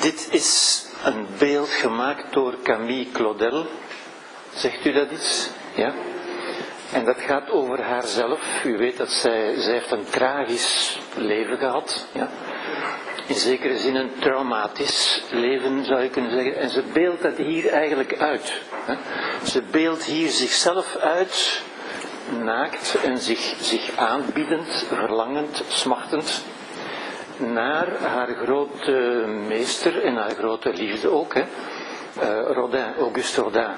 Dit is een beeld gemaakt door Camille Claudel. Zegt u dat iets? Ja? En dat gaat over haarzelf. U weet dat zij, zij heeft een tragisch leven gehad. Ja? In zekere zin een traumatisch leven zou je kunnen zeggen. En ze beeldt dat hier eigenlijk uit. Hè? Ze beeldt hier zichzelf uit, naakt en zich, zich aanbiedend, verlangend, smachtend naar haar grote meester en haar grote liefde ook, hè? Uh, Rodin, Auguste Rodin.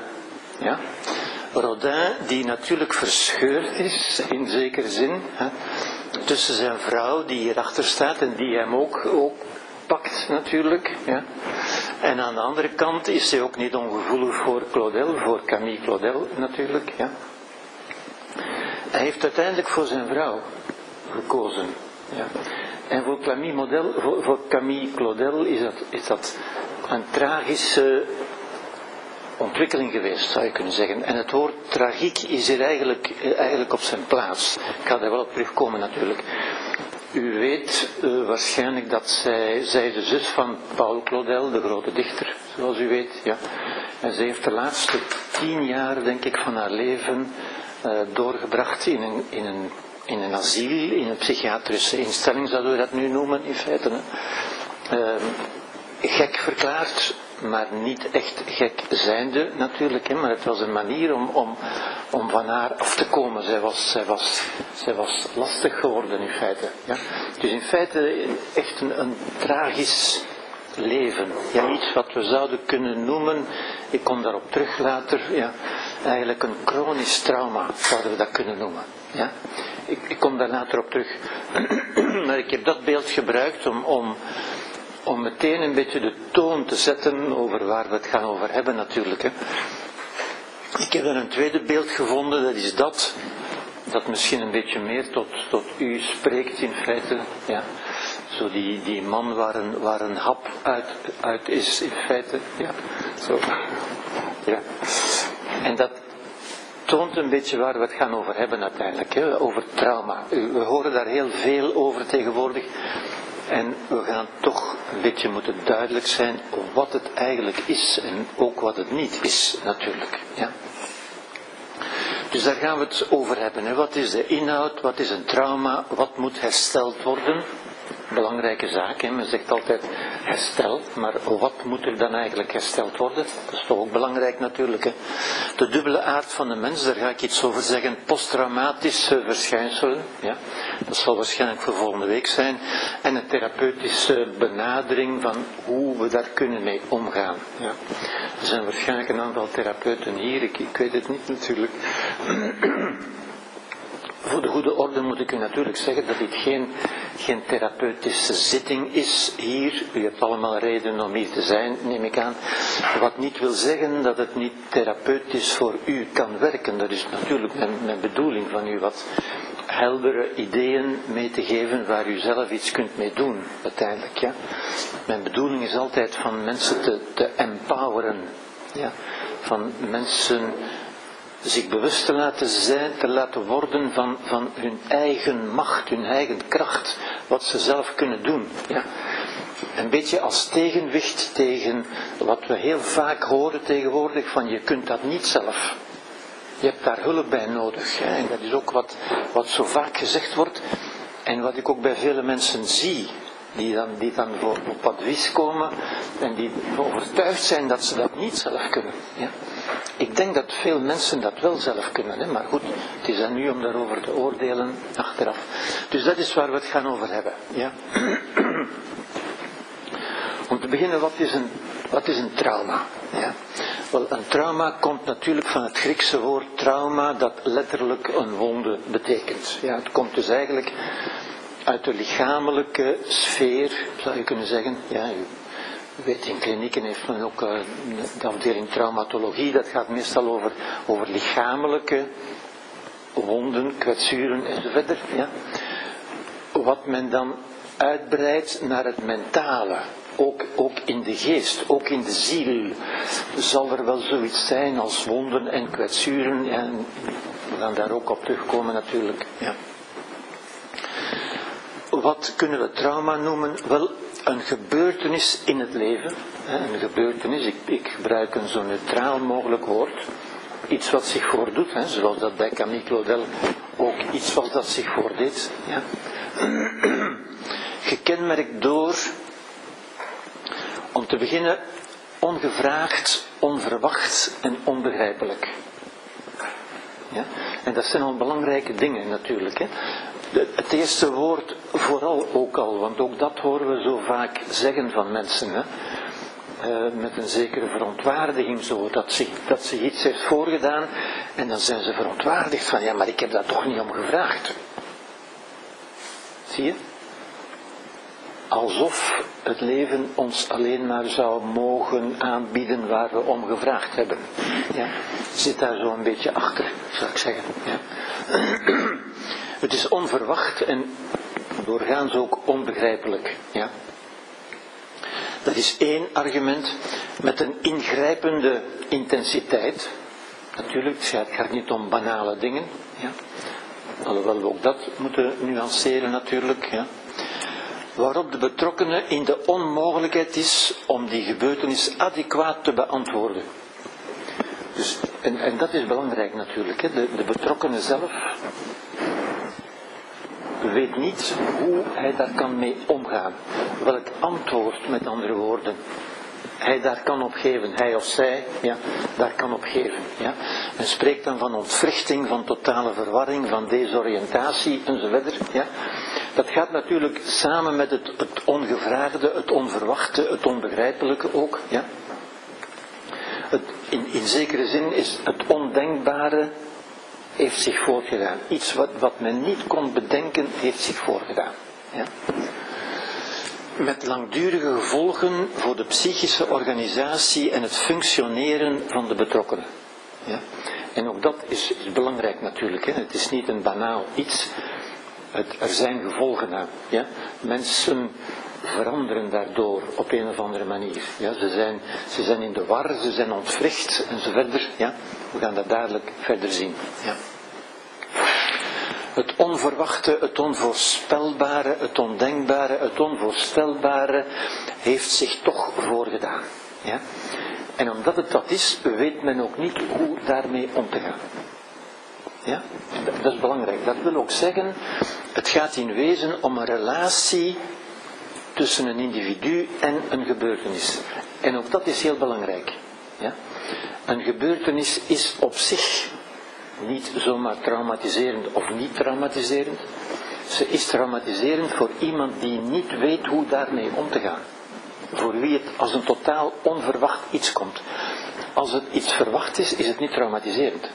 Ja? Rodin, die natuurlijk verscheurd is, in zekere zin, hè? tussen zijn vrouw die hierachter staat en die hem ook, ook pakt natuurlijk. Ja? En aan de andere kant is hij ook niet ongevoelig voor Claudel, voor Camille Claudel natuurlijk. Ja? Hij heeft uiteindelijk voor zijn vrouw gekozen. Ja? En voor Camille, voor, Camille Claudel is dat, is een tragische ontwikkeling geweest, zou je kunnen zeggen. En het woord tragiek is hier eigenlijk, eigenlijk op zijn plaats. Ik ga daar wel op terugkomen natuurlijk. U weet uh, waarschijnlijk dat zij, zij de zus van Paul Claudel, de grote dichter, zoals u weet. Ja. En zij heeft de laatste tien jaar, denk ik, van haar leven uh, doorgebracht in een, in een in een asiel, in een psychiatrische instelling zouden we dat nu noemen in feite. Uh, gek verklaard, maar niet echt gek zijnde natuurlijk, hè, maar het was een manier om, om, om van haar af te komen. Zij was, was, zij was lastig geworden in feite. Ja. Dus in feite echt een, een tragisch leven. Ja, iets wat we zouden kunnen noemen, ik kom daarop terug later, ja, eigenlijk een chronisch trauma zouden we dat kunnen noemen. Ja. Ik, ik kom daar later op terug. maar ik heb dat beeld gebruikt om, om, om meteen een beetje de toon te zetten over waar we het gaan over hebben natuurlijk. Hè. Ik heb er een tweede beeld gevonden, dat is dat, dat misschien een beetje meer tot, tot u spreekt in feite. Ja. Zo die, die man waar een, waar een hap uit, uit is in feite. Ja. Zo. Ja. En dat, toont een beetje waar we het gaan over hebben uiteindelijk, hè? over trauma. We horen daar heel veel over tegenwoordig. En we gaan toch een beetje moeten duidelijk zijn wat het eigenlijk is en ook wat het niet is natuurlijk. Ja. Dus daar gaan we het over hebben. Hè. Wat is de inhoud, wat is een trauma, wat moet hersteld worden? Belangrijke zaak. Hè. Men zegt altijd herstel, maar wat moet er dan eigenlijk hersteld worden? Dat is toch ook belangrijk natuurlijk. Hè. De dubbele aard van de mens, daar ga ik iets over zeggen. Posttraumatische verschijnselen, ja. dat zal waarschijnlijk voor volgende week zijn. En een therapeutische benadering van hoe we daar kunnen mee omgaan. Ja. Er zijn waarschijnlijk een aantal therapeuten hier, ik, ik weet het niet natuurlijk. Voor de goede orde moet ik u natuurlijk zeggen dat dit geen, geen therapeutische zitting is hier. U hebt allemaal reden om hier te zijn, neem ik aan. Wat niet wil zeggen dat het niet therapeutisch voor u kan werken. Dat is natuurlijk mijn, mijn bedoeling van u wat heldere ideeën mee te geven waar u zelf iets kunt mee doen, uiteindelijk. Ja. Mijn bedoeling is altijd van mensen te, te empoweren. Ja. Van mensen zich bewust te laten zijn, te laten worden van, van hun eigen macht, hun eigen kracht, wat ze zelf kunnen doen. Ja. Een beetje als tegenwicht tegen wat we heel vaak horen tegenwoordig van je kunt dat niet zelf. Je hebt daar hulp bij nodig. En dat is ook wat, wat zo vaak gezegd wordt en wat ik ook bij vele mensen zie die dan, die dan voor, op advies komen en die overtuigd zijn dat ze dat niet zelf kunnen. Ja. Ik denk dat veel mensen dat wel zelf kunnen, hè? maar goed, het is aan u om daarover te oordelen achteraf. Dus dat is waar we het gaan over hebben. Ja. Om te beginnen, wat is een, wat is een trauma? Ja. Wel, een trauma komt natuurlijk van het Griekse woord trauma, dat letterlijk een wonde betekent. Ja, het komt dus eigenlijk uit de lichamelijke sfeer, zou je kunnen zeggen. Ja, weet, in klinieken heeft men ook uh, de afdeling traumatologie, dat gaat meestal over, over lichamelijke wonden, kwetsuren enzovoort. Ja. Wat men dan uitbreidt naar het mentale, ook, ook in de geest, ook in de ziel, zal er wel zoiets zijn als wonden en kwetsuren. En we gaan daar ook op terugkomen natuurlijk. Ja. Wat kunnen we trauma noemen? Wel, een gebeurtenis in het leven. Een gebeurtenis, ik, ik gebruik een zo neutraal mogelijk woord. Iets wat zich voordoet, hè, zoals dat bij Camille Claudel ook iets was dat zich voordeed. Ja. Gekenmerkt door, om te beginnen, ongevraagd, onverwacht en onbegrijpelijk. Ja? En dat zijn al belangrijke dingen natuurlijk. Hè? Het eerste woord vooral ook al, want ook dat horen we zo vaak zeggen van mensen. Hè? Uh, met een zekere verontwaardiging zo, dat zich, dat zich iets heeft voorgedaan en dan zijn ze verontwaardigd van ja, maar ik heb daar toch niet om gevraagd. Zie je? Alsof het leven ons alleen maar zou mogen aanbieden waar we om gevraagd hebben. Ja? Zit daar zo een beetje achter, zou ik zeggen. Ja? Het is onverwacht en doorgaans ook onbegrijpelijk. Ja? Dat is één argument met een ingrijpende intensiteit. Natuurlijk, het gaat niet om banale dingen. Ja? Alhoewel we ook dat moeten nuanceren natuurlijk. Ja? Waarop de betrokkenen in de onmogelijkheid is om die gebeurtenis adequaat te beantwoorden. Dus, en, en dat is belangrijk natuurlijk. Hè? De, de betrokkenen zelf weet niet hoe hij daar kan mee omgaan. Welk antwoord, met andere woorden, hij daar kan op geven, hij of zij, ja, daar kan op geven. Ja. Men spreekt dan van ontwrichting, van totale verwarring, van desoriëntatie enzovoort. Ja. Dat gaat natuurlijk samen met het, het ongevraagde, het onverwachte, het onbegrijpelijke ook. Ja. Het, in, in zekere zin is het ondenkbare heeft zich voorgedaan. Iets wat, wat men niet kon bedenken, heeft zich voorgedaan. Ja? Met langdurige gevolgen voor de psychische organisatie en het functioneren van de betrokkenen. Ja? En ook dat is, is belangrijk natuurlijk. Hè? Het is niet een banaal iets. Het, er zijn gevolgen aan. Ja? Mensen veranderen daardoor op een of andere manier. Ja? Ze, zijn, ze zijn in de war, ze zijn ontwricht verder. Ja? We gaan dat dadelijk verder zien. Ja. Het onverwachte, het onvoorspelbare, het ondenkbare, het onvoorstelbare heeft zich toch voorgedaan. Ja? En omdat het dat is, weet men ook niet hoe daarmee om te gaan. Ja? Dat is belangrijk. Dat wil ook zeggen, het gaat in wezen om een relatie tussen een individu en een gebeurtenis. En ook dat is heel belangrijk. Ja? Een gebeurtenis is op zich niet zomaar traumatiserend of niet traumatiserend. Ze is traumatiserend voor iemand die niet weet hoe daarmee om te gaan. Voor wie het als een totaal onverwacht iets komt. Als het iets verwacht is, is het niet traumatiserend.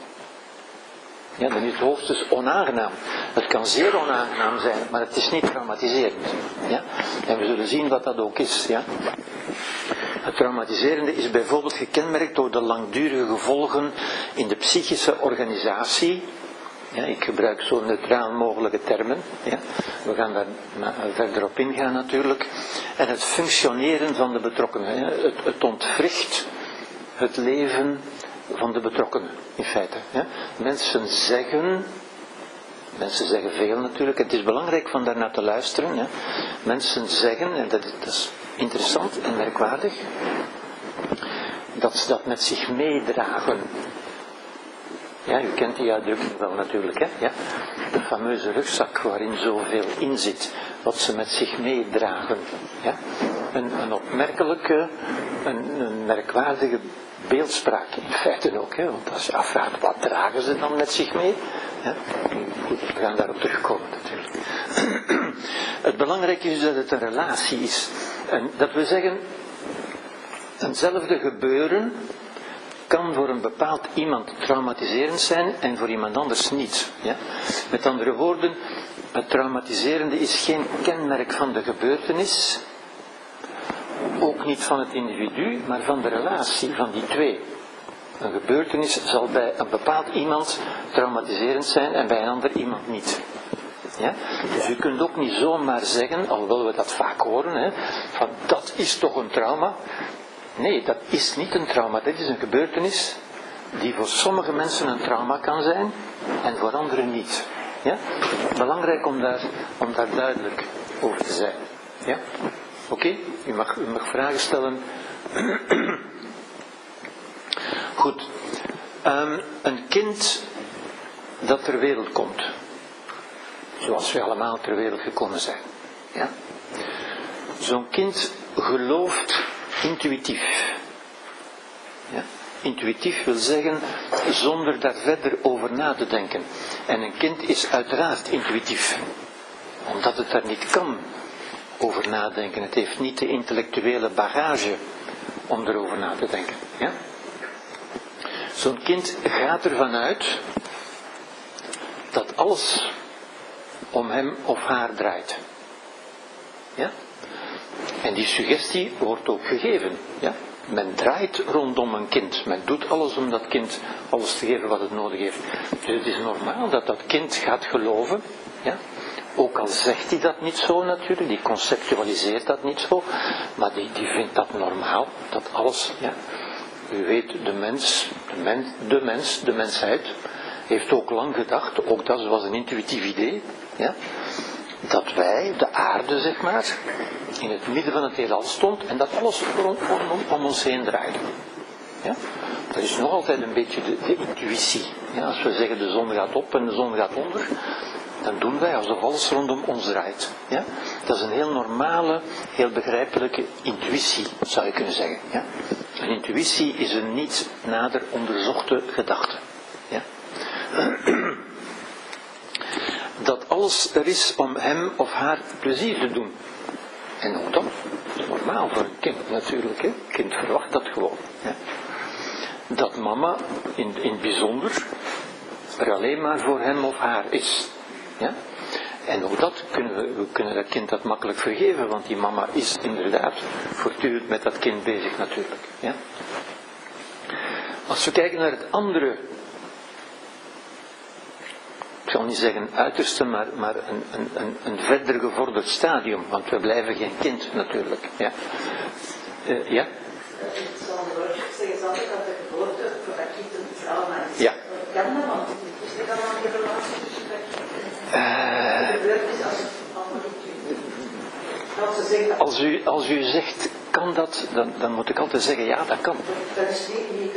Ja, dan is het hoogstens onaangenaam. Het kan zeer onaangenaam zijn, maar het is niet traumatiserend. Ja? En we zullen zien wat dat ook is. Ja? Het traumatiserende is bijvoorbeeld gekenmerkt door de langdurige gevolgen in de psychische organisatie. Ja, ik gebruik zo neutraal mogelijke termen. Ja. We gaan daar verder op ingaan natuurlijk. En het functioneren van de betrokkenen. Het, het ontwricht het leven van de betrokkenen, in feite. Ja. Mensen zeggen, mensen zeggen veel natuurlijk, het is belangrijk van daarnaar te luisteren. Mensen zeggen, en dat, is interessant en merkwaardig, dat ze dat met zich meedragen. Ja, u kent die uitdrukking wel natuurlijk, hè? De fameuze rugzak waarin zoveel in zit, wat ze met zich meedragen. Ja? Een, een opmerkelijke, een merkwaardige beeldspraak in feite ook. Hè? Want als je afvraagt, wat dragen ze dan met zich mee? Ja? Goed, we gaan daarop terugkomen natuurlijk. Het belangrijke is dat het een relatie is. En dat we zeggen, eenzelfde gebeuren kan voor een bepaald iemand traumatiserend zijn en voor iemand anders niet. Ja? Met andere woorden, het traumatiserende is geen kenmerk van de gebeurtenis, ook niet van het individu, maar van de relatie van die twee. Een gebeurtenis zal bij een bepaald iemand traumatiserend zijn en bij een ander iemand niet. Ja? Dus u kunt ook niet zomaar zeggen, alhoewel we dat vaak horen, hè, van dat is toch een trauma. Nee, dat is niet een trauma, dat is een gebeurtenis die voor sommige mensen een trauma kan zijn en voor anderen niet. Ja? Belangrijk om daar, om daar duidelijk over te zijn. Ja? Oké? U, mag, vragen stellen. Goed. Ehm, een kind dat ter wereld komt. Zoals we allemaal ter wereld gekomen zijn. Ja? Zo'n kind gelooft intuïtief. Ja? Intuïtief wil zeggen zonder daar verder over na te denken. En een kind is uiteraard intuïtief. Omdat het daar niet kan over nadenken. Het heeft niet de intellectuele bagage om erover na te denken. Ja? Zo'n kind gaat ervan uit dat alles om hem of haar draait. Ja? En die suggestie wordt ook gegeven. Ja? Men draait rondom een kind. Men doet alles om dat kind alles te geven wat het nodig heeft. Dus het is normaal dat dat kind gaat geloven. Ja? Ook al zegt hij dat niet zo natuurlijk, die conceptualiseert dat niet zo, maar die, die vindt dat normaal, dat alles, ja. U weet, de mens, de, men, de mens, de mensheid, heeft ook lang gedacht, ook dat was een intuïtief idee, ja, dat wij, de aarde zeg maar, in het midden van het heelal stond en dat alles rondom om ons heen draaide. Ja? Dat is nog altijd een beetje de, de intuïtie. Ja, als we zeggen de zon gaat op en de zon gaat onder, dan doen wij alsof alles rondom ons draait. Ja? Dat is een heel normale, heel begrijpelijke intuïtie, zou je kunnen zeggen. Ja? Een intuïtie is een niet nader onderzochte gedachte. Ja? Dat alles er is om hem of haar plezier te doen. En ook dat is normaal voor een kind natuurlijk. Hè? Een kind verwacht dat gewoon. Ja? Dat mama in, in het bijzonder er alleen maar voor hem of haar is. Ja? En ook dat kunnen we, we kunnen dat kind dat makkelijk vergeven, want die mama is inderdaad voortdurend met dat kind bezig natuurlijk. Ja? Als we kijken naar het andere, ik zal niet zeggen uiterste, maar, maar een, een, een, een verder gevorderd stadium, want we blijven geen kind natuurlijk. Ja? Uh, ja? Ja. Kan dat, want is dan een relatie als u, als u zegt, kan dat, dan, dan moet ik altijd zeggen, ja, dat kan. Dat is niet,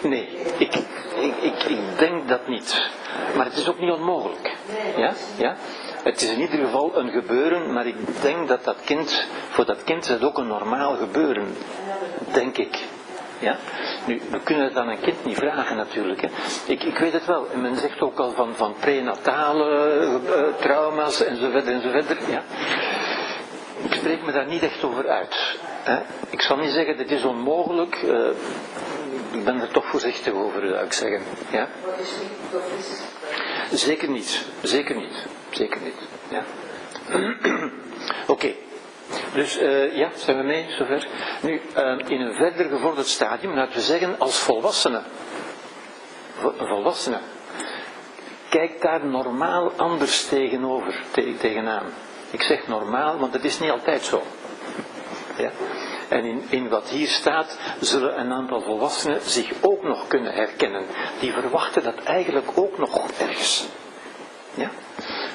per Nee, ik, ik, ik, ik denk dat niet. Maar het is ook niet onmogelijk. Ja? Ja? Het is in ieder geval een gebeuren, maar ik denk dat dat kind, voor dat kind is het ook een normaal gebeuren. Denk ik. Ja? Nu, we kunnen het aan een kind niet vragen natuurlijk. Hè. Ik, ik weet het wel. En men zegt ook al van, van prenatale uh, trauma's enzovoort enzovoort. Ja. Ik spreek me daar niet echt over uit. Hè. Ik zal niet zeggen, dit is onmogelijk. Uh, ik ben er toch voorzichtig over, zou ik zeggen. Ja? Zeker niet. Zeker niet. Zeker niet. Ja. Oké. Dus uh, ja, zijn we mee zover? Nu, uh, in een verder gevorderd stadium, laten we zeggen als volwassene. Een volwassene. Kijk daar normaal anders tegenover, te, tegenaan. Ik zeg normaal, want het is niet altijd zo. Ja? En in, in wat hier staat, zullen een aantal volwassenen zich ook nog kunnen herkennen. Die verwachten dat eigenlijk ook nog ergens. Ja?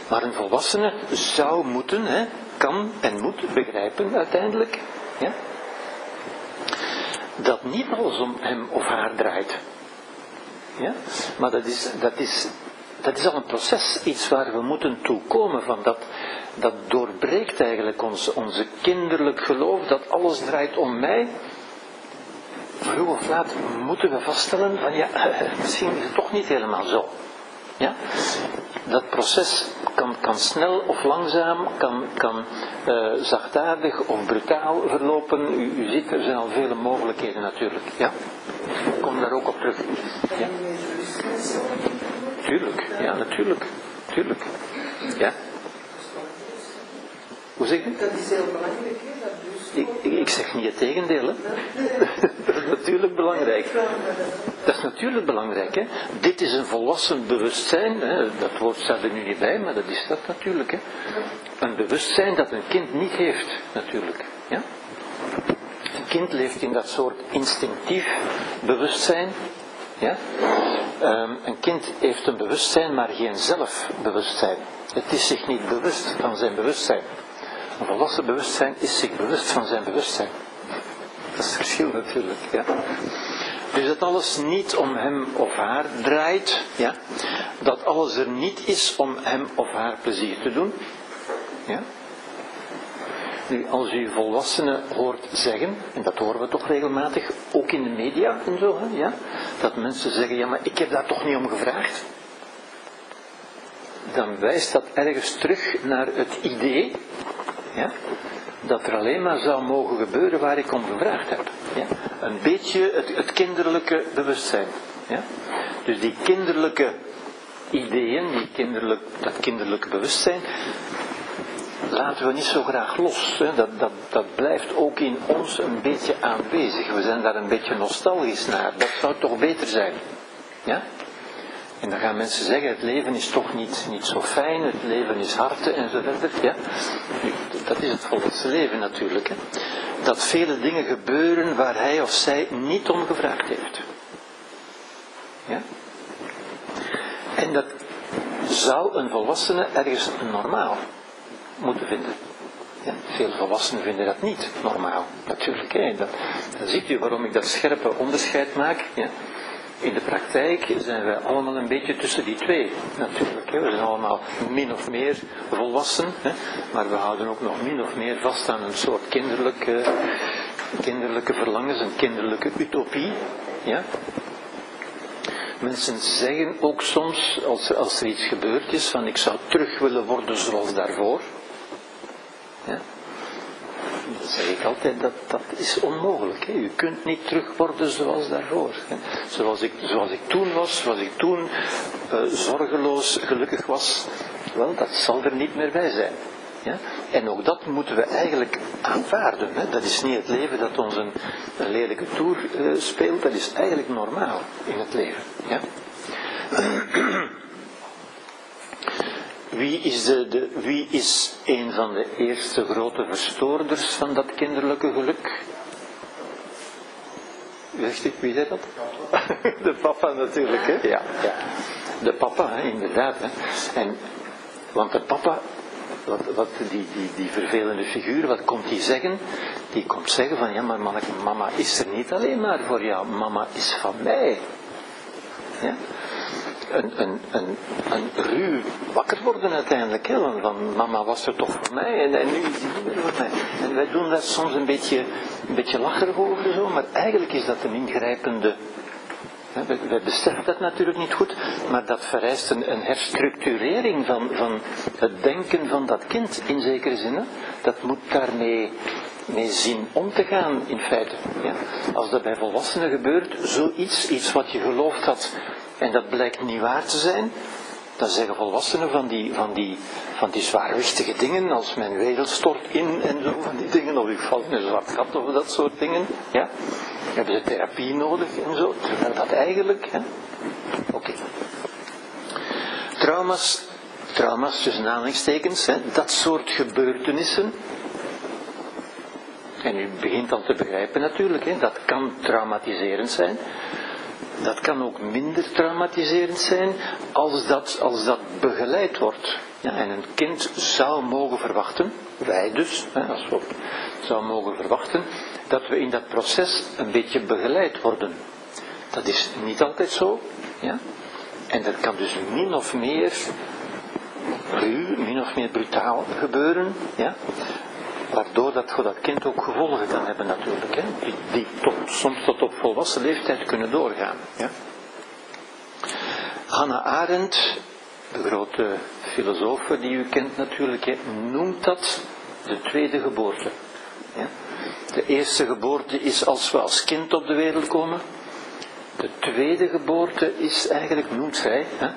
Maar een volwassene zou moeten, hè, kan en moet begrijpen uiteindelijk, ja, dat niet alles om hem of haar draait. Ja? Maar dat is, dat, is, dat is al een proces, iets waar we moeten toekomen van dat, dat doorbreekt eigenlijk ons, onze kinderlijk geloof dat alles draait om mij. Vroeg of laat moeten we vaststellen van ja, misschien is het toch niet helemaal zo. Ja? Dat proces kan, kan snel of langzaam, kan, kan uh, zachtaardig of brutaal verlopen. U, u ziet, er zijn al vele mogelijkheden natuurlijk. Ja? Ik kom daar ook op terug. Ja? Tuurlijk, ja, natuurlijk. Tuurlijk. Ja? Hoe zeg je? Dat is heel belangrijk, ik, ik, zeg niet het tegendeel. Hè. Natuurlijk belangrijk. Dat is natuurlijk belangrijk. Hè. Dit is een volwassen bewustzijn. Hè. Dat woord staat er nu niet bij, maar dat is dat natuurlijk. Hè. Een bewustzijn dat een kind niet heeft, natuurlijk. Ja? Een kind leeft in dat soort instinctief bewustzijn. Ja? Um, een kind heeft een bewustzijn, maar geen zelfbewustzijn. Het is zich niet bewust van zijn bewustzijn. Een volwassen bewustzijn is zich bewust van zijn bewustzijn. Dat is verschil natuurlijk. Ja. Dus dat alles niet om hem of haar draait. Ja. Dat alles er niet is om hem of haar plezier te doen. Ja. Nu, als u volwassenen hoort zeggen, en dat horen we toch regelmatig, ook in de media en zo, hè, ja, dat mensen zeggen, ja maar ik heb daar toch niet om gevraagd. Dan wijst dat ergens terug naar het idee, ja, dat er alleen maar zou mogen gebeuren waar ik om gevraagd heb. Ja. Een beetje het, het kinderlijke bewustzijn. Ja. Dus die kinderlijke ideeën, die kinderlijk, dat kinderlijke bewustzijn, laten we niet zo graag los. Hè. Dat, dat, dat blijft ook in ons een beetje aanwezig. We zijn daar een beetje nostalgisch naar. Dat zou toch beter zijn. Ja? En dan gaan mensen zeggen, het leven is toch niet, niet zo fijn, het leven is harte en zo verder. Ja? Dat is het volwassen leven natuurlijk. Hè? Dat vele dingen gebeuren waar hij of zij niet om gevraagd heeft. Ja? En dat zou een volwassene ergens normaal moeten vinden. Ja, veel volwassenen vinden dat niet normaal, natuurlijk. Hè. Dat, dan ziet u waarom ik dat scherpe onderscheid maak. Ja. In de praktijk zijn wij allemaal een beetje tussen die twee, natuurlijk. Hè. We zijn allemaal min of meer volwassen, hè. maar we houden ook nog min of meer vast aan een soort kinderlijke, kinderlijke verlangens, een kinderlijke utopie. Ja. Mensen zeggen ook soms, als als er iets gebeurd is, van ik zou terug willen worden zoals daarvoor. Ja? Dan zeg ik altijd, dat, dat is onmogelijk. Hè? Kunt niet terug worden zoals daarvoor. Hè? Zoals, ik, zoals ik toen was, zoals ik toen uh, zorgeloos gelukkig was, wel, dat zal er niet meer bij zijn. Ja? En ook dat moeten we eigenlijk aanvaarden. Hè? Dat is niet het leven dat ons een, lelijke toer uh, speelt, dat is eigenlijk normaal in het leven. Ja? Wie is, de, de, wie is een van de eerste grote verstoorders van dat kinderlijke geluk? Wist ik wie dat? De papa natuurlijk, hè? Ja, ja. De papa, inderdaad. Hè. En, want de papa, wat, wat die, die, die vervelende figuur, wat komt die zeggen? Die komt zeggen van, ja maar manneke, mama is er niet alleen maar voor jou, mama is van mij. Ja? Een, een, ruw wakker worden uiteindelijk. Hè, van mama was er toch voor mij en, nu is die niet meer voor mij. En wij doen dat soms een beetje, een beetje lacherig over zo, maar eigenlijk is dat een ingrijpende we, beseffen dat natuurlijk niet goed, maar dat vereist een, een herstructurering van, van, het denken van dat kind in zekere zin. Hè. Dat moet daarmee mee zien om te gaan in feite. Ja. Als dat bij volwassenen gebeurt, zoiets, iets wat je geloofd had en dat blijkt niet waar te zijn, dan zeggen volwassenen van die, van die, van die zwaarwichtige dingen, als mijn wereld stort in en zo van die dingen, of ik val in een zwart gat of dat soort dingen, ja, hebben ze therapie nodig en zo, terwijl dat eigenlijk, hè, oké. Trauma's, trauma's tussen aanhalingstekens, dat soort gebeurtenissen, en u begint al te begrijpen natuurlijk, hè, dat kan traumatiserend zijn, dat kan ook minder traumatiserend zijn als dat, als dat begeleid wordt. Ja, en een kind zou mogen verwachten, wij dus, hè, als we zou mogen verwachten, dat we in dat proces een beetje begeleid worden. Dat is niet altijd zo. Ja? En dat kan dus min of meer ruw, min of meer brutaal gebeuren. Ja? Waardoor dat voor dat kind ook gevolgen kan hebben natuurlijk. Hè? Die, tot, soms tot op volwassen leeftijd kunnen doorgaan. Ja? Hannah Arendt, de grote filosoof die u kent natuurlijk, noemt dat de tweede geboorte. Ja? De eerste geboorte is als we als kind op de wereld komen. De tweede geboorte is eigenlijk, noemt zij, hè,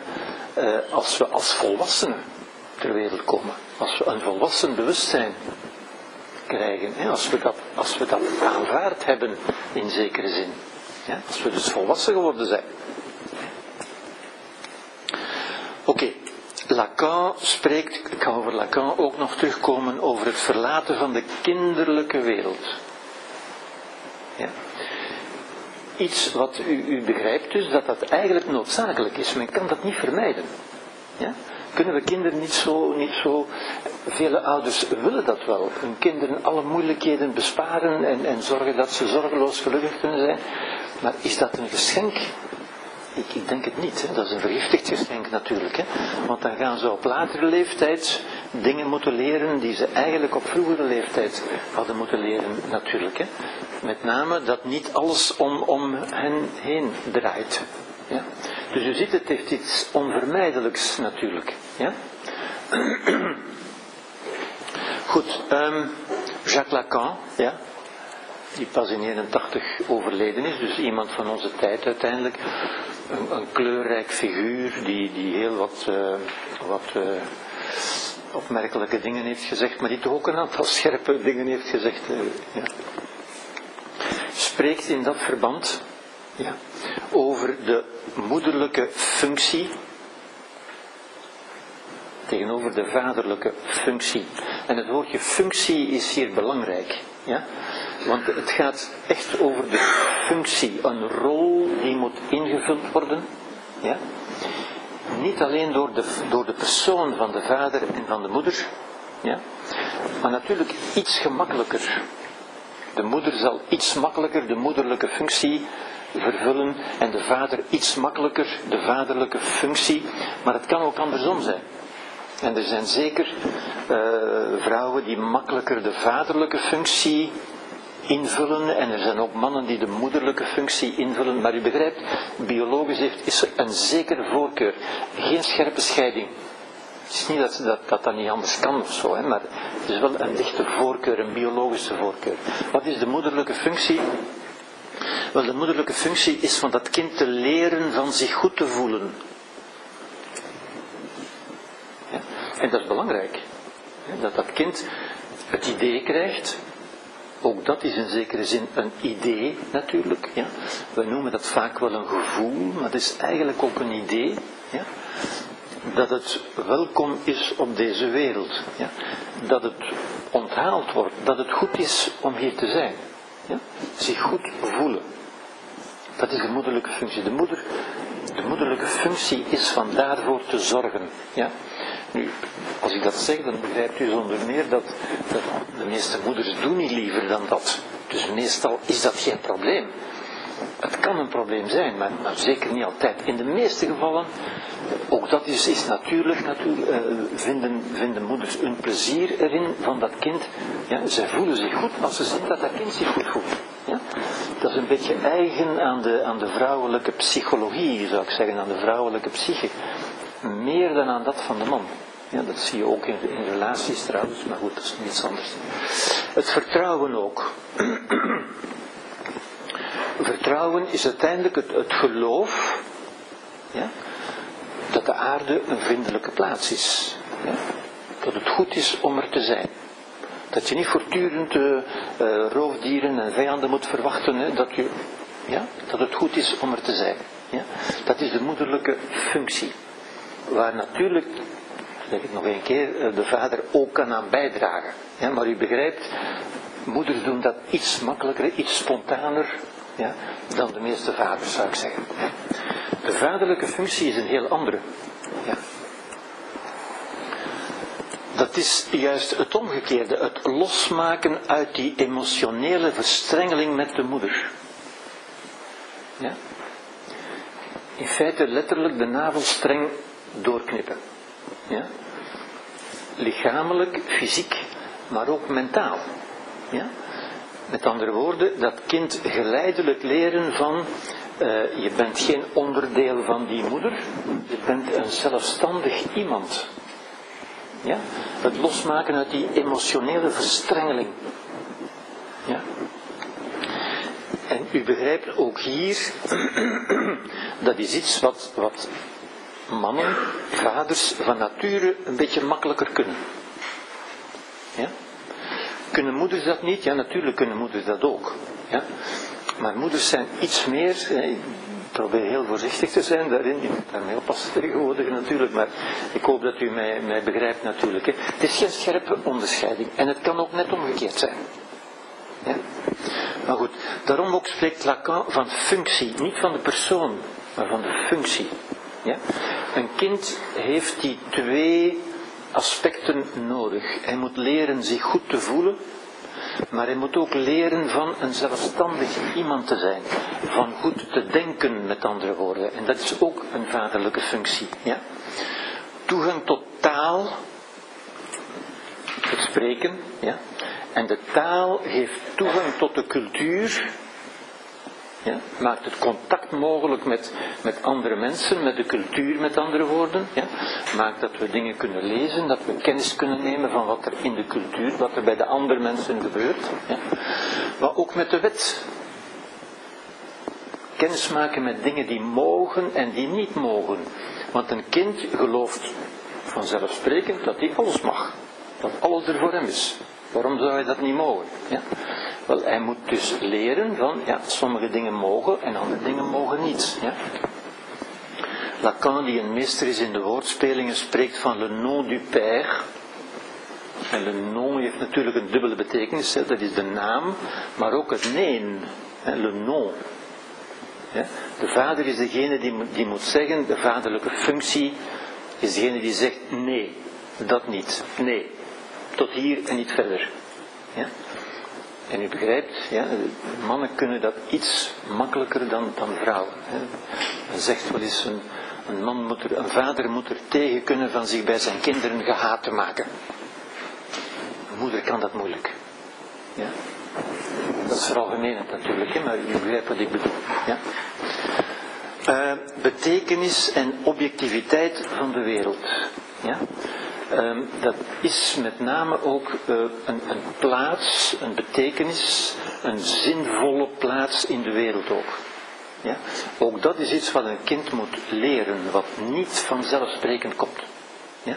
eh, als we als volwassenen ter wereld komen. Als we een volwassen bewustzijn krijgen. Als, we dat, als we dat aanvaard hebben in zekere zin. Ja, als we dus volwassen geworden zijn. Oké, Lacan spreekt, ik ga over Lacan ook nog terugkomen over het verlaten van de kinderlijke wereld. Ja. Iets wat u, u begrijpt dus, dat dat eigenlijk noodzakelijk is. Men kan dat niet vermijden. Ja? Kunnen we kinderen niet zo, niet zo, vele ouders willen dat wel, hun kinderen alle moeilijkheden besparen en, en zorgen dat ze zorgeloos gelukkig kunnen zijn. Maar is dat een geschenk? Ik, ik denk het niet. Hè. Dat is een vergiftigd geschenk natuurlijk. Hè. Want dan gaan ze op latere leeftijd dingen moeten leren die ze eigenlijk op vroegere leeftijd hadden moeten leren natuurlijk. Hè. Met name dat niet alles om, om hen heen draait. Ja. Dus u ziet, het heeft iets onvermijdelijks natuurlijk. Ja? Goed, um, Jacques Lacan, ja, die pas in 81 overleden is, dus iemand van onze tijd uiteindelijk. Een, kleurrijk figuur die, die heel wat, uh, wat uh, opmerkelijke dingen heeft gezegd, maar die toch ook een aantal scherpe dingen heeft gezegd. Uh, ja. Spreekt in dat verband ja, over de moederlijke functie tegenover de vaderlijke functie. En het woordje functie is hier belangrijk. Ja? Want het gaat echt over de functie, een rol die moet ingevuld worden. Ja? Niet alleen door de, door de persoon van de vader en van de moeder, ja? maar natuurlijk iets gemakkelijker. De moeder zal iets makkelijker de moederlijke functie vervullen en de vader iets makkelijker de vaderlijke functie, maar het kan ook andersom zijn. En er zijn zeker uh, vrouwen die makkelijker de vaderlijke functie invullen en er zijn ook mannen die de moederlijke functie invullen, maar u begrijpt, biologisch heeft, is er een zekere voorkeur, geen scherpe scheiding. Het is niet dat dat, dat, dat niet anders kan of zo, hè, maar het is wel een dichte voorkeur, een biologische voorkeur. Wat is de moederlijke functie? Wel, de moederlijke functie is van dat kind te leren van zich goed te voelen. Ja? En dat is belangrijk. Dat dat kind het idee krijgt. Ook dat is in zekere zin een idee natuurlijk. Ja? We noemen dat vaak wel een gevoel, maar het is eigenlijk ook een idee. Ja? Dat het welkom is op deze wereld. Ja? Dat het onthaald wordt. Dat het goed is om hier te zijn. Ja? Zich goed voelen. Dat is de moederlijke functie. De, moeder, de moederlijke functie is van daarvoor te zorgen. Ja? Nu, als ik dat zeg, dan begrijpt u zonder meer dat, dat de meeste moeders doen niet liever dan dat. Dus meestal is dat geen probleem. Het kan een probleem zijn, maar, zeker niet altijd. In de meeste gevallen, ook dat is, natuurlijk, natuurlijk uh, vinden, vinden moeders een plezier erin van dat kind. Ja, zij voelen zich goed als ze zien dat dat kind zich goed voelt. Ja? Dat is een beetje eigen aan de, aan de vrouwelijke psychologie, zou ik zeggen, aan de vrouwelijke psyche. Meer dan aan dat van de man. Ja, dat zie je ook in, in relaties trouwens, maar goed, dat is niets anders. Het vertrouwen ook. Vertrouwen is uiteindelijk het, het geloof ja, dat de aarde een vriendelijke plaats is. Ja, dat het goed is om er te zijn. Dat je niet voortdurend uh, roofdieren en vijanden moet verwachten. Hè, dat, je, ja, dat het goed is om er te zijn. Ja? Dat is de moederlijke functie. Waar natuurlijk, zeg ik nog een keer, eh, de vader ook kan aan bijdragen. Ja, maar u begrijpt, moeders doen dat iets makkelijker, iets spontaner ja, dan de meeste vaders, zou ik zeggen. De vaderlijke functie is een heel andere. Ja. Dat is juist het omgekeerde, het losmaken uit die emotionele verstrengeling met de moeder. Ja? In feite letterlijk de navelstreng doorknippen. Ja? Lichamelijk, fysiek, maar ook mentaal. Ja? Met andere woorden, dat kind geleidelijk leren van uh, je bent geen onderdeel van die moeder, je bent een zelfstandig iemand. Ja? Het losmaken uit die emotionele verstrengeling. Ja? En u begrijpt ook hier, dat is iets wat, wat mannen, vaders van nature een beetje makkelijker kunnen. Ja? Kunnen moeders dat niet? Ja, natuurlijk kunnen moeders dat ook. Ja? Maar moeders zijn iets meer, ik probeer heel voorzichtig te zijn daarin, je moet daarmee oppassen tegenwoordig natuurlijk, maar ik hoop dat u mij, mij begrijpt natuurlijk. Hè. Het is geen scherpe onderscheiding en het kan ook net omgekeerd zijn. Ja? Maar goed, daarom ook spreekt Lacan van functie, niet van de persoon, maar van de functie. Ja? Een kind heeft die twee aspecten nodig. Hij moet leren zich goed te voelen, maar hij moet ook leren van een zelfstandig iemand te zijn. Van goed te denken, met andere woorden. En dat is ook een vaderlijke functie. Ja? Toegang tot taal, het spreken, ja? En de taal geeft toegang tot de cultuur, ja? maakt het contact mogelijk met, met andere mensen, met de cultuur met andere woorden. Ja? Maakt dat we dingen kunnen lezen, dat we kennis kunnen nemen van wat er in de cultuur, wat er bij de andere mensen gebeurt. Ja? Maar ook met de wet. Kennis maken met dingen die mogen en die niet mogen. Want een kind gelooft vanzelfsprekend dat hij alles mag. Dat alles er voor hem is. Waarom zou hij dat niet mogen? Ja? Wel, hij moet dus leren van, ja, sommige dingen mogen en andere dingen mogen niet. Ja? Lacan, die een meester is in de woordspelingen, spreekt van le nom du père. En le nom heeft natuurlijk een dubbele betekenis, hè, dat is de naam, maar ook het neen, hè, le nom. Ja? De vader is degene die, die moet zeggen, de vaderlijke functie is degene die zegt nee, dat niet, nee, tot hier en niet verder. Ja? En u begrijpt, ja, mannen kunnen dat iets makkelijker dan, dan vrouwen. Hè. Men zegt wel eens, een, een, man moet er, een vader moet er tegen kunnen van zich bij zijn kinderen gehaat te maken. Een moeder kan dat moeilijk. Ja. Dat is veralgemenend natuurlijk, hè, maar u begrijpt wat ik bedoel. Ja. Uh, betekenis en objectiviteit van de wereld. Ja. Um, dat is met name ook uh, een, een, plaats, een betekenis, een zinvolle plaats in de wereld ook. Ja? Ook dat is iets wat een kind moet leren, wat niet vanzelfsprekend komt. Ja?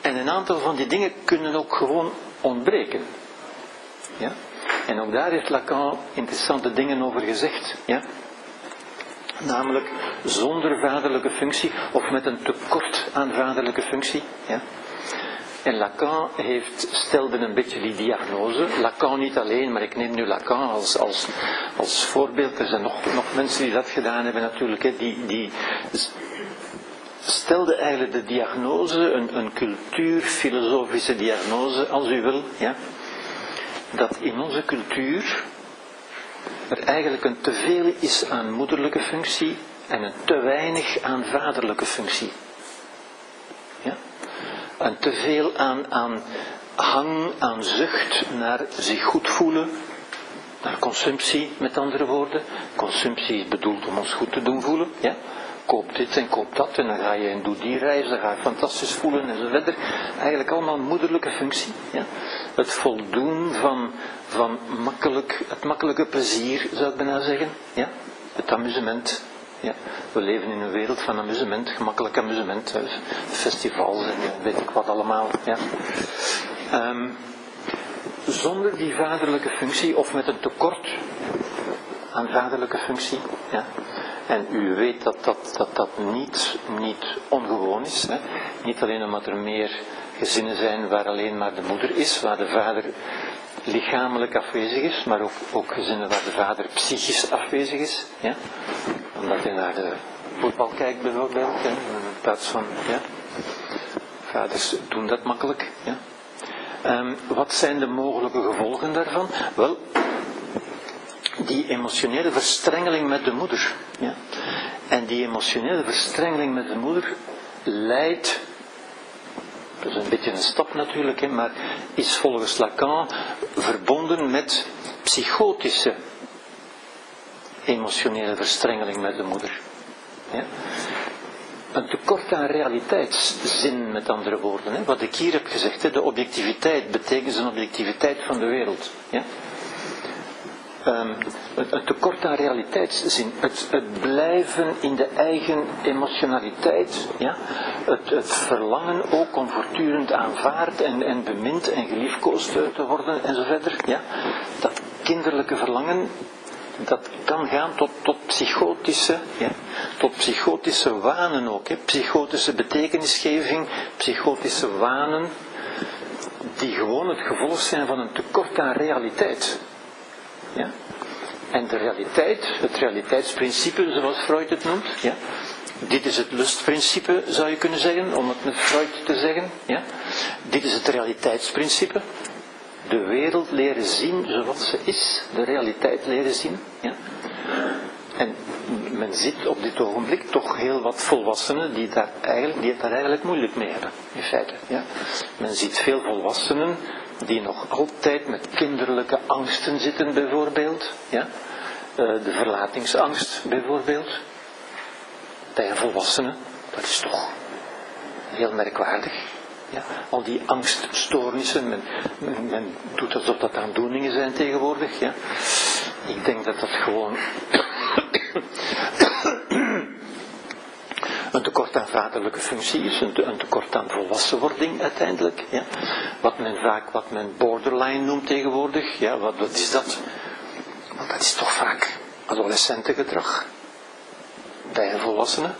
En een aantal van die dingen kunnen ook gewoon ontbreken. Ja? En ook daar heeft Lacan interessante dingen over gezegd. Ja? Namelijk zonder vaderlijke functie of met een tekort aan vaderlijke functie. Ja. En Lacan heeft, stelde een beetje die diagnose. Lacan niet alleen, maar ik neem nu Lacan als, als, als voorbeeld. Er zijn nog, nog mensen die dat gedaan hebben natuurlijk. Hè, die, die stelde eigenlijk de diagnose, een, een cultuurfilosofische diagnose, als u wil. Ja, dat in onze cultuur er eigenlijk een teveel is aan moederlijke functie en een te weinig aan vaderlijke functie. Ja? Een teveel aan, aan hang, aan zucht naar zich goed voelen, naar consumptie, met andere woorden. Consumptie is bedoeld om ons goed te doen voelen. Ja? koop dit en koop dat en dan ga je en doe die reis, dan ga je fantastisch voelen en zo verder. Eigenlijk allemaal moederlijke functie. Ja? Het voldoen van, van makkelijk, het makkelijke plezier, zou ik bijna zeggen. Ja? Het amusement. Ja? We leven in een wereld van amusement, gemakkelijk amusement. Festivals en weet ik wat allemaal. Ja? Um, zonder die vaderlijke functie of met een tekort aan vaderlijke functie. Ja. En u weet dat dat, dat, dat niet, niet ongewoon is. Hè. Niet alleen omdat er meer gezinnen zijn waar alleen maar de moeder is, waar de vader lichamelijk afwezig is, maar ook, ook gezinnen waar de vader psychisch afwezig is. Ja. Omdat hij naar de voetbal kijkt bijvoorbeeld, hè, in plaats van, ja. Vaders doen dat makkelijk. Ja. Um, wat zijn de mogelijke gevolgen daarvan? Wel, die emotionele verstrengeling met de moeder. Ja? En die emotionele verstrengeling met de moeder leidt, dat is een beetje een stap natuurlijk, hè, maar is volgens Lacan verbonden met psychotische emotionele verstrengeling met de moeder. Ja? Een tekort aan realiteitszin, met andere woorden. Hè? Wat ik hier heb gezegd, hè? de objectiviteit betekent een objectiviteit van de wereld. Ja? Um, het, tekort aan realiteitszin, het, het, blijven in de eigen emotionaliteit, ja? het, het verlangen ook om voortdurend aanvaard en, en bemind en geliefkoosd te worden en zo verder. Ja? Dat kinderlijke verlangen, dat kan gaan tot, tot psychotische, ja? tot psychotische wanen ook, hè? psychotische betekenisgeving, psychotische wanen, die gewoon het gevolg zijn van een tekort aan realiteit. Ja? En de realiteit, het realiteitsprincipe zoals Freud het noemt, ja, dit is het lustprincipe, zou je kunnen zeggen, om het met Freud te zeggen. Ja? Dit is het realiteitsprincipe. De wereld leren zien zoals ze is, de realiteit leren zien. Ja? En men ziet op dit ogenblik toch heel wat volwassenen die, daar eigenlijk, die het daar eigenlijk moeilijk mee hebben, in feite. Ja? Men ziet veel volwassenen die nog altijd met kinderlijke angsten zitten, bijvoorbeeld. Ja? Eh, de verlatingsangst, bijvoorbeeld. Bij een volwassene, dat is toch heel merkwaardig. Ja, al die angststoornissen, men, men, men, doet alsof dat aandoeningen zijn tegenwoordig. Ja. Ik denk dat dat gewoon een tekort aan vaderlijke functie is, een, tekort aan volwassenwording uiteindelijk. Ja. Wat men vaak, wat men borderline noemt tegenwoordig, ja, wat, wat is dat? Want dat is toch vaak adolescentengedrag bij een volwassene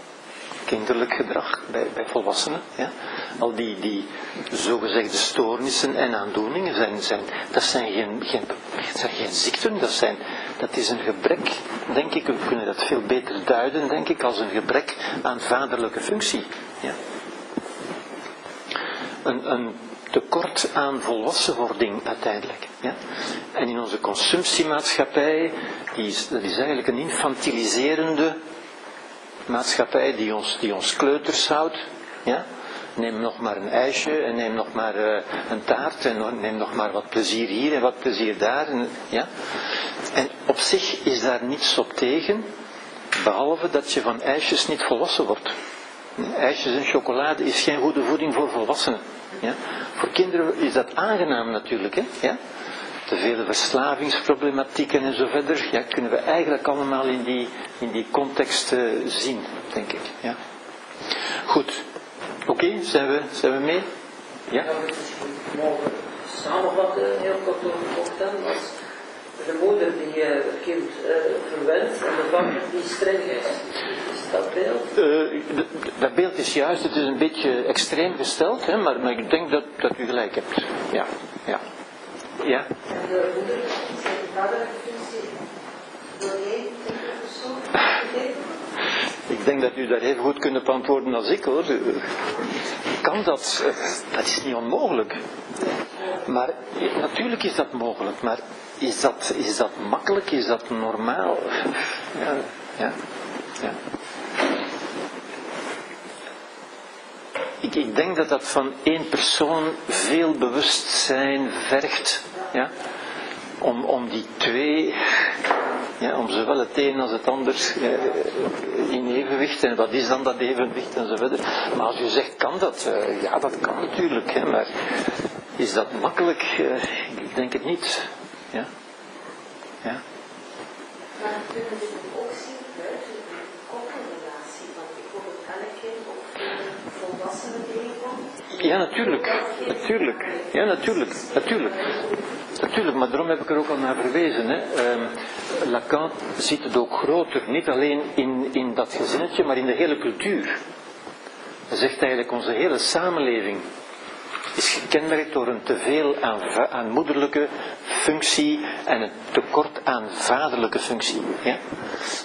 kinderlijk gedrag bij, bij volwassenen. Ja? Al die, die zogezegde stoornissen en aandoeningen, zijn, zijn, dat, zijn geen, geen, dat zijn geen ziekten, dat, zijn, dat is een gebrek, denk ik, we kunnen dat veel beter duiden, denk ik, als een gebrek aan vaderlijke functie. Ja? Een, tekort aan volwassenwording uiteindelijk. Ja? En in onze consumptiemaatschappij, die is, dat is eigenlijk een infantiliserende maatschappij die ons, die ons kleuters houdt. Ja? Neem nog maar een ijsje en neem nog maar uh, een taart en neem nog maar wat plezier hier en wat plezier daar. En, ja? en op zich is daar niets op tegen, behalve dat je van ijsjes niet volwassen wordt. IJsjes en chocolade is geen goede voeding voor volwassenen. Ja? Voor kinderen is dat aangenaam natuurlijk. Hè? Ja? de vele verslavingsproblematieken en zo verder, ja, kunnen we eigenlijk allemaal in die, in die context uh, zien, denk ik. Ja. Goed. Oké, okay, zijn, we, zijn we mee? Ja? mogen samenvatten, heel kort over dan was de moeder die uh, het kind uh, verwendt en de vader die streng is. Is dat beeld? Uh, dat beeld is juist, het is een beetje extreem gesteld, hè, maar, maar ik denk dat, dat u gelijk hebt. Ja, ja. Ja. de moeder, Ik denk dat u daar even goed kunt antwoorden als ik hoor. Kan dat? Dat is niet onmogelijk. Maar natuurlijk is dat mogelijk, maar is dat, is dat makkelijk? Is dat normaal? Ja, ja, ja. Ik, ik denk dat dat van één persoon veel bewustzijn vergt. Ja? Om, om die twee, ja, om zowel het een als het ander eh, in evenwicht. En wat is dan dat evenwicht en zo verder. Maar als u zegt, kan dat? Uh, ja, dat kan natuurlijk. Hè, maar is dat makkelijk? Uh, ik denk het niet. Ja? Ja? Maar kunnen we ook zien buiten de koppelrelatie? Want bijvoorbeeld elk kind of volwassenen? Ja, natuurlijk. Natuurlijk. Ja, natuurlijk. Natuurlijk. Natuurlijk, maar daarom heb ik er ook al naar verwezen. Hè. Um, Lacan ziet het ook groter, niet alleen in, in dat gezinnetje, maar in de hele cultuur. Hij zegt eigenlijk, onze hele samenleving is gekenmerkt door een teveel aan, aan moederlijke functie en een tekort aan vaderlijke functie. Ja?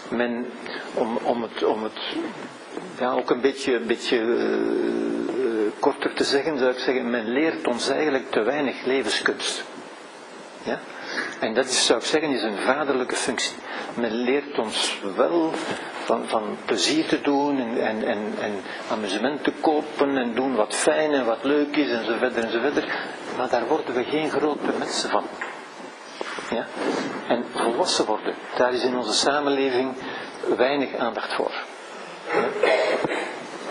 Men, om, om het, om het ja, ook een beetje, beetje uh, korter te zeggen, zou ik zeggen, men leert ons eigenlijk te weinig levenskunst. Ja? En dat zou ik zeggen, is een vaderlijke functie. Men leert ons wel van, van plezier te doen en, en, en, en amusement te kopen en doen wat fijn en wat leuk is en zo verder en zo verder. Maar daar worden we geen grote mensen van. Ja? En volwassen worden, daar is in onze samenleving weinig aandacht voor.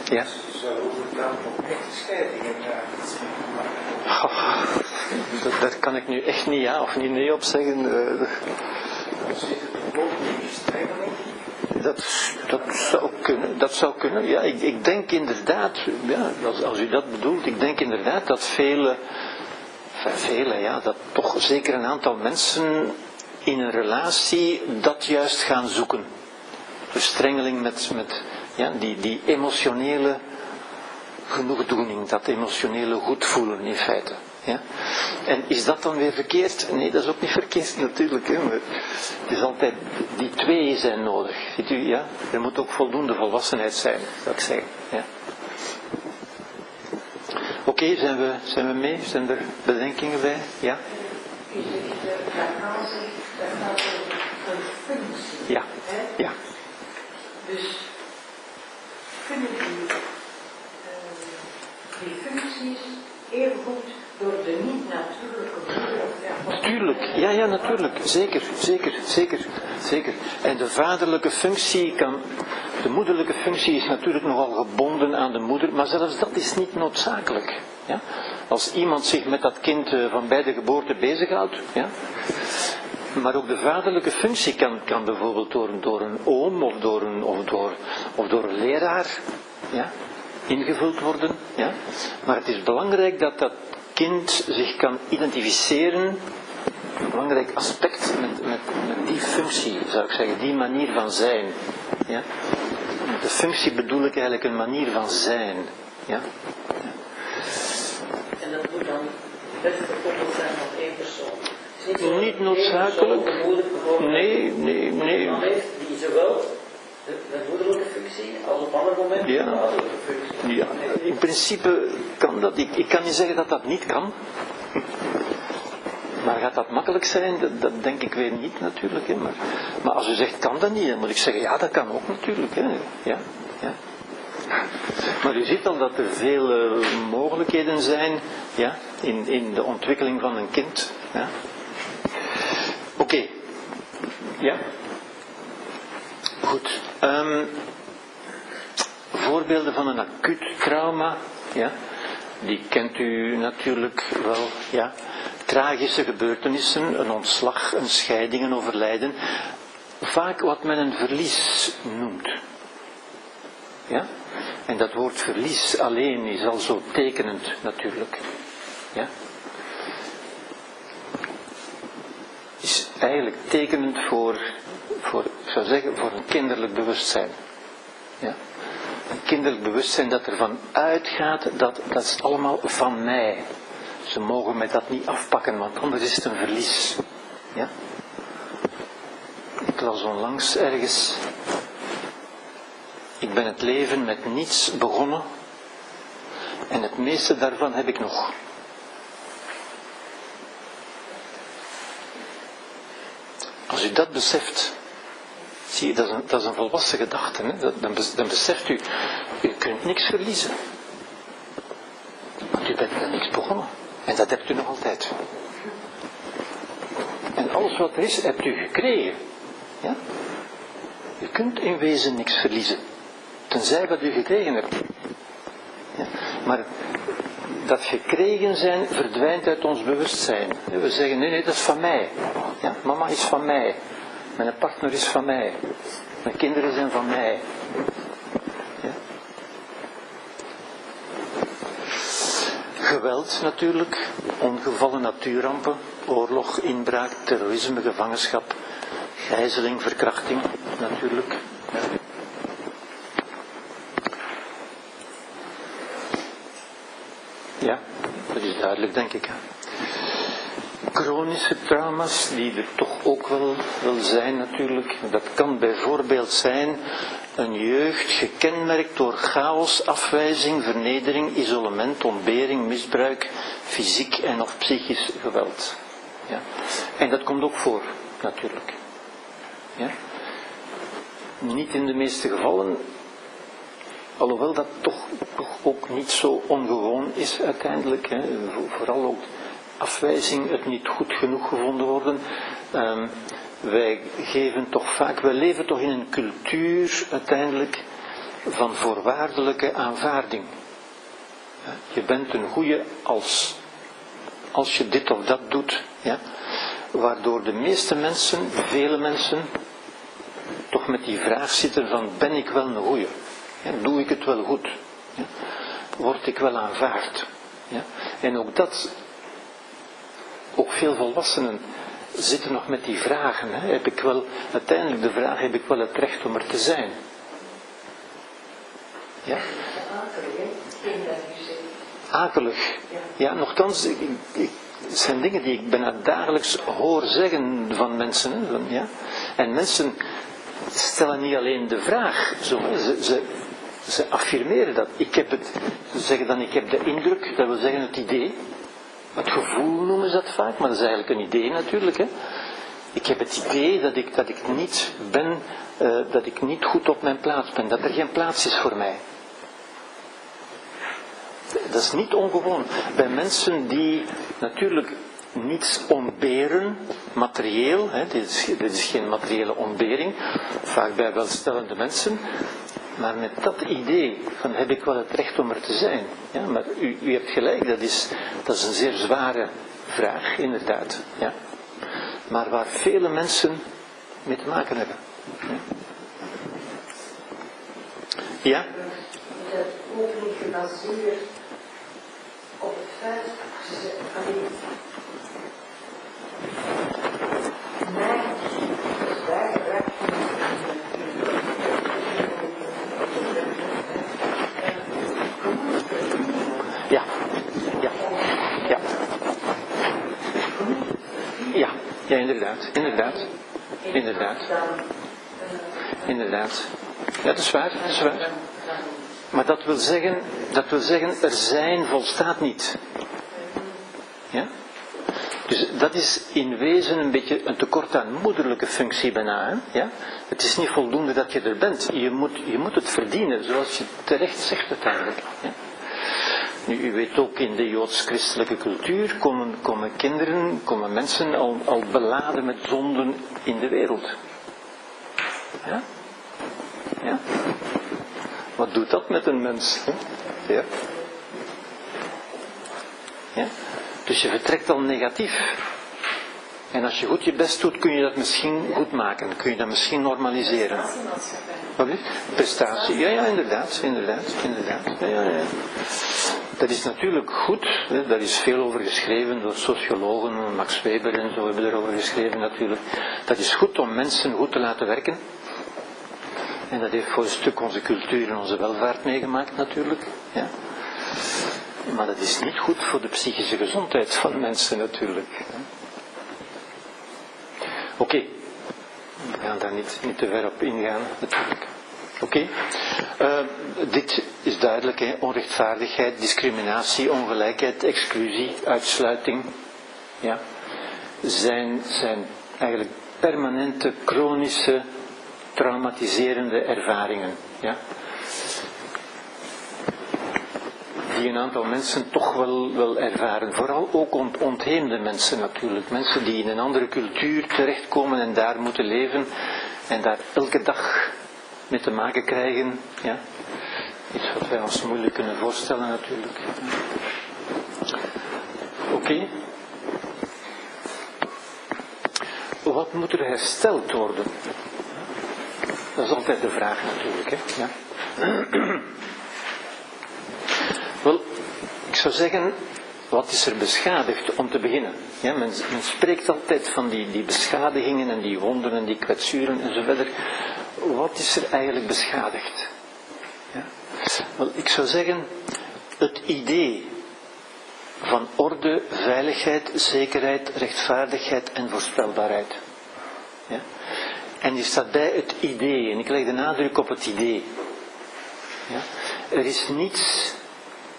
Ja? Oh, dat, daar kan ik nu echt niet ja of niet nee op zeggen. Uh, dat, dat zou kunnen, dat zou kunnen. Ja, ik, ik denk inderdaad, ja, als, als u dat bedoelt, ik denk inderdaad dat vele, vele, ja, dat toch zeker een aantal mensen in een relatie dat juist gaan zoeken. Verstrengeling met, met ja, die, die emotionele genoegdoening, dat emotionele goedvoelen in feite. Ja? En is dat dan weer verkeerd? Nee, dat is ook niet verkeerd natuurlijk. Hè? Maar het is altijd, die twee zijn nodig. Ziet u, ja? Er moet ook voldoende volwassenheid zijn, zou ik zeggen. Ja? Oké, zijn, we, zijn we mee? Zijn er bedenkingen bij? Ja? Ja. Ja. Dus kunnen die functies evengoed door de niet-natuurlijke of ja, ja, natuurlijk. Zeker, zeker, zeker, zeker. En de vaderlijke functie kan. De moederlijke functie is natuurlijk nogal gebonden aan de moeder, maar zelfs dat is niet noodzakelijk. Ja? Als iemand zich met dat kind eh, van bij de geboorte bezighoudt, ja? maar ook de vaderlijke functie kan, kan bijvoorbeeld door, door een oom of door een, of door, of door een leraar ja? Ingevuld worden. Ja? Maar het is belangrijk dat dat kind zich kan identificeren een belangrijk aspect met, met, met die functie, zou ik zeggen, die manier van zijn. Ja? Met de functie bedoel ik eigenlijk een manier van zijn. Ja? En dat moet dan best gekoppeld zijn op één persoon. Niet, Niet noodzakelijk. Nee, nee, nee. die zowel de, de moederlijke functie als op andere momenten Ja. de vaderlijke functie. Ja, in principe kan dat. Ik, ik kan niet zeggen dat dat niet kan. Maar gaat dat makkelijk zijn? Dat, dat denk ik weer niet natuurlijk. Hè. Maar, maar als u zegt kan dat niet, dan moet ik zeggen ja, dat kan ook natuurlijk. Hè. Ja, ja. Maar u ziet al dat er veel eh, mogelijkheden zijn ja, in, in de ontwikkeling van een kind. Ja. Oké. Ja. Goed. Ehm, voorbeelden van een acuut trauma, ja, die kent u natuurlijk wel, ja. Tragische gebeurtenissen, een ontslag, een scheiding, een overlijden. Vaak wat men een verlies noemt. Ja? En dat woord verlies alleen is al zo tekenend natuurlijk. Ja? Is eigenlijk tekenend voor, voor, zou zeggen, voor een kinderlijk bewustzijn. Ja? Een kinderlijk bewustzijn dat ervan uitgaat dat dat is allemaal van mij. Ze mogen mij dat niet afpakken, want anders is het een verlies. Ja? Ik las onlangs ergens. Ik ben het leven met niets begonnen en het meeste daarvan heb ik nog. Als u dat beseft, zie dat is een, volwassen gedachte. Hè? Dan, dan beseft u, u kunt niks verliezen. Want u bent met niks begonnen. En dat hebt u nog altijd. En alles wat er is, hebt u gekregen. Ja? U kunt in wezen niks verliezen. Tenzij wat u gekregen hebt. Ja? Maar dat gekregen zijn verdwijnt uit ons bewustzijn. We zeggen, nee, nee, dat is van mij. Ja? Mama is van mij. Mijn partner is van mij. Mijn kinderen zijn van mij. Geweld natuurlijk, ongevallen natuurrampen, oorlog, inbraak, terrorisme, gevangenschap, gijzeling, verkrachting natuurlijk. Ja. Dat is duidelijk, denk ik. Chronische trauma's, die er toch ook wel, wel zijn natuurlijk. Dat kan bijvoorbeeld zijn een jeugd gekenmerkt door chaos, afwijzing, vernedering, isolement, ontbering, misbruik, fysiek en of psychisch geweld. Ja. En dat komt ook voor, natuurlijk. Ja. Niet in de meeste gevallen, Alhoewel dat toch, toch ook niet zo ongewoon is uiteindelijk. Hè. Vo- Vooral ook afwijzing, het niet goed genoeg gevonden worden. Ehm, wij geven toch vaak, wij leven toch in een cultuur uiteindelijk van voorwaardelijke aanvaarding. Je bent een goede als. Als je dit of dat doet. Ja. Waardoor de meeste mensen, vele mensen, toch met die vraag zitten van ben ik wel een goeie? Ja, doe ik het wel goed? Word ik wel aanvaard? Ja? En ook dat, ook veel volwassenen zitten nog met die vragen. Hè? Heb ik wel, uiteindelijk de vraag, heb ik wel het recht om er te zijn? Ja? Akelig. Ja, nogthans, het zijn dingen die ik bijna dagelijks hoor zeggen van mensen. Hè, ja. En mensen stellen niet alleen de vraag, zo, ze, ze, ze affirmeren dat. Ik heb het, ze zeggen dan ik heb de indruk, dat wil zeggen het idee. Het gevoel noemen ze dat vaak, maar dat is eigenlijk een idee natuurlijk. Hè. Ik heb het idee dat ik, dat ik niet ben, uh, dat ik niet goed op mijn plaats ben, dat er geen plaats is voor mij. Dat is niet ongewoon. Bij mensen die natuurlijk niets ontberen, materieel, hè, dit, is, dit is geen materiële ontbering, vaak bij welstellende mensen, maar met dat idee van heb ik wel het recht om er te zijn. Ja, maar u, u hebt gelijk, dat is, dat is een zeer zware vraag, inderdaad. Ja. Maar waar vele mensen mee te maken hebben. Ja? Gebaseerd op het ze alleen mij dus daar raakt Ja, ja, ja. Ja, ja, inderdaad, inderdaad, inderdaad, inderdaad. Ja, dat is waar. Maar dat wil zeggen, dat wil zeggen, er zijn volstaat niet. Ja? Dus dat is in wezen een beetje een tekort aan moederlijke functie bijna. Ja? Het is niet voldoende dat je er bent. Je moet, je moet het verdienen, zoals je terecht zegt uiteindelijk. Ja? Nu, u weet ook, in de joods-christelijke cultuur komen, komen kinderen, komen mensen al, al beladen met zonden in de wereld. Ja? Ja? Wat doet dat met een mens? Ja? Ja? Dus je vertrekt al negatief. En als je goed je best doet, kun je dat misschien goed maken. Kun je dat misschien normaliseren. Prestatie. Ja, ja, inderdaad. Inderdaad. inderdaad. Ja, ja. Dat is natuurlijk goed. Hè. Daar is veel over geschreven door sociologen. Max Weber en zo hebben erover geschreven natuurlijk. Dat is goed om mensen goed te laten werken. En dat heeft voor een stuk onze cultuur en onze welvaart meegemaakt natuurlijk. Ja. Maar dat is niet goed voor de psychische gezondheid van mensen natuurlijk. Oké. We gaan daar niet, niet te ver op ingaan natuurlijk. Oké, uh, dit is duidelijk, hè? onrechtvaardigheid, discriminatie, ongelijkheid, exclusie, uitsluiting, ja, zijn, zijn eigenlijk permanente, chronische, traumatiserende ervaringen. Ja? Die een aantal mensen toch wel, wel ervaren. Vooral ook ont, ontheemde mensen natuurlijk. Mensen die in een andere cultuur terechtkomen en daar moeten leven en daar elke dag mee te maken krijgen. Ja. Iets wat wij ons moeilijk kunnen voorstellen natuurlijk. Oké. Wat moet er hersteld worden? Dat is altijd de vraag natuurlijk. Hè? Ja. Wel, ik zou zeggen, wat is er beschadigd om te beginnen? Ja, men, men, spreekt altijd van die, die beschadigingen en die wonden en die kwetsuren en zo verder. Wat is er eigenlijk beschadigd? Ja? Wel, ik zou zeggen, het idee van orde, veiligheid, zekerheid, rechtvaardigheid en voorspelbaarheid. Ja? En je staat bij het idee, en ik leg de nadruk op het idee. Ja? Er is niets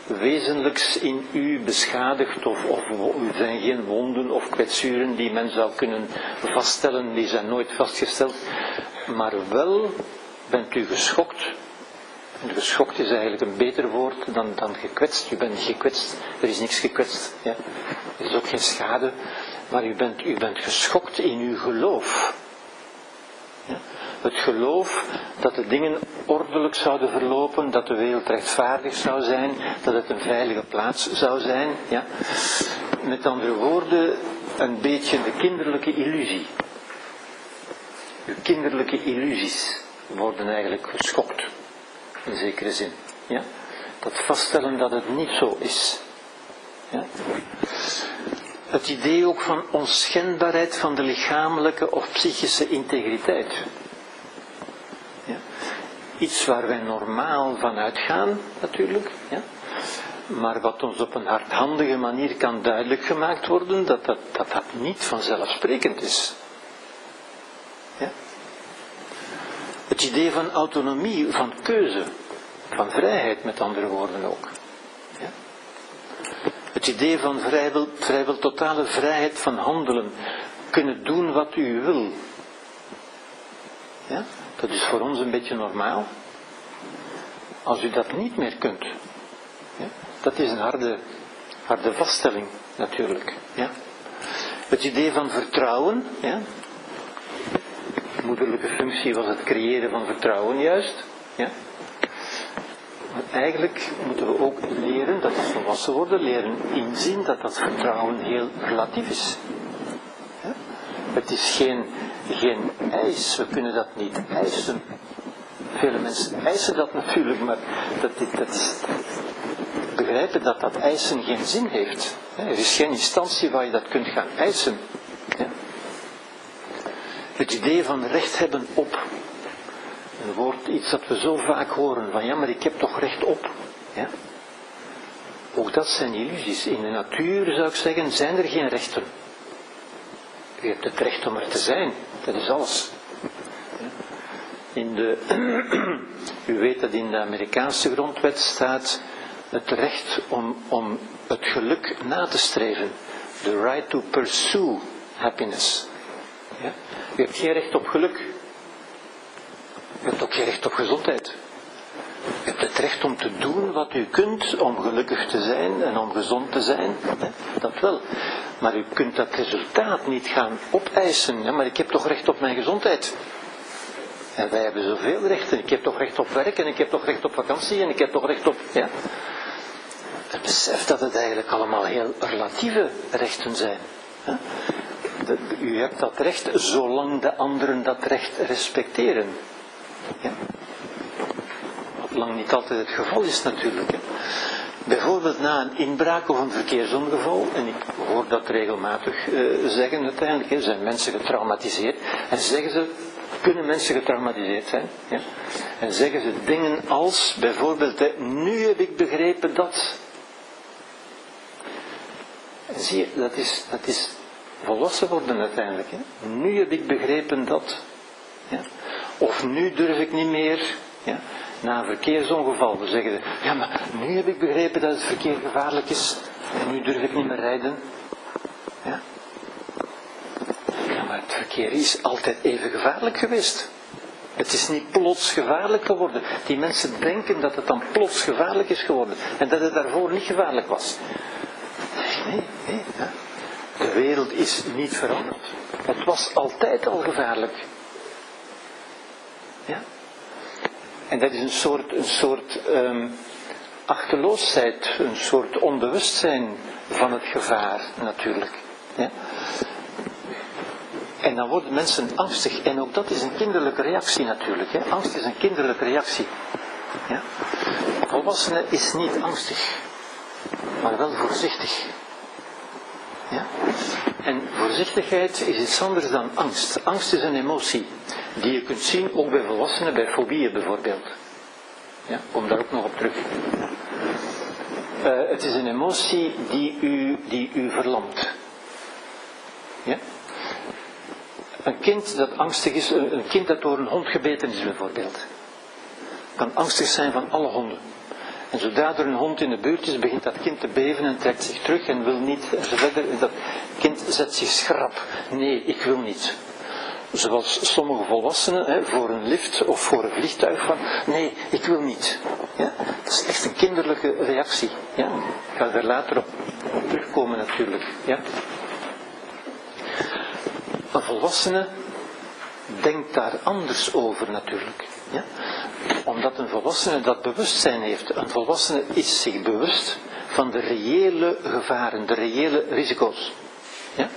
wezenlijks in u beschadigd of, of u zijn geen wonden of kwetsuren die men zou kunnen vaststellen, die zijn nooit vastgesteld, maar wel bent u geschokt. En geschokt is eigenlijk een beter woord dan, dan gekwetst. U bent gekwetst, er is niks gekwetst. Ja. Er is ook geen schade, maar u bent, u bent geschokt in uw geloof. Ja. Het geloof dat de dingen ordelijk zouden verlopen, dat de wereld rechtvaardig zou zijn, dat het een veilige plaats zou zijn. Ja. Met andere woorden, een beetje de kinderlijke illusie. Uw kinderlijke illusies worden eigenlijk geschokt, in zekere zin. Ja. Dat vaststellen dat het niet zo is. Ja. Het idee ook van onschendbaarheid van de lichamelijke of psychische integriteit. Iets waar wij normaal van uitgaan, natuurlijk. Ja. maar wat ons op een hardhandige manier kan duidelijk gemaakt worden, dat dat, dat, dat niet vanzelfsprekend is. Ja? Het idee van autonomie, van keuze, van vrijheid met andere woorden ook. Ja? Het idee van vrijwel totale vrijheid van handelen, kunnen doen wat u wil. Ja? Dat is voor ons een beetje normaal. Als u dat niet meer kunt, ja? dat is een harde, harde vaststelling natuurlijk. Ja? Het idee van vertrouwen, ja? moederlijke functie was het creëren van vertrouwen juist. Ja? Maar eigenlijk moeten we ook leren, dat is volwassen worden, leren inzien dat dat vertrouwen heel relatief is. Het is geen, geen eis, we kunnen dat niet eisen. Vele mensen eisen dat natuurlijk, maar dat, dat, dat begrijpen dat dat eisen geen zin heeft. Er is geen instantie waar je dat kunt gaan eisen. Het idee van recht hebben op. Een woord, iets dat we zo vaak horen, van ja, maar ik heb toch recht op. Ja? Ook dat zijn illusies. In de natuur, zou ik zeggen, zijn er geen rechten. U hebt het recht om er te zijn, dat is alles. In de, u weet dat in de Amerikaanse grondwet staat het recht om, om het geluk na te streven. The right to pursue happiness. Ja? U hebt geen recht op geluk. U hebt ook geen recht op gezondheid. U hebt het recht om te doen wat u kunt om gelukkig te zijn en om gezond te zijn. Dat wel. Maar u kunt dat resultaat niet gaan opeisen. Maar ik heb toch recht op mijn gezondheid. En wij hebben zoveel rechten. Ik heb toch recht op werk en ik heb toch recht op vakantie en ik heb toch recht op. Ja? Het besef dat het eigenlijk allemaal heel relatieve rechten zijn. u hebt dat recht zolang de anderen dat recht respecteren. Ja? Lang niet altijd het geval is natuurlijk. Hè? Bijvoorbeeld na een inbraak of een verkeersongeval, en ik hoor dat regelmatig uh, zeggen uiteindelijk, hè, zijn mensen getraumatiseerd, en zeggen ze, kunnen mensen getraumatiseerd zijn, ja? en zeggen ze dingen als, bijvoorbeeld, hè, nu heb ik begrepen dat. En zie je, dat is, dat is volwassen worden uiteindelijk. Hè? Nu heb ik begrepen dat. Ja? Of nu durf ik niet meer. Ja? Na een verkeersongeval, we zeggen ja maar nu heb ik begrepen dat het verkeer gevaarlijk is. En nu durf ik niet meer rijden. Ja? ja, maar het verkeer is altijd even gevaarlijk geweest. Het is niet plots gevaarlijk geworden. Die mensen denken dat het dan plots gevaarlijk is geworden. En dat het daarvoor niet gevaarlijk was. Nee, nee. Ja. De wereld is niet veranderd. Het was altijd al gevaarlijk. Ja? En dat is een soort, een soort um, achterloosheid, een soort onbewustzijn van het gevaar natuurlijk. Ja? En dan worden mensen angstig. En ook dat is een kinderlijke reactie natuurlijk. Hè? Angst is een kinderlijke reactie. Ja? Volwassene is niet angstig, maar wel voorzichtig. Ja? En voorzichtigheid is iets anders dan angst. Angst is een emotie die je kunt zien ook bij volwassenen, bij fobieën bijvoorbeeld. Ja, kom daar ook nog op terug. Uh, het is een emotie die u, die u verlamt. Ja? Een kind dat angstig is, een kind dat door een hond gebeten is bijvoorbeeld, kan angstig zijn van alle honden. En zodra er een hond in de buurt is, begint dat kind te beven en trekt zich terug en wil niet verder. Dat kind zet zich schrap. Nee, ik wil niet. Zoals sommige volwassenen hè, voor een lift of voor een vliegtuig van, nee, ik wil niet. Ja? Dat is echt een kinderlijke reactie. Ja? Ik ga er later op terugkomen natuurlijk. Ja? Een volwassene denkt daar anders over natuurlijk. Ja? Omdat een volwassene dat bewustzijn heeft. Een volwassene is zich bewust van de reële gevaren, de reële risico's. Ja?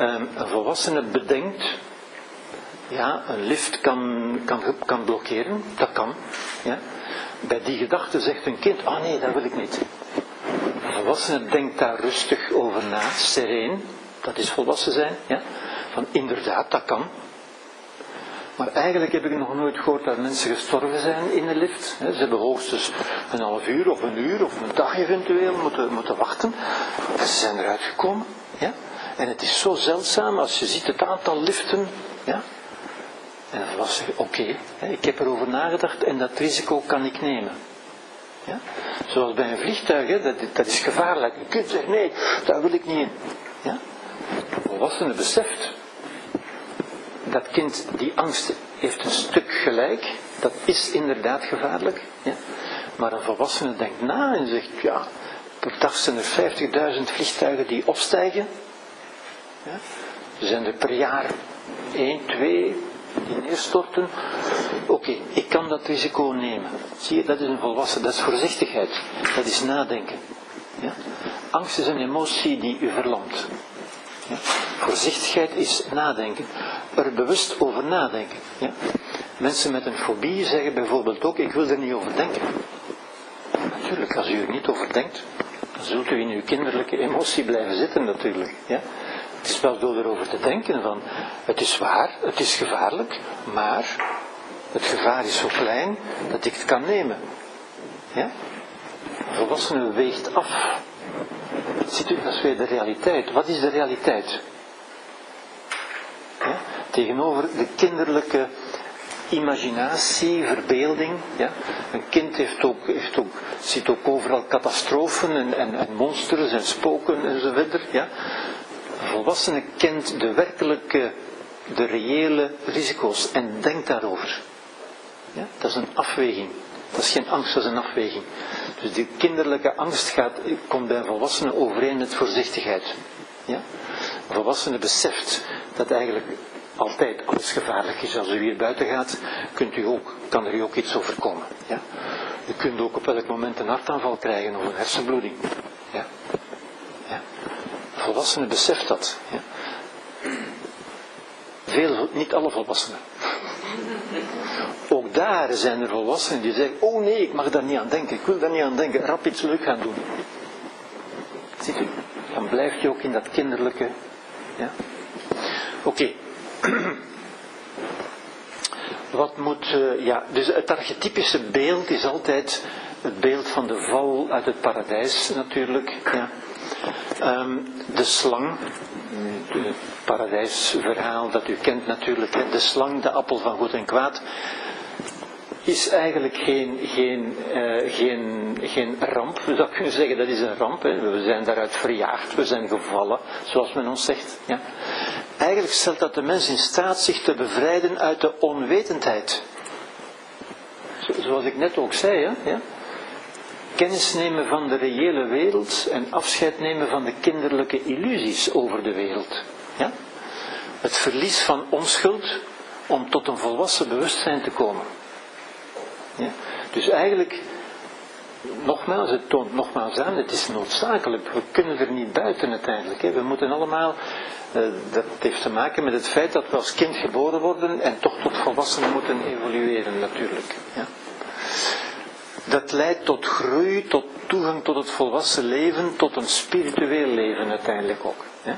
Um, een volwassene bedenkt, ja, een lift kan, kan, kan blokkeren, dat kan. Ja? Bij die gedachte zegt een kind, oh nee, dat wil ik niet. Een volwassene denkt daar rustig over na, sereen, dat is volwassen zijn. Ja? Van inderdaad, dat kan. Maar eigenlijk heb ik nog nooit gehoord dat mensen gestorven zijn in de lift. Ze hebben hoogstens een half uur of een uur of een dag eventueel moeten, moeten wachten. En ze zijn eruit gekomen. Ja? En het is zo zeldzaam als je ziet het aantal liften. Ja? En dan was oké, ik heb erover nagedacht en dat risico kan ik nemen. Ja? Zoals bij een vliegtuig, hè, dat, dat is gevaarlijk. Je kunt zeggen, nee, daar wil ik niet in. Ja? Volwassene beseft dat kind, die angst heeft een stuk gelijk. Dat is inderdaad gevaarlijk. Ja? Maar een volwassene denkt na en zegt, ja, per dag zijn er 50.000 vliegtuigen die opstijgen. Er zijn er per jaar 1, 2 die neerstorten. Oké, ik kan dat risico nemen. Zie je, dat is een volwassen, dat is voorzichtigheid. Dat is nadenken. Ja? Angst is een emotie die u verlamt. Ja? Voorzichtigheid is nadenken. Er bewust over nadenken. Ja? Mensen met een fobie zeggen bijvoorbeeld ook, ik wil er niet over denken. Natuurlijk, als u er niet over denkt, dan zult u in uw kinderlijke emotie blijven zitten natuurlijk. Ja? Het is wel door erover te denken van, het is waar, het is gevaarlijk, maar het gevaar is zo klein dat ik het kan nemen. Ja? Volwassene weegt af. Ziet u, is weer de realiteit. Wat is de realiteit? Tegenover de kinderlijke imaginatie, verbeelding. Ja? Een kind heeft ook, heeft ook, ziet ook overal catastrofen en, en, en monsters en spoken enzovoort. Ja? Een volwassene kent de werkelijke, de reële risico's en denkt daarover. Ja? Dat is een afweging. Dat is geen angst, dat is een afweging. Dus die kinderlijke angst gaat, komt bij een volwassene overeen met voorzichtigheid. Ja? Een volwassene beseft dat eigenlijk altijd alles gevaarlijk is. Als u hier buiten gaat, kunt u ook, kan er u ook iets overkomen. Ja? U kunt ook op elk moment een hartaanval krijgen of een hersenbloeding. Ja? Ja? Een volwassene beseft dat. Ja? Veel, niet alle volwassenen. Ook daar zijn er volwassenen die zeggen, oh nee, ik mag daar niet aan denken, ik wil daar niet aan denken, rap iets leuk gaan doen. Dan blijft je ook in dat kinderlijke. Ja? Oké. Wat moet, uh, ja, dus het archetypische beeld is altijd het beeld van de val uit het paradijs natuurlijk. Ja. Um, de slang, het paradijsverhaal dat u kent natuurlijk, de slang, de appel van goed en kwaad, is eigenlijk geen, geen, uh, geen, geen ramp. We zouden kunnen zeggen dat is een ramp. Hè. We zijn daaruit verjaagd, we zijn gevallen, zoals men ons zegt. Ja. Eigenlijk stelt dat de mens in staat zich te bevrijden uit de onwetendheid. Zoals ik net ook zei, hè? Ja? Kennis nemen van de reële wereld en afscheid nemen van de kinderlijke illusies over de wereld. Ja? Het verlies van onschuld om tot een volwassen bewustzijn te komen. Ja? Dus eigenlijk, nogmaals, het toont nogmaals aan, het is noodzakelijk. We kunnen er niet buiten uiteindelijk. Hè? We moeten allemaal, uh, dat heeft te maken met het feit dat we als kind geboren worden en toch tot volwassenen moeten evolueren natuurlijk. Ja? Dat leidt tot groei, tot toegang tot het volwassen leven, tot een spiritueel leven uiteindelijk ook. Ja?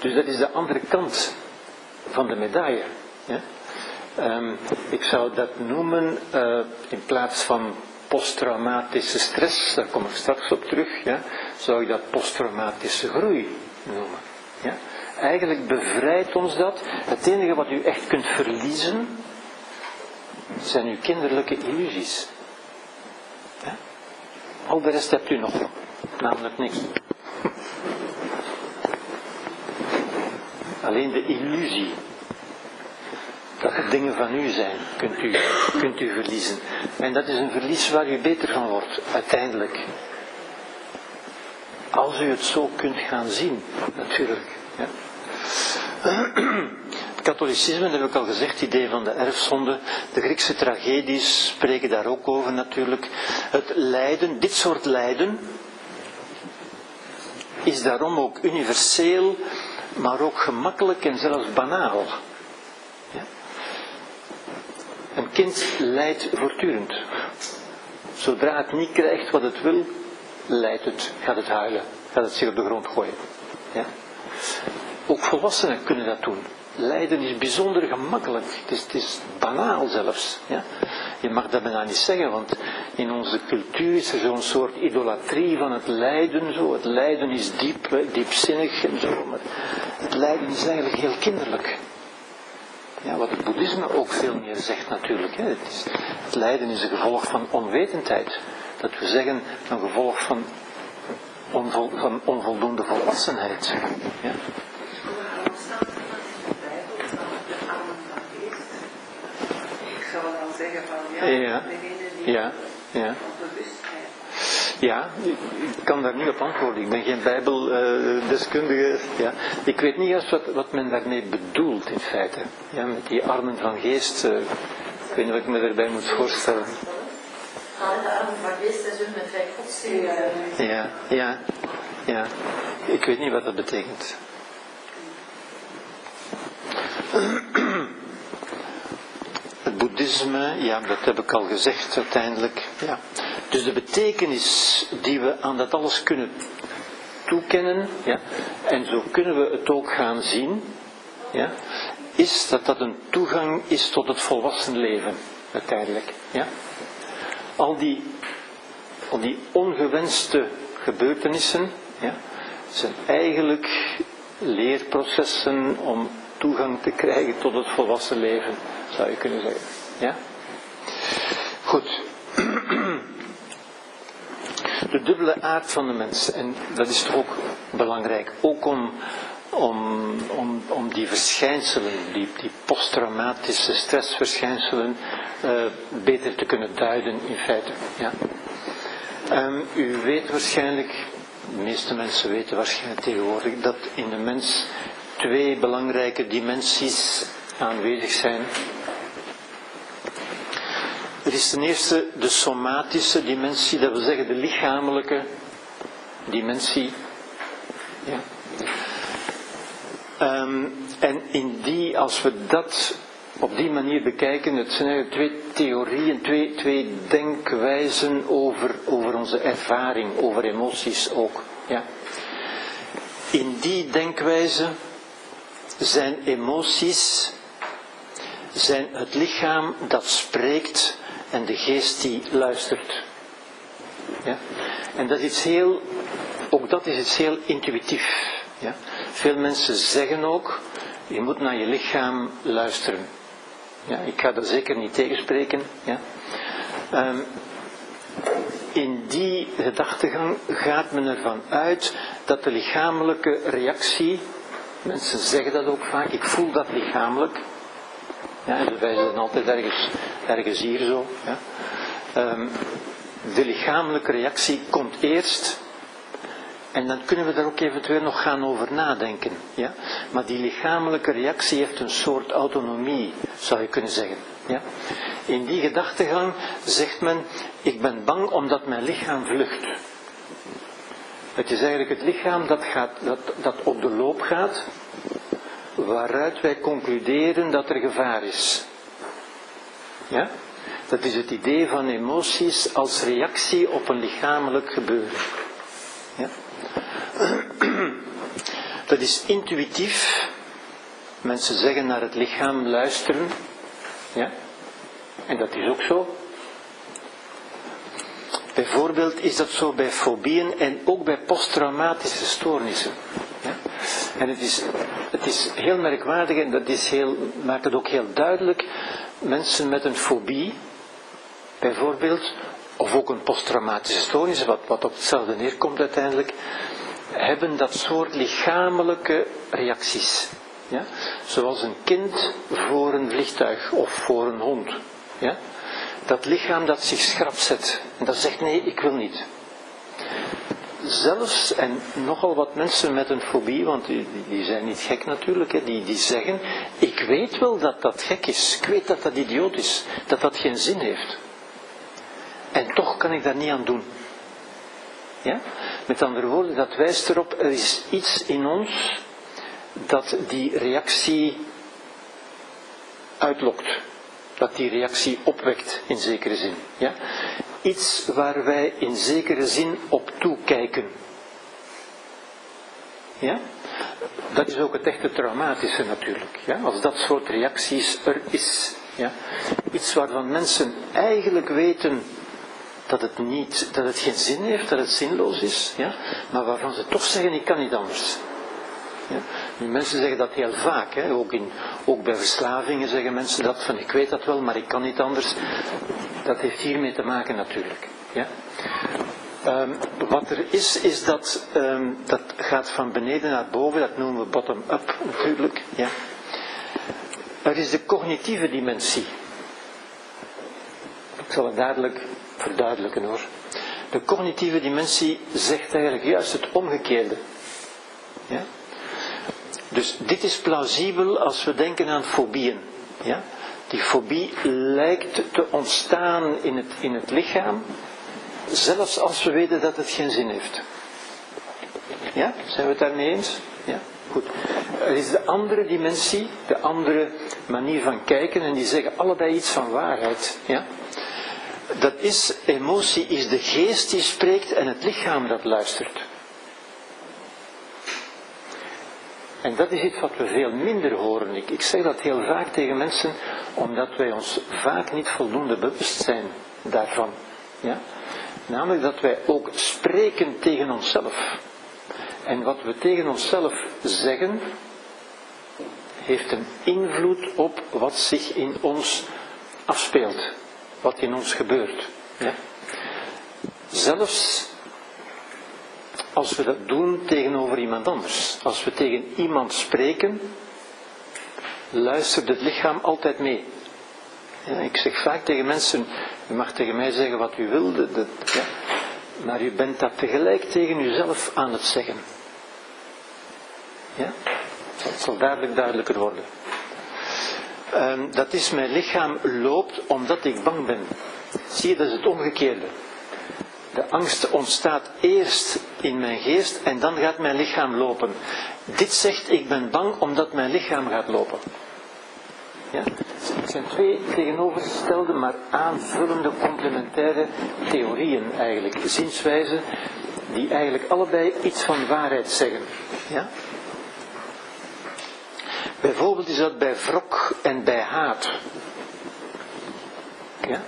Dus dat is de andere kant van de medaille. Ja? Um, ik zou dat noemen, uh, in plaats van posttraumatische stress, daar kom ik straks op terug, ja, zou ik dat posttraumatische groei noemen. Ja? Eigenlijk bevrijdt ons dat. Het enige wat u echt kunt verliezen, zijn uw kinderlijke illusies. Al de rest hebt u nog, namelijk niks. Alleen de illusie dat er dingen van u zijn, kunt u, kunt u verliezen. En dat is een verlies waar u beter van wordt, uiteindelijk. Als u het zo kunt gaan zien, natuurlijk. Ja. Katholicisme, dat heb ik al gezegd, het idee van de erfzonde. De Griekse tragedies spreken daar ook over natuurlijk. Het lijden, dit soort lijden, is daarom ook universeel, maar ook gemakkelijk en zelfs banaal. Een kind lijdt voortdurend. Zodra het niet krijgt wat het wil, lijdt het, gaat het huilen, gaat het zich op de grond gooien. Ja? Ook volwassenen kunnen dat doen. Lijden is bijzonder gemakkelijk. Het is, het is banaal zelfs. Ja? Je mag dat bijna niet zeggen, want in onze cultuur is er zo'n soort idolatrie van het lijden. Zo. Het lijden is diep, diepzinnig en zo. Maar het lijden is eigenlijk heel kinderlijk. Ja, wat het boeddhisme ook veel meer zegt natuurlijk. Hè. Het, is, het lijden is een gevolg van onwetendheid. Dat we zeggen een gevolg van onvoldoende volwassenheid. Ja. Ik zou dan zeggen van ja, Ja. degene die Ja, ja. ik kan daar niet op antwoorden. Ik ben geen bijbeldeskundige. Ja. Ik weet niet juist wat, wat men daarmee bedoelt in feite. Ja, met die armen van geest. eh, ik weet niet wat ik me daarbij moet voorstellen. Armen van geest met godsdiensten. Ja, ja, ja. Ik weet niet wat dat betekent. Boeddhisme, ja, dat heb ik al gezegd uiteindelijk. Ja. Dus de betekenis die we aan dat alles kunnen toekennen, ja, en zo kunnen we het ook gaan zien, ja, is dat dat een toegang is tot het volwassen leven, uiteindelijk. Ja. Al die al die ongewenste gebeurtenissen ja, zijn eigenlijk leerprocessen om toegang te krijgen tot het volwassen leven, zou je kunnen zeggen. Ja? Goed. De dubbele aard van de mens, en dat is toch ook belangrijk, ook om, om, om, om die verschijnselen, die, posttraumatische stressverschijnselen, eh, beter te kunnen duiden in feite. Ja? Ehm, u weet waarschijnlijk, de meeste mensen weten waarschijnlijk tegenwoordig, dat in de mens twee belangrijke dimensies aanwezig zijn. Er is ten eerste de somatische dimensie, dat wil zeggen de lichamelijke dimensie. Ja. Ehm, en in die, als we dat op die manier bekijken, het zijn eigenlijk twee theorieën, twee, twee denkwijzen over, over onze ervaring, over emoties ook. Ja. In die denkwijze zijn emoties, zijn het lichaam dat spreekt en de geest die luistert. Ja. En dat is heel, ook dat is iets heel intuïtief. Ja. Veel mensen zeggen ook, je moet naar je lichaam luisteren. Ja, ik ga daar zeker niet tegenspreken. Ja. Ehm, in die gedachtegang gaat men ervan uit dat de lichamelijke reactie, mensen zeggen dat ook vaak, ik voel dat lichamelijk. Ja, en wij zijn altijd ergens, ergens hier zo. Ja. Ehm, de lichamelijke reactie komt eerst en dan kunnen we daar ook eventueel nog gaan over nadenken. Ja? Maar die lichamelijke reactie heeft een soort autonomie, zou je kunnen zeggen. Ja? In die gedachtegang zegt men, ik ben bang omdat mijn lichaam vlucht. Het is eigenlijk het lichaam dat, gaat, dat, dat op de loop gaat, waaruit wij concluderen dat er gevaar is. Ja? Dat is het idee van emoties als reactie op een lichamelijk gebeuren. Ja? Dat is intuïtief. Mensen zeggen naar het lichaam luisteren. Ja? En dat is ook zo. Bijvoorbeeld is dat zo bij fobieën en ook bij posttraumatische stoornissen. Ja? En het is, het is heel merkwaardig en dat is heel, maakt het ook heel duidelijk. Mensen met een fobie, bijvoorbeeld, of ook een posttraumatische stoornis, wat, wat op hetzelfde neerkomt uiteindelijk, hebben dat soort lichamelijke reacties. Ja? Zoals een kind voor een vliegtuig of voor een hond. Ja? Dat lichaam dat zich schrap zet en dat zegt nee, ik wil niet. Zelfs, en nogal wat mensen met een fobie, want die, die zijn niet gek natuurlijk, hè, die, die zeggen, ik weet wel dat dat gek is, ik weet dat dat idioot is, dat dat geen zin heeft. En toch kan ik daar niet aan doen. Ja? Met andere woorden, dat wijst erop, er is iets in ons dat die reactie uitlokt. Dat die reactie opwekt in zekere zin. Ja? Iets waar wij in zekere zin op toekijken. Ja? dat is ook het echte traumatische natuurlijk. Ja? Als dat soort reacties er is. Ja? Iets waarvan mensen eigenlijk weten dat het, niet, dat het geen zin heeft, dat het zinloos is, ja? maar waarvan ze toch zeggen, ik kan niet anders. Ja? Mensen zeggen dat heel vaak, hè? Ook, in, ook bij verslavingen zeggen mensen dat, van ik weet dat wel, maar ik kan niet anders. Dat heeft hiermee te maken natuurlijk. Ja? Um, wat er is, is dat, um, dat gaat van beneden naar boven, dat noemen we bottom-up natuurlijk. Ja. Er is de cognitieve dimensie. Ik zal het dadelijk verduidelijken hoor. De cognitieve dimensie zegt eigenlijk juist het omgekeerde. Ja? Dus dit is plausibel als we denken aan fobieën. Ja? Die fobie lijkt te ontstaan in het, in het lichaam, zelfs als we weten dat het geen zin heeft. Ja, zijn we het daarmee eens? Ja, goed. Er is de andere dimensie, de andere manier van kijken, en die zeggen allebei iets van waarheid. Ja? Dat is, emotie is de geest die spreekt en het lichaam dat luistert. En dat is iets wat we veel minder horen. Ik, ik zeg dat heel vaak tegen mensen, omdat wij ons vaak niet voldoende bewust zijn daarvan. Ja? Namelijk dat wij ook spreken tegen onszelf. En wat we tegen onszelf zeggen, heeft een invloed op wat zich in ons afspeelt. Wat in ons gebeurt. Ja? Zelfs als we dat doen tegenover iemand anders. Als we tegen iemand spreken, luistert het lichaam altijd mee. Ik zeg vaak tegen mensen, u mag tegen mij zeggen wat u wil, ja, maar u bent dat tegelijk tegen uzelf aan het zeggen. Ja? Dat zal dadelijk duidelijker worden. Um, dat is mijn lichaam loopt omdat ik bang ben. Zie je, dat is het omgekeerde. De angst ontstaat eerst in mijn geest en dan gaat mijn lichaam lopen. Dit zegt ik ben bang omdat mijn lichaam gaat lopen. Ja? Het zijn twee tegenovergestelde, maar aanvullende complementaire theorieën eigenlijk, zienswijzen, die eigenlijk allebei iets van waarheid zeggen. Ja? Bijvoorbeeld is dat bij wrok en bij haat. Ja?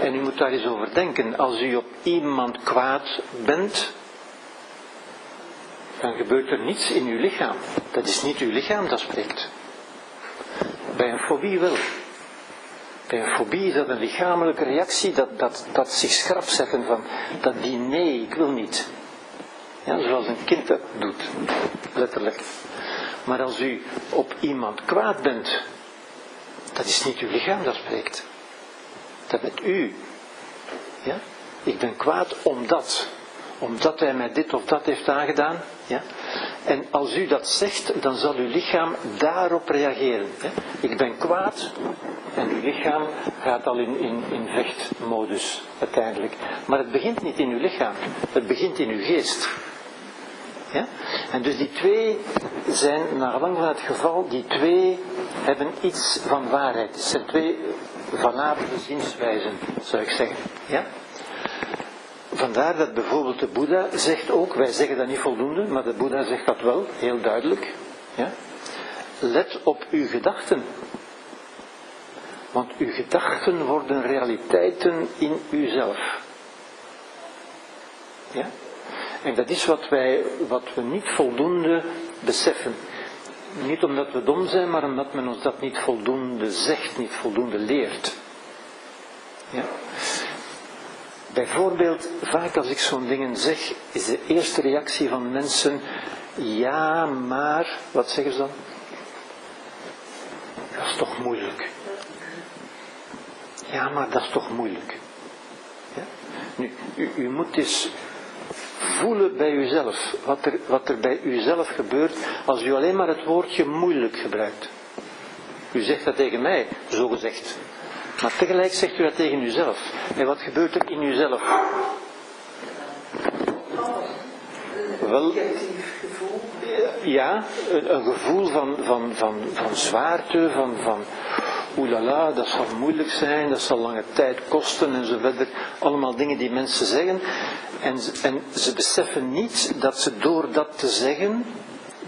En u moet daar eens over denken. Als u op iemand kwaad bent, dan gebeurt er niets in uw lichaam. Dat is niet uw lichaam dat spreekt. Bij een fobie wel. Bij een fobie is dat een lichamelijke reactie dat, dat, dat zich schrap zetten van dat die nee, ik wil niet. Ja, zoals een kind dat doet, letterlijk. Maar als u op iemand kwaad bent, dat is niet uw lichaam dat spreekt. Dat bent u. Ja? Ik ben kwaad omdat. Omdat hij mij dit of dat heeft aangedaan. Ja? En als u dat zegt, dan zal uw lichaam daarop reageren. Hè? Ik ben kwaad en uw lichaam gaat al in, in, in vechtmodus uiteindelijk. Maar het begint niet in uw lichaam, het begint in uw geest. Ja? En dus die twee zijn, naar lang van het geval, die twee hebben iets van waarheid. Het zijn twee valabele zienswijzen, zou ik zeggen. Ja? Vandaar dat bijvoorbeeld de Boeddha zegt ook, wij zeggen dat niet voldoende, maar de Boeddha zegt dat wel, heel duidelijk. Ja? Let op uw gedachten. Want uw gedachten worden realiteiten in uzelf. Ja? En dat is wat, wij, wat we niet voldoende beseffen. Niet omdat we dom zijn, maar omdat men ons dat niet voldoende zegt, niet voldoende leert. Ja. Bijvoorbeeld, vaak als ik zo'n dingen zeg, is de eerste reactie van mensen, ja, maar, wat zeggen ze dan? Dat is toch moeilijk. Ja, maar dat is toch moeilijk. Ja? Nu, u, u moet dus voelen bij uzelf, wat er, wat er bij uzelf gebeurt, als u alleen maar het woordje moeilijk gebruikt. U zegt dat tegen mij, zo gezegd. Maar tegelijk zegt u dat tegen uzelf. En wat gebeurt er in uzelf? Wel, ja, een, gevoel van, van, van, van zwaarte, van, van oelala, dat zal moeilijk zijn, dat zal lange tijd kosten en zo verder. Allemaal dingen die mensen zeggen. En, en ze beseffen niet dat ze door dat te zeggen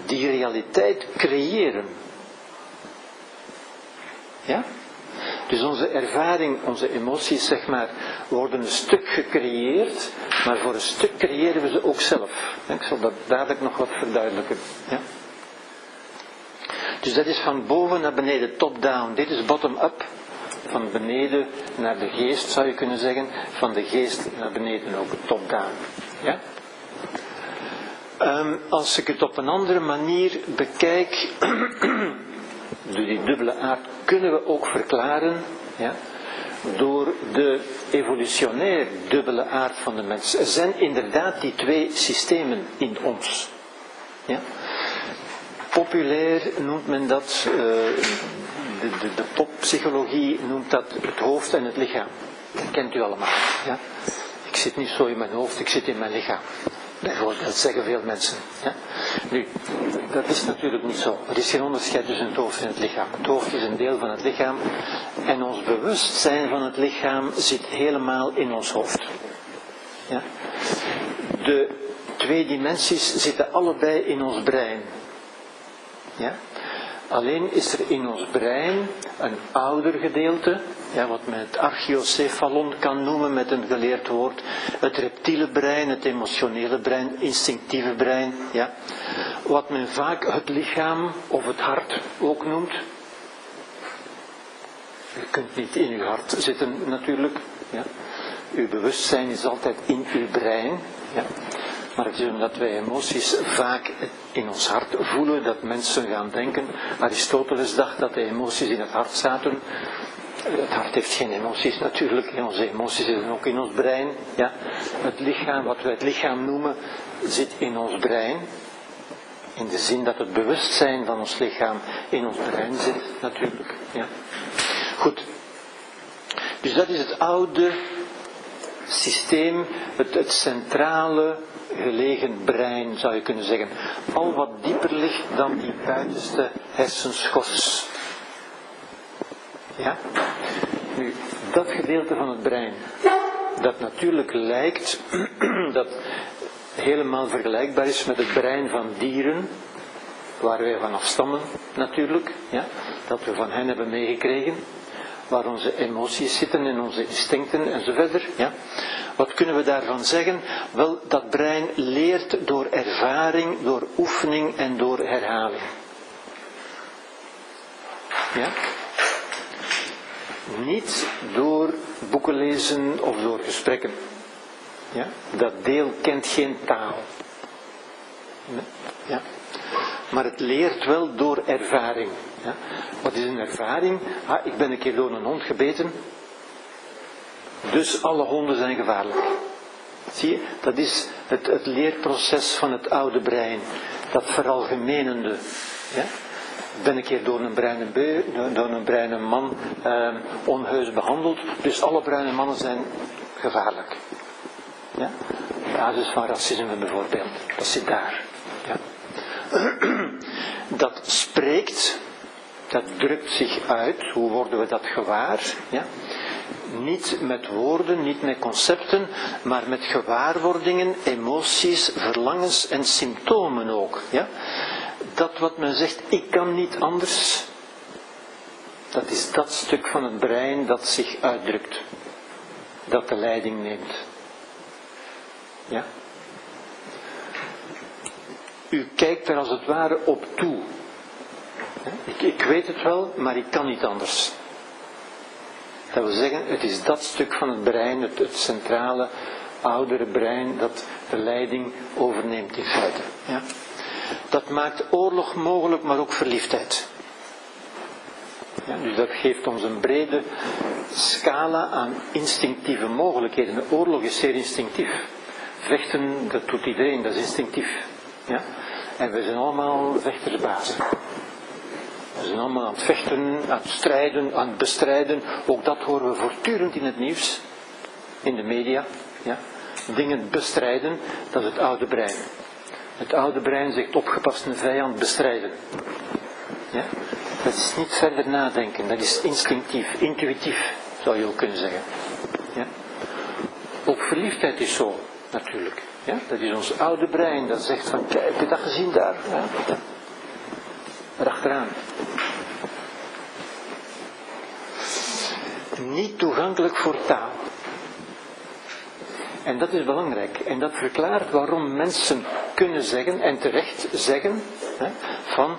die realiteit creëren. Ja? Dus onze ervaring, onze emoties, zeg maar, worden een stuk gecreëerd, maar voor een stuk creëren we ze ook zelf. Ik zal dat dadelijk nog wat verduidelijken. Ja? Dus dat is van boven naar beneden, top-down. Dit is bottom-up. Van beneden naar de geest zou je kunnen zeggen. Van de geest naar beneden ook, top-down. Ja? Um, als ik het op een andere manier bekijk, die dubbele aard kunnen we ook verklaren ja, door de evolutionair dubbele aard van de mens. Er zijn inderdaad die twee systemen in ons. Ja. Populair noemt men dat, uh, de, de, de poppsychologie noemt dat het hoofd en het lichaam. Dat kent u allemaal. Ja? Ik zit niet zo in mijn hoofd, ik zit in mijn lichaam. Bijvoorbeeld, dat zeggen veel mensen. Ja? Nu, dat is natuurlijk niet zo. Er is geen onderscheid tussen het hoofd en het lichaam. Het hoofd is een deel van het lichaam en ons bewustzijn van het lichaam zit helemaal in ons hoofd. Ja? De twee dimensies zitten allebei in ons brein. Ja? Alleen is er in ons brein een ouder gedeelte, ja, wat men het archeocephalon kan noemen met een geleerd woord, het reptiele brein, het emotionele brein, instinctieve brein, ja, wat men vaak het lichaam of het hart ook noemt. U kunt niet in uw hart zitten natuurlijk. Ja. Uw bewustzijn is altijd in uw brein. Ja. Maar het is omdat wij emoties vaak in ons hart voelen dat mensen gaan denken. Aristoteles dacht dat de emoties in het hart zaten. Het hart heeft geen emoties natuurlijk. Onze emoties zitten ook in ons brein. Ja. Het lichaam, wat wij het lichaam noemen, zit in ons brein. In de zin dat het bewustzijn van ons lichaam in ons brein zit, natuurlijk. Ja. Goed. Dus dat is het oude systeem, het, het centrale gelegen brein, zou je kunnen zeggen. Al wat dieper ligt dan die buitenste hersenschors. Ja? Nu, dat gedeelte van het brein, dat natuurlijk lijkt, dat helemaal vergelijkbaar is met het brein van dieren, waar wij van afstammen natuurlijk, ja, dat we van hen hebben meegekregen, waar onze emoties zitten en onze instincten enzovoort. Ja. Wat kunnen we daarvan zeggen? Wel, dat brein leert door ervaring, door oefening en door herhaling. Ja? Niet door boeken lezen of door gesprekken. Ja? Dat deel kent geen taal. Ja? Maar het leert wel door ervaring. Ja? Wat is een ervaring? Ah, ik ben een keer door een hond gebeten. Dus alle honden zijn gevaarlijk. Zie je, dat is het, het leerproces van het oude brein. Dat veralgemenende. Ja? Ik ben een keer door een bruine, een bruine man eh, onheus behandeld. Dus alle bruine mannen zijn gevaarlijk. Ja? Basis van racisme bijvoorbeeld. Dat zit daar. Ja? Dat spreekt, dat drukt zich uit. Hoe worden we dat gewaar? Ja? Niet met woorden, niet met concepten, maar met gewaarwordingen, emoties, verlangens en symptomen ook. Ja? Dat wat men zegt, ik kan niet anders, dat is dat stuk van het brein dat zich uitdrukt, dat de leiding neemt. Ja? U kijkt er als het ware op toe. Ik, ik weet het wel, maar ik kan niet anders. Dat wil zeggen, het is dat stuk van het brein, het, centrale, oudere brein, dat de leiding overneemt in feite. Ja? Dat maakt oorlog mogelijk, maar ook verliefdheid. Ja, dus dat geeft ons een brede scala aan instinctieve mogelijkheden. De oorlog is zeer instinctief. Vechten, dat doet iedereen, dat is instinctief. Ja? En we zijn allemaal vechtersbazen. We zijn allemaal aan het vechten, aan het strijden, aan het bestrijden. Ook dat horen we voortdurend in het nieuws, in de media. Ja. Dingen bestrijden, dat is het oude brein. Het oude brein zegt opgepast een vijand bestrijden. Ja. Dat is niet verder nadenken, dat is instinctief, intuïtief, zou je ook kunnen zeggen. Ja. Ook verliefdheid is zo, natuurlijk. Ja. Dat is ons oude brein, dat zegt van, kijk, heb je dat gezien daar? Ja. Niet toegankelijk voor taal. En dat is belangrijk. En dat verklaart waarom mensen kunnen zeggen, en terecht zeggen, hè, van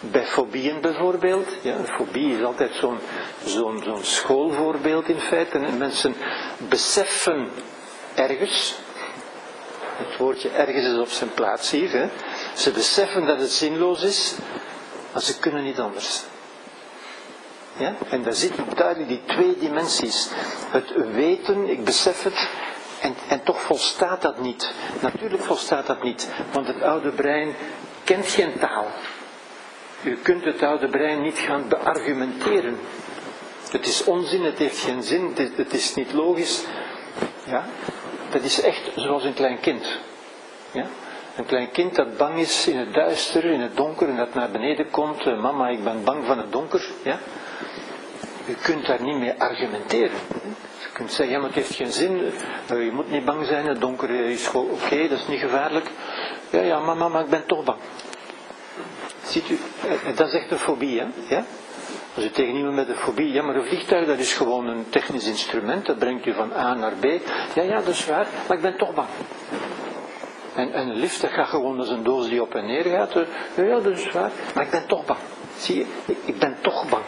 bij fobieën bijvoorbeeld. Ja, een fobie is altijd zo'n zo'n schoolvoorbeeld in feite. En mensen beseffen ergens, het woordje ergens is op zijn plaats hier, hè, ze beseffen dat het zinloos is, maar ze kunnen niet anders. Ja? En daar zitten duidelijk die twee dimensies. Het weten, ik besef het, en, toch volstaat dat niet. Natuurlijk volstaat dat niet, want het oude brein kent geen taal. U kunt het oude brein niet gaan beargumenteren. Het is onzin, het heeft geen zin, het is, het is niet logisch. Ja? Dat is echt zoals een klein kind. Ja? Een klein kind dat bang is in het duister, in het donker en dat naar beneden komt. eh, Mama, ik ben bang van het donker. Ja? U kunt daar niet mee argumenteren. Kunt zeggen, ja, maar het heeft geen zin. eh, Je moet niet bang zijn, het donker is oké, dat is niet gevaarlijk. Ja, ja, mama, maar ik ben toch bang. Ziet u, eh, dat is echt een fobie, hè? Ja? Als u tegen iemand met een fobie, ja, maar een vliegtuig dat is gewoon een technisch instrument, dat brengt u van A naar B. Ja, ja, dat is waar, maar ik ben toch bang. En, en een lift, dat gaat gewoon als een doos die op en neer gaat. eh, Ja, ja, dat is waar, maar ik ben toch bang. Zie je, ik ben toch bang.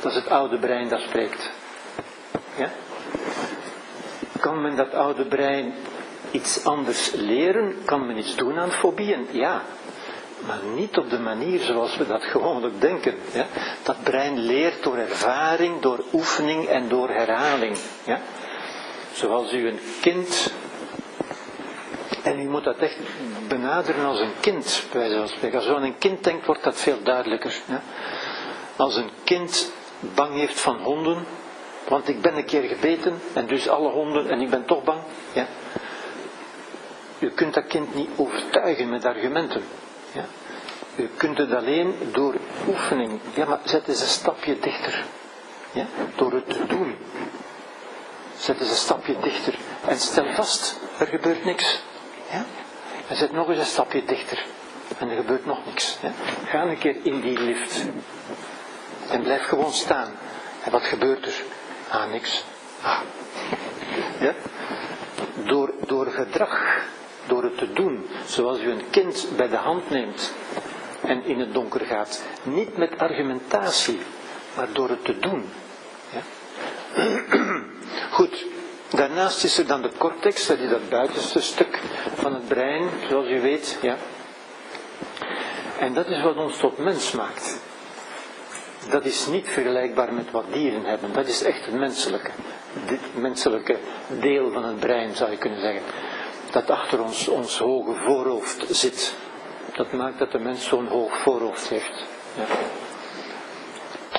Dat is het oude brein dat spreekt. Ja? Kan men dat oude brein iets anders leren? Kan men iets doen aan fobieën? Ja. Maar niet op de manier zoals we dat gewoonlijk denken. Ja? Dat brein leert door ervaring, door oefening en door herhaling. Ja? Zoals u een kind. En u moet dat echt benaderen als een kind, bij. Als u aan een kind denkt, wordt dat veel duidelijker. Ja? Als een kind bang heeft van honden, want ik ben een keer gebeten en dus alle honden en ik ben toch bang. Ja? U kunt dat kind niet overtuigen met argumenten. Ja? U kunt het alleen door oefening. Ja, maar zet eens een stapje dichter. Ja? Door het te doen. Zet eens een stapje dichter. En stel vast, er gebeurt niks. Ja? En zet nog eens een stapje dichter. En er gebeurt nog niks. Ga een keer in die lift. En blijf gewoon staan. En wat gebeurt er? Ah, niks. Ah. Ja? Door, door gedrag, door het te doen, zoals u een kind bij de hand neemt en in het donker gaat. Niet met argumentatie, maar door het te doen. Ja? Goed, daarnaast is er dan de cortex, dat is dat buitenste stuk van het brein, zoals u weet. Ja? En dat is wat ons tot mens maakt. Dat is niet vergelijkbaar met wat dieren hebben. Dat is echt het menselijke. Dit menselijke deel van het brein zou je kunnen zeggen. Dat achter ons, ons hoge voorhoofd zit. Dat maakt dat de mens zo'n hoog voorhoofd heeft. Ja.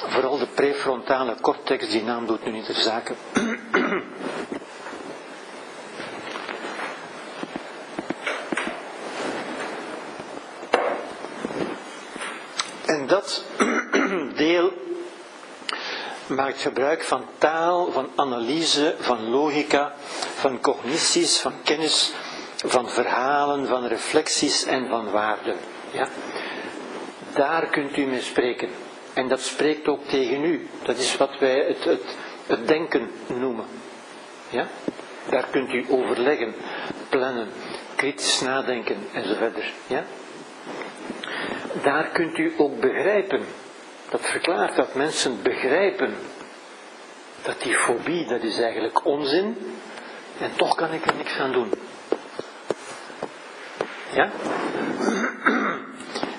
Vooral de prefrontale cortex, die naam doet nu niet ter zake. En dat deel maakt gebruik van taal, van analyse, van logica, van cognities, van kennis, van verhalen, van reflecties en van waarden. Ja? Daar kunt u mee spreken. En dat spreekt ook tegen u. Dat is wat wij het, het, het denken noemen. Ja? Daar kunt u overleggen, plannen, kritisch nadenken enzovoort. Ja? Daar kunt u ook begrijpen. Dat verklaart dat mensen begrijpen dat die fobie, dat is eigenlijk onzin. En toch kan ik er niks aan doen. Ja?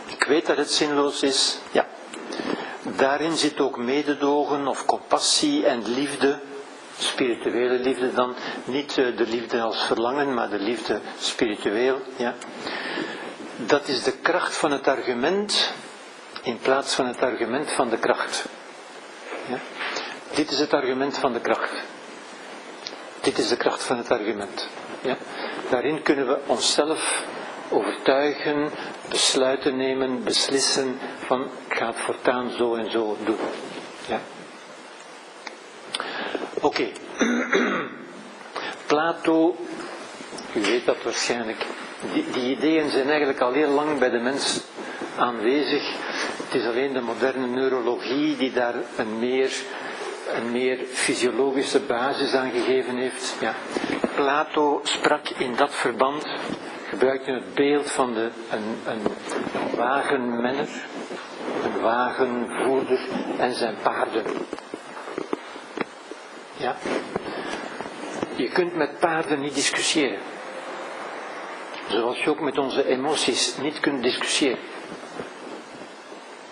Ik weet dat het zinloos is. Ja. Daarin zit ook mededogen of compassie en liefde. Spirituele liefde dan. Niet de liefde als verlangen, maar de liefde spiritueel. Ja. Dat is de kracht van het argument in plaats van het argument van de kracht. Ja? Dit is het argument van de kracht. Dit is de kracht van het argument. Ja? Daarin kunnen we onszelf overtuigen, besluiten nemen, beslissen van ik ga het voortaan zo en zo doen. Ja? Oké. Plato, u weet dat waarschijnlijk, die, die ideeën zijn eigenlijk al heel lang bij de mens aanwezig. Het is alleen de moderne neurologie die daar een meer, een meer fysiologische basis aan gegeven heeft. Ja. Plato sprak in dat verband, gebruikte het beeld van de, een, een wagenmenner, een wagenvoerder en zijn paarden. Ja. Je kunt met paarden niet discussiëren. Zoals je ook met onze emoties niet kunt discussiëren.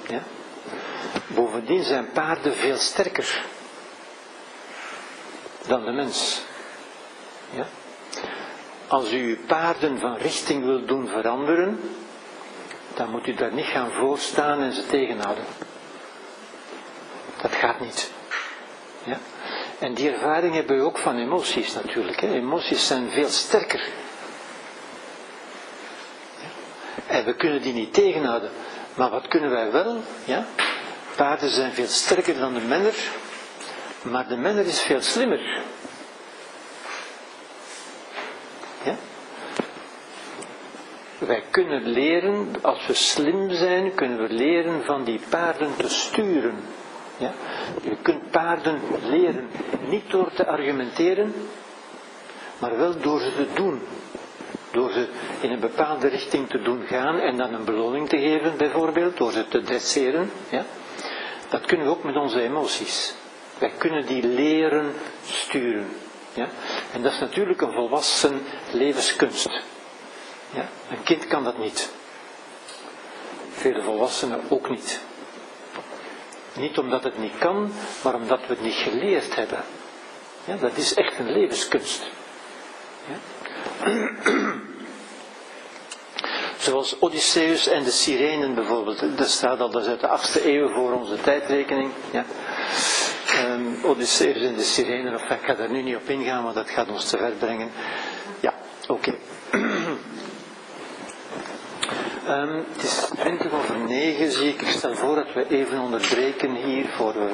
Ja? Bovendien zijn paarden veel sterker dan de mens. Ja? Als u uw paarden van richting wil doen veranderen, dan moet u daar niet gaan voorstaan en ze tegenhouden. Dat gaat niet. Ja? En die ervaring hebben we ook van emoties natuurlijk. Hè? Emoties zijn veel sterker. Ja? En we kunnen die niet tegenhouden. Maar wat kunnen wij wel? Ja? Paarden zijn veel sterker dan de menner, maar de menner is veel slimmer. Ja? Wij kunnen leren, als we slim zijn, kunnen we leren van die paarden te sturen. Ja? Je kunt paarden leren, niet door te argumenteren, maar wel door ze te doen. Door ze in een bepaalde richting te doen gaan en dan een beloning te geven, bijvoorbeeld, door ze te dresseren. Ja? Dat kunnen we ook met onze emoties. Wij kunnen die leren sturen. Ja? En dat is natuurlijk een volwassen levenskunst. Ja? Een kind kan dat niet. Vele volwassenen ook niet. Niet omdat het niet kan, maar omdat we het niet geleerd hebben. Ja, dat is echt een levenskunst. Ja? Zoals Odysseus en de Sirenen bijvoorbeeld. Dat staat al, dat uit de 8e eeuw voor onze tijdrekening. Ja. Um, Odysseus en de Sirenen, of ik ga daar nu niet op ingaan, want dat gaat ons te ver brengen. Ja, oké. Um, het is 20 over 9, zie ik. Ik stel voor dat we even onderbreken hier voor we.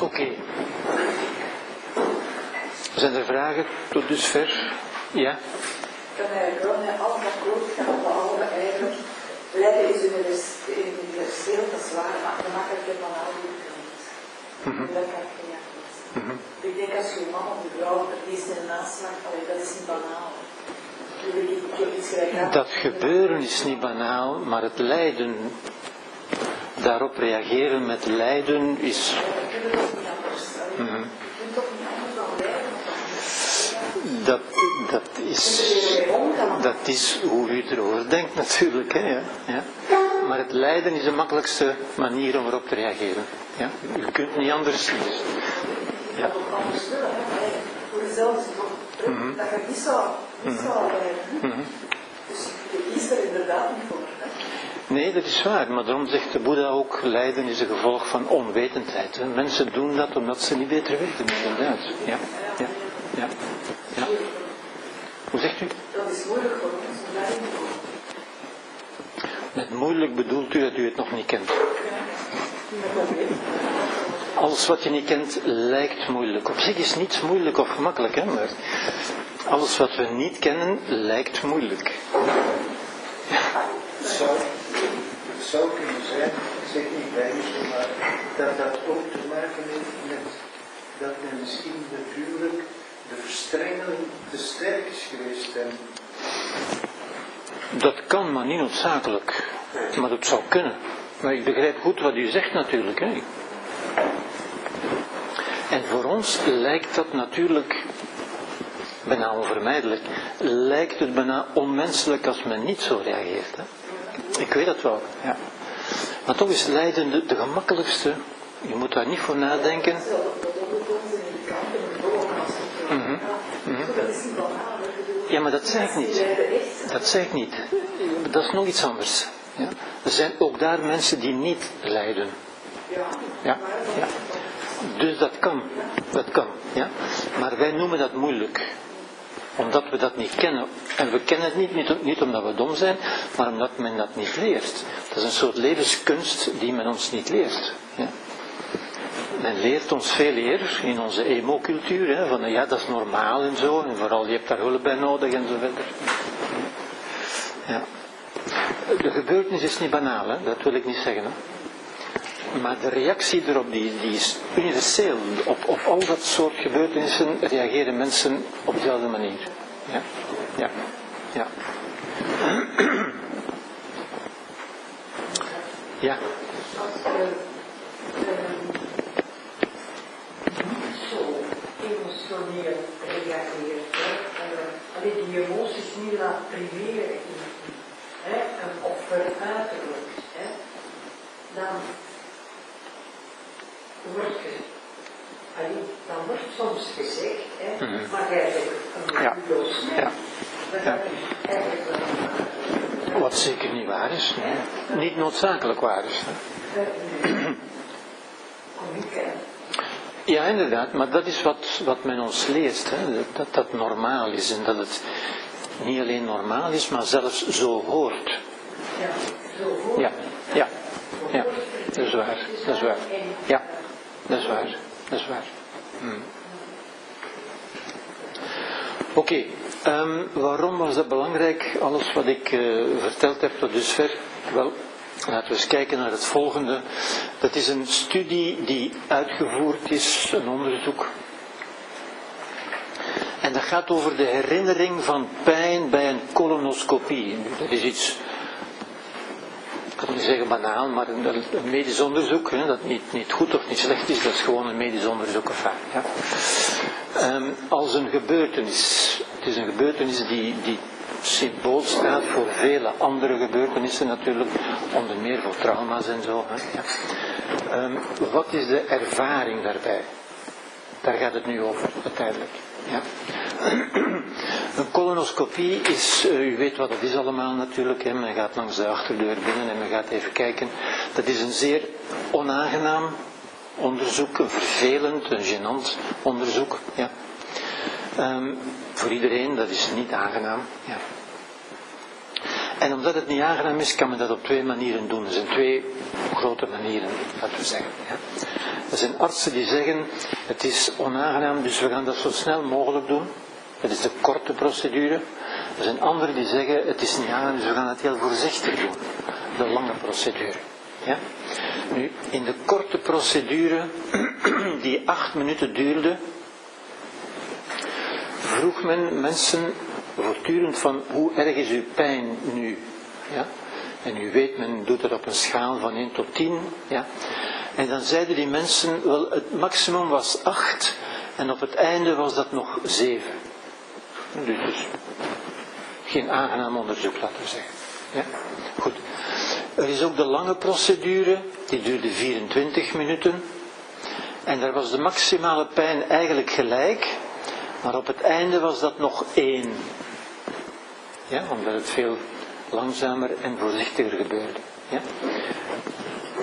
Oké. Zijn er vragen tot dusver? Ja? Kan eigenlijk wel met alles akkoord gaan, behalve eigenlijk, lijden is universeel, dat is waar, maar de makkelijke van al die niet. Dat kan ik niet akkoord Ik denk als je een man of een vrouw verliest in een allee, dat is niet banaal. Dat gebeuren is niet banaal, maar het lijden, daarop reageren met lijden is. Dat dan lijden. Dat, dat, is, dat is hoe u erover denkt natuurlijk. Hè, ja. Ja. Maar het lijden is de makkelijkste manier om erop te reageren. Ja. U kunt niet anders. Ja. is het toch druk, dat je niet zou, niet. Dus je er inderdaad niet voor. Nee, dat is waar, maar daarom zegt de Boeddha ook, lijden is een gevolg van onwetendheid. Mensen doen dat omdat ze niet beter weten, inderdaad. Ja, ja, ja, ja. Hoe zegt u? Dat is moeilijk voor ons. Met moeilijk bedoelt u dat u het nog niet kent. Alles wat je niet kent lijkt moeilijk. Op zich is niets moeilijk of gemakkelijk, hè, maar alles wat we niet kennen lijkt moeilijk. Het zou, het zou kunnen zijn, ik zeg niet bij u, maar dat dat ook te maken heeft met dat men misschien natuurlijk de verstrengeling te sterk geweest en Dat kan, maar niet noodzakelijk. Maar dat zou kunnen. Maar ik begrijp goed wat u zegt natuurlijk. Hè. En voor ons lijkt dat natuurlijk bijna onvermijdelijk. Lijkt het bijna onmenselijk als men niet zo reageert. Hè. Ik weet dat wel. Ja. Maar toch is lijden de, de gemakkelijkste. Je moet daar niet voor nadenken. Niet banaal. Ja, maar dat zeg ik niet. Dat zeg ik niet. Dat is nog iets anders. Ja. Er zijn ook daar mensen die niet lijden. Ja, ja. Dus dat kan. Dat kan. Ja. Maar wij noemen dat moeilijk. Omdat we dat niet kennen. En we kennen het niet, niet, niet omdat we dom zijn, maar omdat men dat niet leert. Dat is een soort levenskunst die men ons niet leert. Ja. Men leert ons veel eerder in onze emo-cultuur, hè, van ja, dat is normaal en zo, en vooral je hebt daar hulp bij nodig en zo verder. Ja. De gebeurtenis is niet banaal, hè? dat wil ik niet zeggen. Maar de reactie erop die, die is universeel. Op, op al dat soort gebeurtenissen reageren mensen op dezelfde manier. Ja, ja, ja. Ja. Als je ehm, niet zo hè, eh, alleen die emoties niet laat priveren in, hè, en of veruiterlijkt, hè, dan wordt ge, allee, dan wordt soms gezegd, hè, Mhm. maar jij bent een Ja. mens. Ja. Ja. Wat zeker niet waar is. nee. Niet noodzakelijk waar is. hè. Kom ik, hè. Ja, inderdaad, maar dat is wat, wat men ons leert, hè? Dat, dat dat normaal is en dat het niet alleen normaal is, maar zelfs zo hoort. Ja, zo voor. Ja, ja, ja, dat is waar, dat is waar. Ja, dat is waar, dat is waar. Hmm. Oké, ehm, waarom was dat belangrijk, alles wat ik eh, verteld heb tot dusver? Wel, laten we eens kijken naar het volgende. Dat is een studie die uitgevoerd is, een onderzoek. En dat gaat over de herinnering van pijn bij een colonoscopie. Dat is iets ik kan niet zeggen banaal, maar een, medisch onderzoek, hè, dat niet, niet goed of niet slecht is, dat is gewoon een medisch onderzoek. Enfin, ja. Ehm, als een gebeurtenis. Het is een gebeurtenis die, die symbool staat voor vele andere gebeurtenissen natuurlijk, onder meer voor trauma's en zo. Hè. Ehm, wat is de ervaring daarbij? Daar gaat het nu over, uiteindelijk. Ja. Een colonoscopie is, eh, u weet wat het is allemaal natuurlijk, hè. men gaat langs de achterdeur binnen en men gaat even kijken. Dat is een zeer onaangenaam onderzoek, een vervelend, een gênant onderzoek. Ja. Ehm, voor iedereen, dat is niet aangenaam. Ja. En omdat het niet aangenaam is, kan men dat op twee manieren doen. Er zijn twee grote manieren, laten we zeggen. Ja. Er zijn artsen die zeggen, het is onaangenaam, dus we gaan dat zo snel mogelijk doen. Dat is de korte procedure. Er zijn anderen die zeggen, het is niet aangenaam, dus we gaan het heel voorzichtig doen. De lange procedure. Ja? Nu, in de korte procedure, die acht minuten duurde, vroeg men mensen voortdurend van hoe erg is uw pijn nu? Ja? En u weet, men doet het op een schaal van 1 tot 10. Ja? En dan zeiden die mensen, wel het maximum was 8 en op het einde was dat nog 7. Dus, dus geen aangenaam onderzoek, laten we zeggen. Ja? Goed. Er is ook de lange procedure, die duurde 24 minuten. En daar was de maximale pijn eigenlijk gelijk, maar op het einde was dat nog 1. Ja, omdat het veel langzamer en voorzichtiger gebeurde. Ja?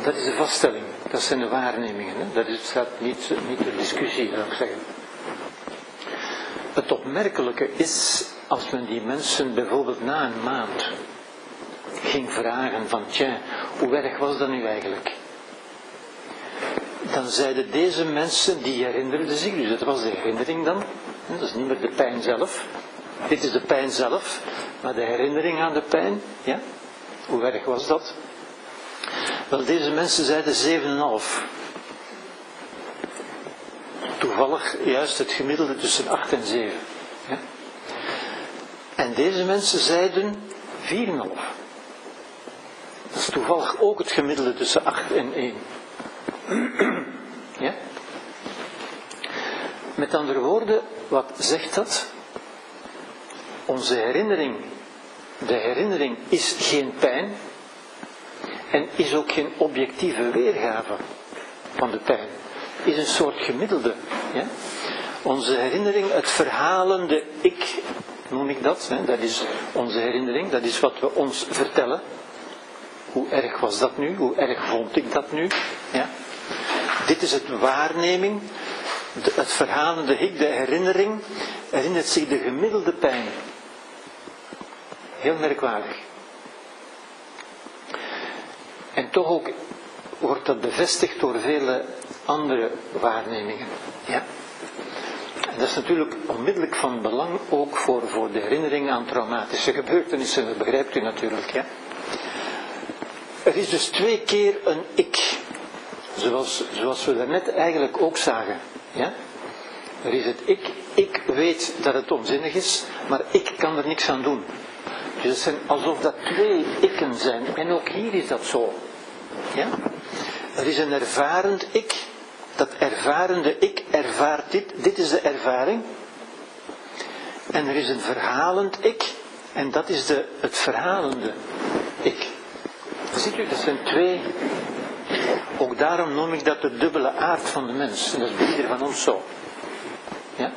Dat is de vaststelling, dat zijn de waarnemingen. Hè? Dat is, staat niet, niet ter discussie, zou ik zeggen. Het opmerkelijke is, als men die mensen bijvoorbeeld na een maand ging vragen van, tja, hoe erg was dat nu eigenlijk? Dan zeiden deze mensen, die herinnerden zich, dus dat was de herinnering dan, dat is niet meer de pijn zelf, dit is de pijn zelf, maar de herinnering aan de pijn, ja, hoe erg was dat? Wel, deze mensen zeiden 7,5. Toevallig juist het gemiddelde tussen 8 en 7. Ja? En deze mensen zeiden 4,5. Dat is toevallig ook het gemiddelde tussen 8 en 1. Ja? Met andere woorden, wat zegt dat? Onze herinnering, de herinnering is geen pijn en is ook geen objectieve weergave van de pijn. Is een soort gemiddelde. Onze herinnering, het verhalende ik, noem ik dat, hè? dat is onze herinnering, dat is wat we ons vertellen. Hoe erg was dat nu? Hoe erg vond ik dat nu? Ja? Dit is het waarneming. De, het verhalende ik, de herinnering, herinnert zich de gemiddelde pijn. Heel merkwaardig. En toch ook wordt dat bevestigd door vele andere waarnemingen. Ja? En dat is natuurlijk onmiddellijk van belang ook voor, voor de herinnering aan traumatische gebeurtenissen, dat begrijpt u natuurlijk. Ja? Er is dus twee keer een ik, zoals, zoals we daarnet eigenlijk ook zagen. Ja? Er is het ik, ik weet dat het onzinnig is, maar ik kan er niks aan doen. Dus het zijn alsof dat twee ikken zijn. En ook hier is dat zo. Ja? Er is een ervarend ik. Dat ervarende ik ervaart dit. Dit is de ervaring. En er is een verhalend ik. En dat is de, het verhalende ik. Ziet u, dat zijn twee. Ook daarom noem ik dat de dubbele aard van de mens. En dat is bij ieder van ons zo. Ja?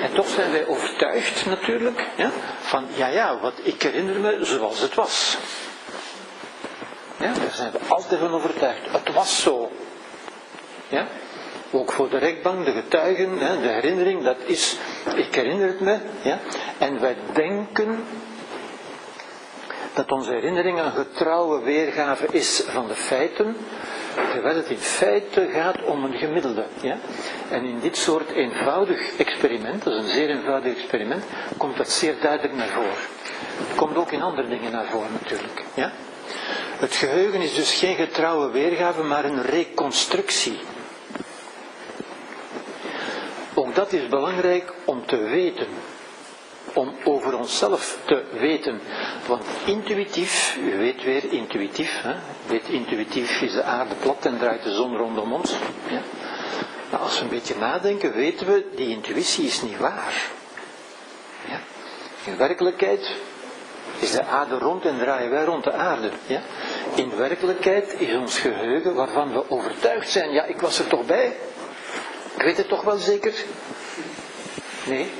En toch zijn wij overtuigd natuurlijk ja, van, ja ja, wat ik herinner me zoals het was. Ja, daar zijn we altijd van overtuigd. Het was zo. Ja? Ook voor de rechtbank, de getuigen, de herinnering, dat is, ik herinner het me. Ja? En wij denken dat onze herinnering een getrouwe weergave is van de feiten, terwijl het in feite gaat om een gemiddelde. Ja? En in dit soort eenvoudig experiment, dat is een zeer eenvoudig experiment, komt dat zeer duidelijk naar voren. Het komt ook in andere dingen naar voren natuurlijk. Ja? Het geheugen is dus geen getrouwe weergave, maar een reconstructie. Ook dat is belangrijk om te weten. Om over onszelf te weten. Want intuïtief, u weet weer intuïtief, hè? weet intuïtief is de aarde plat en draait de zon rondom ons. Ja? Nou, als we een beetje nadenken, weten we, die intuïtie is niet waar. Ja? In werkelijkheid is de aarde rond en draaien wij rond de aarde. Ja? In werkelijkheid is ons geheugen waarvan we overtuigd zijn, ja, ik was er toch bij. Ik weet het toch wel zeker? Nee.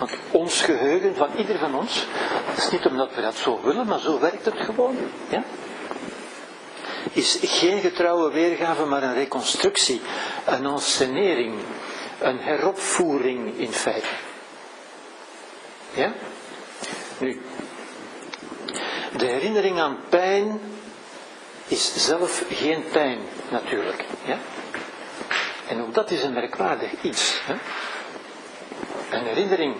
Want ons geheugen van ieder van ons, dat is niet omdat we dat zo willen, maar zo werkt het gewoon. Ja? Is geen getrouwe weergave, maar een reconstructie, een ensenering, een heropvoering in feite. Ja? Nu, de herinnering aan pijn is zelf geen pijn, natuurlijk. Ja? En ook dat is een merkwaardig iets. Hè? Een herinnering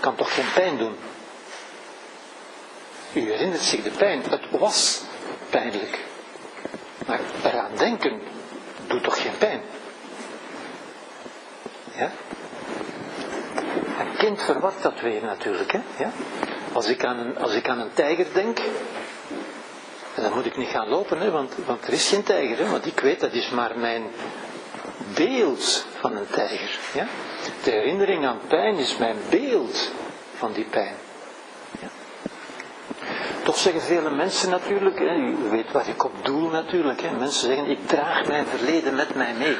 kan toch geen pijn doen? U herinnert zich de pijn, het was pijnlijk. Maar eraan denken doet toch geen pijn? Ja? Een kind verwacht dat weer natuurlijk. Hè? Ja? Als, ik aan een, als ik aan een tijger denk, dan moet ik niet gaan lopen, hè, want, want er is geen tijger. Hè, want ik weet, dat is maar mijn beeld van een tijger. Ja? De herinnering aan pijn is mijn beeld van die pijn. Ja? Toch zeggen vele mensen natuurlijk, hè, u weet waar ik op doel natuurlijk, hè, mensen zeggen ik draag mijn verleden met mij mee.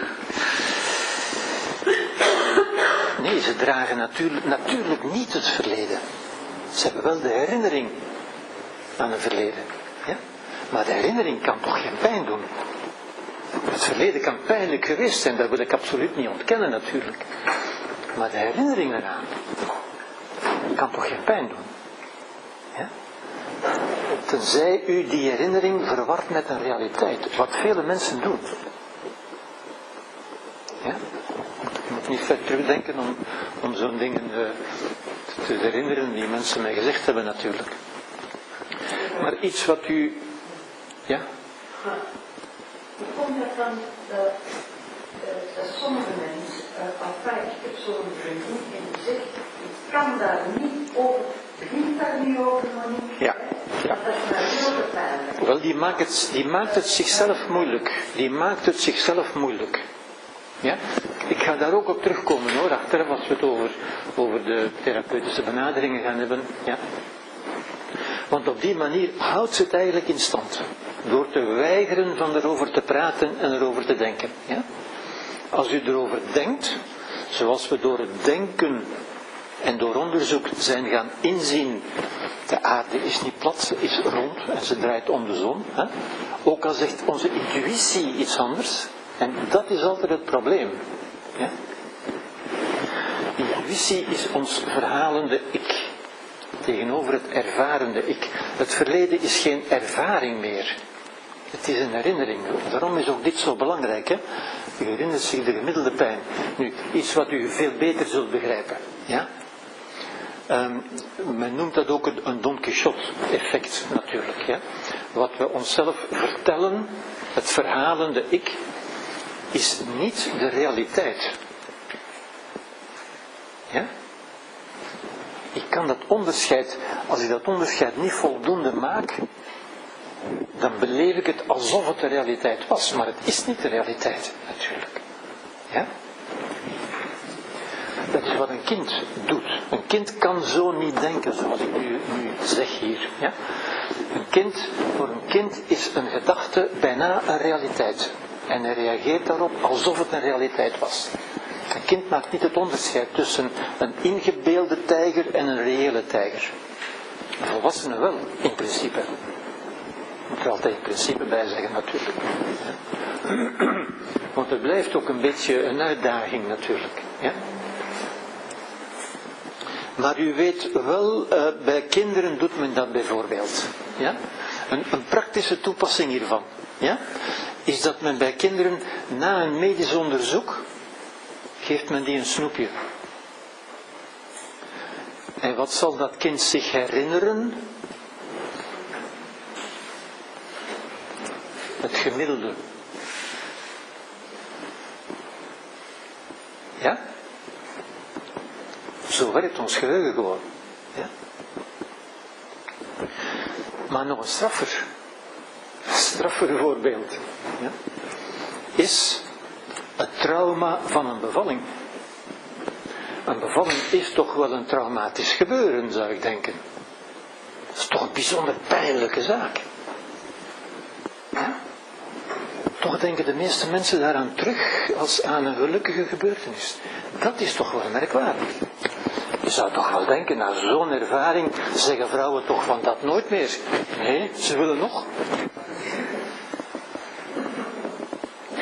Nee, ze dragen natuurlijk, natuurlijk niet het verleden. Ze hebben wel de herinnering aan een verleden. Ja? Maar de herinnering kan toch geen pijn doen? Het verleden kan pijnlijk geweest zijn, dat wil ik absoluut niet ontkennen natuurlijk. Maar de herinnering eraan kan toch geen pijn doen? Ja? Tenzij u die herinnering verwart met een realiteit, wat vele mensen doen. Ja? Je moet niet ver terugdenken om, om zo'n dingen uh, te herinneren die mensen mij gezegd hebben natuurlijk. Maar iets wat u... Ja? Hoe komt dat dan dat, dat sommige mensen, ik heb zo'n vriendin en die zegt, ik kan daar niet over, begint daar niet over. Ja. ja. Dat is maar heel. Wel, die maakt, het, die maakt het zichzelf moeilijk. Die maakt het zichzelf moeilijk. Ja? Ik ga daar ook op terugkomen hoor, achteraf als we het over, over de therapeutische benaderingen gaan hebben. Ja? Want op die manier houdt ze het eigenlijk in stand. Door te weigeren van erover te praten en erover te denken. Ja? Als u erover denkt, zoals we door het denken en door onderzoek zijn gaan inzien, de aarde is niet plat, ze is rond en ze draait om de zon. Hè? Ook al zegt onze intuïtie iets anders, En dat is altijd het probleem. Intuïtie is ons verhalende ik. Tegenover het ervarende ik. Het verleden is geen ervaring meer. Het is een herinnering. Daarom is ook dit zo belangrijk. Hè? U herinnert zich de gemiddelde pijn. Nu, iets wat u veel beter zult begrijpen. Ja? Ehm, men noemt dat ook een Don Quixote effect natuurlijk. Ja? Wat we onszelf vertellen, het verhalende ik, is niet de realiteit. Ja? Ik kan dat onderscheid, als ik dat onderscheid niet voldoende maak, dan beleef ik het alsof het de realiteit was. Maar het is niet de realiteit, natuurlijk. Ja? Dat is wat een kind doet. Een kind kan zo niet denken zoals ik nu, nu zeg hier. Ja? Een kind, voor een kind is een gedachte bijna een realiteit. En hij reageert daarop alsof het een realiteit was. Een kind maakt niet het onderscheid tussen een ingebeelde tijger en een reële tijger. Een volwassene wel, in principe. Moet er altijd in principe bij zeggen natuurlijk. Want het blijft ook een beetje een uitdaging natuurlijk. Ja? Maar u weet wel, uh, bij kinderen doet men dat bijvoorbeeld. Ja? Een, een, praktische toepassing hiervan ja? is dat men bij kinderen na een medisch onderzoek geeft men die een snoepje. En wat zal dat kind zich herinneren? Het gemiddelde. Ja? Zo werkt ons geheugen gewoon. Ja? Maar nog een straffer, straffer voorbeeld, ja? is het trauma van een bevalling. Een bevalling is toch wel een traumatisch gebeuren, zou ik denken. Dat is toch een bijzonder pijnlijke zaak. Ja? Toch denken de meeste mensen daaraan terug als aan een gelukkige gebeurtenis. Dat is toch wel merkwaardig. Je zou toch wel denken, na zo'n ervaring zeggen vrouwen toch van dat nooit meer. Nee, ze willen nog.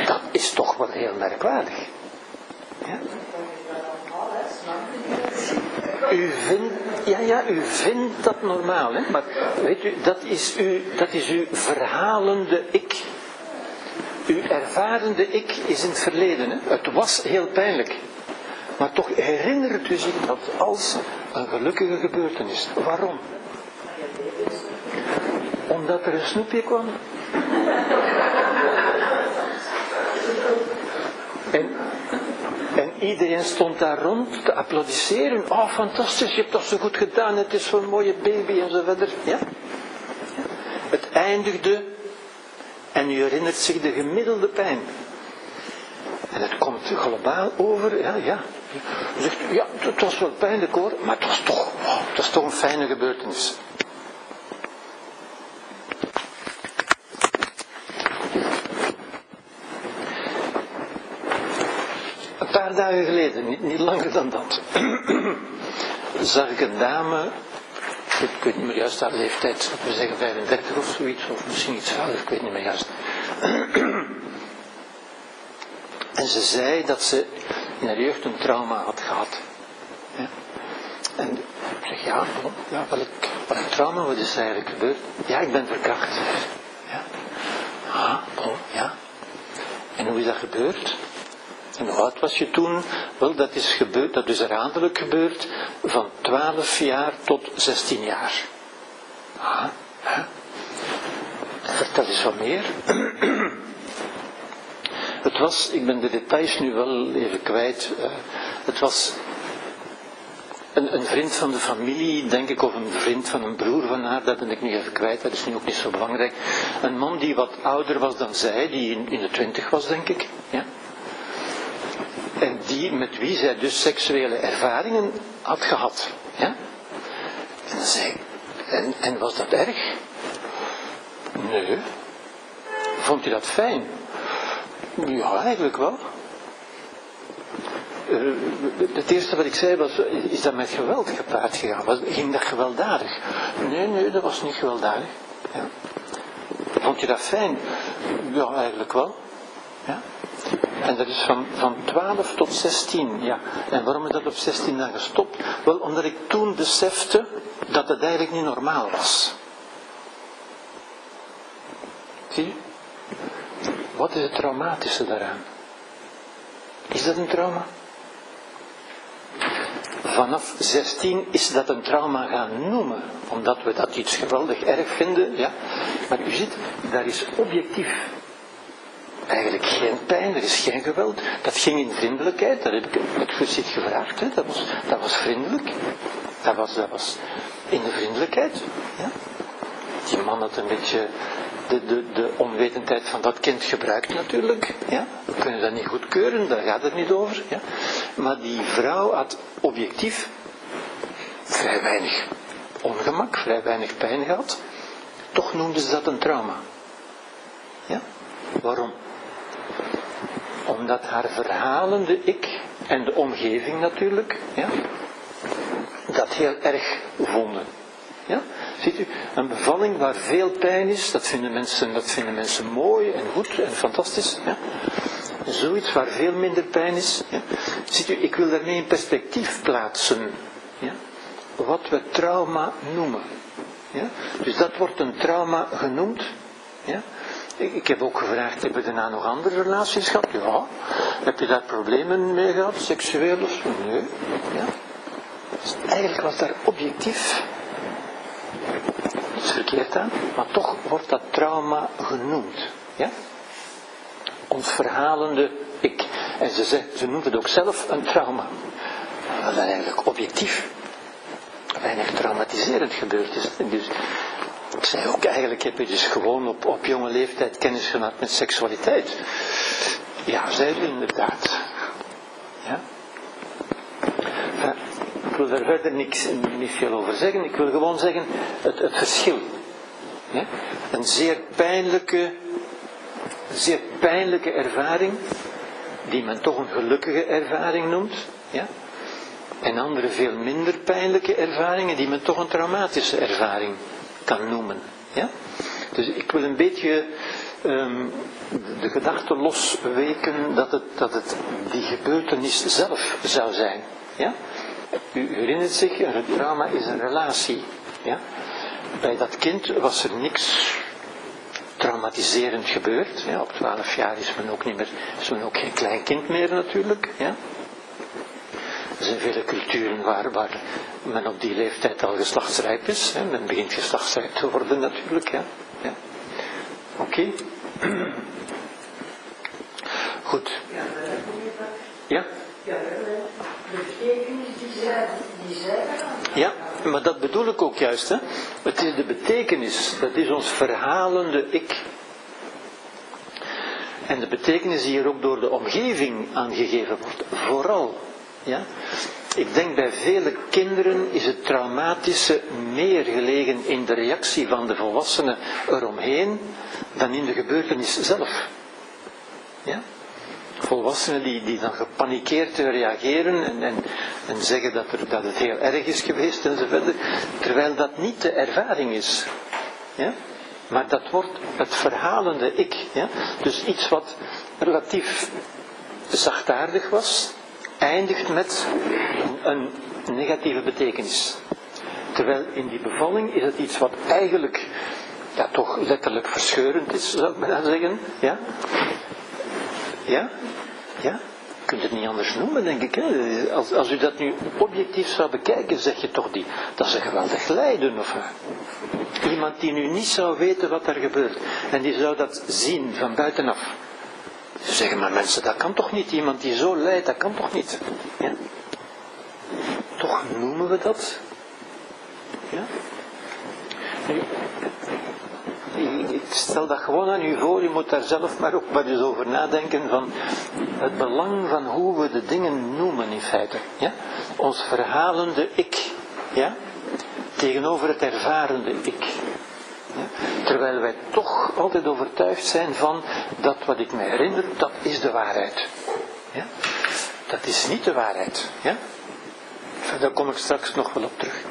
Dat is toch wel heel merkwaardig. Ja? U vindt, ja, ja, u vindt dat normaal, hè? maar weet u, dat is, u, dat is uw verhalende ik. Uw ervarende ik is in het verleden. Hè? Het was heel pijnlijk. Maar toch herinnert u zich dat als een gelukkige gebeurtenis. Waarom? Omdat er een snoepje kwam. En, en iedereen stond daar rond te applaudisseren. Oh, fantastisch, je hebt dat zo goed gedaan. Het is zo'n mooie baby en zo verder. Ja? Het eindigde en u herinnert zich de gemiddelde pijn. En het komt globaal over, ja, ja. Zegt, ja, het was wel pijnlijk hoor, maar het was toch, oh, het was toch een fijne gebeurtenis. Een paar dagen geleden, niet, niet langer dan dat, zag ik een dame ik weet niet meer juist haar leeftijd, we zeggen 35 of zoiets, of misschien iets ouder, ik weet niet meer juist. En ze zei dat ze in haar jeugd een trauma had gehad. Ja. En ik zeg, ja, ja welk, welk trauma, wat is er eigenlijk gebeurd? Ja, ik ben verkracht. Ja. Ah, bon, ja. En hoe is dat gebeurd? En hoe oud was je toen? Wel, dat is, gebeurd, dat is herhaaldelijk gebeurd van 12 jaar tot 16 jaar. Ah? Vertel eens wat meer. Het was, ik ben de details nu wel even kwijt, uh, het was een, een, vriend van de familie, denk ik, of een vriend van een broer van haar, dat ben ik nu even kwijt, dat is nu ook niet zo belangrijk. Een man die wat ouder was dan zij, die in, in de twintig was, denk ik. Ja? En die, met wie zij dus seksuele ervaringen had gehad. Ja? En, zei, en, en was dat erg? Nee. Vond je dat fijn? Ja, eigenlijk wel. Uh, het eerste wat ik zei was, is dat met geweld gepaard gegaan? Was, ging dat gewelddadig? Nee, nee, dat was niet gewelddadig. Vond je dat fijn? Ja, eigenlijk wel. Ja. En dat is van, van 12 tot 16. Ja. En waarom is dat op 16 dan gestopt? Wel, omdat ik toen besefte dat het eigenlijk niet normaal was. Zie je? Wat is het traumatische daaraan? Is dat een trauma? Vanaf 16 is dat een trauma gaan noemen, omdat we dat iets geweldig erg vinden. Ja? Maar u ziet, daar is objectief eigenlijk geen pijn, er is geen geweld. Dat ging in vriendelijkheid, dat heb ik expliciet gevraagd. Hè. Dat, was, dat was vriendelijk. Dat was, dat was in de vriendelijkheid. Ja. Die man had een beetje de, de, de onwetendheid van dat kind gebruikt natuurlijk. Ja? We kunnen dat niet goedkeuren, daar gaat het niet over. Ja? Maar die vrouw had objectief vrij weinig ongemak, vrij weinig pijn gehad. Toch noemden ze dat een trauma. Ja? Waarom? Omdat haar verhalende ik en de omgeving natuurlijk, ja, dat heel erg vonden. Ja? Ziet u, een bevalling waar veel pijn is, dat vinden mensen, dat vinden mensen mooi en goed en fantastisch. Ja? Zoiets waar veel minder pijn is. Ja? Ziet u, ik wil daarmee in perspectief plaatsen. Ja? Wat we trauma noemen. Ja? Dus dat wordt een trauma genoemd. Ja? Ik heb ook gevraagd, heb je daarna nog andere relaties gehad? Ja. Heb je daar problemen mee gehad, seksueel of zo? Nee. Ja. Eigenlijk was daar objectief niets verkeerd aan, maar toch wordt dat trauma genoemd. Ja? Ons verhalende ik. En ze, ze noemt het ook zelf een trauma. Wat eigenlijk objectief weinig traumatiserend gebeurd is. Dus ik zei ook, eigenlijk heb je dus gewoon op, op jonge leeftijd kennis gemaakt met seksualiteit. Ja, zei ze inderdaad. Ja? Ik wil daar verder niks, niet over zeggen. Ik wil gewoon zeggen het, het verschil. Een zeer pijnlijke, zeer pijnlijke ervaring, die men toch een gelukkige ervaring noemt. Ja? En andere veel minder pijnlijke ervaringen, die men toch een traumatische ervaring kan noemen. Ja? Dus ik wil een beetje um, de gedachte losweken dat het, dat het die gebeurtenis zelf zou zijn. Ja? U herinnert zich, een trauma is een relatie. Ja? Bij dat kind was er niks traumatiserend gebeurd. Op 12 jaar is men ook, niet meer, is ook geen klein kind meer natuurlijk. Ja? Er zijn vele culturen waar, waar men op die leeftijd al geslachtsrijp is. Hè. Men begint geslachtsrijp te worden natuurlijk. Ja. ja. Oké. Goed. Ja? Ja, de betekenis die zij, die zij Ja, maar dat bedoel ik ook juist. Hè. Het is de betekenis, dat is ons verhalende ik. En de betekenis die hier ook door de omgeving aangegeven wordt, vooral ja? Ik denk bij vele kinderen is het traumatische meer gelegen in de reactie van de volwassenen eromheen dan in de gebeurtenis zelf. Ja? Volwassenen die, die dan gepanikeerd reageren en, en, en zeggen dat, er, dat het heel erg is geweest enzovoort, terwijl dat niet de ervaring is. Ja? Maar dat wordt het verhalende ik. Ja? Dus iets wat relatief zachtaardig was, eindigt met een negatieve betekenis. Terwijl in die bevalling is het iets wat eigenlijk ja, toch letterlijk verscheurend is, zou ik maar zeggen. Ja? Ja? Ja? Je kunt het niet anders noemen, denk ik. Hè? Als, als u dat nu objectief zou bekijken, zeg je toch die, dat is een geweldig lijden. Of, iemand die nu niet zou weten wat er gebeurt. En die zou dat zien van buitenaf. Ze zeggen, maar mensen, dat kan toch niet? Iemand die zo lijdt, dat kan toch niet? Ja? Toch noemen we dat? Ja? ik stel dat gewoon aan u voor, u moet daar zelf maar ook maar eens over nadenken van het belang van hoe we de dingen noemen in feite. Ja? Ons verhalende ik, ja? tegenover het ervarende ik. Terwijl wij toch altijd overtuigd zijn van dat wat ik me herinner, dat is de waarheid. Ja? Dat is niet de waarheid. Ja? Daar kom ik straks nog wel op terug.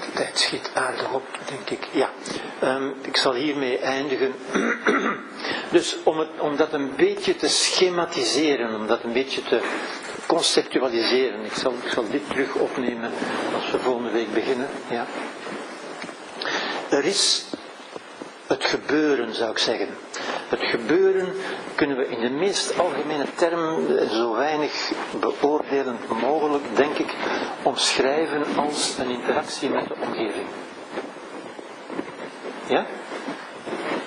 De tijd schiet aardig op, denk ik. Ja, um, ik zal hiermee eindigen Dus om, het, om dat een beetje te schematiseren, om dat een beetje te conceptualiseren. Ik zal, ik zal dit terug opnemen als we volgende week beginnen. Ja. Er is het gebeuren, zou ik zeggen. Het gebeuren kunnen we in de meest algemene term, zo weinig beoordelend mogelijk, denk ik, omschrijven als een interactie met de omgeving. Ja?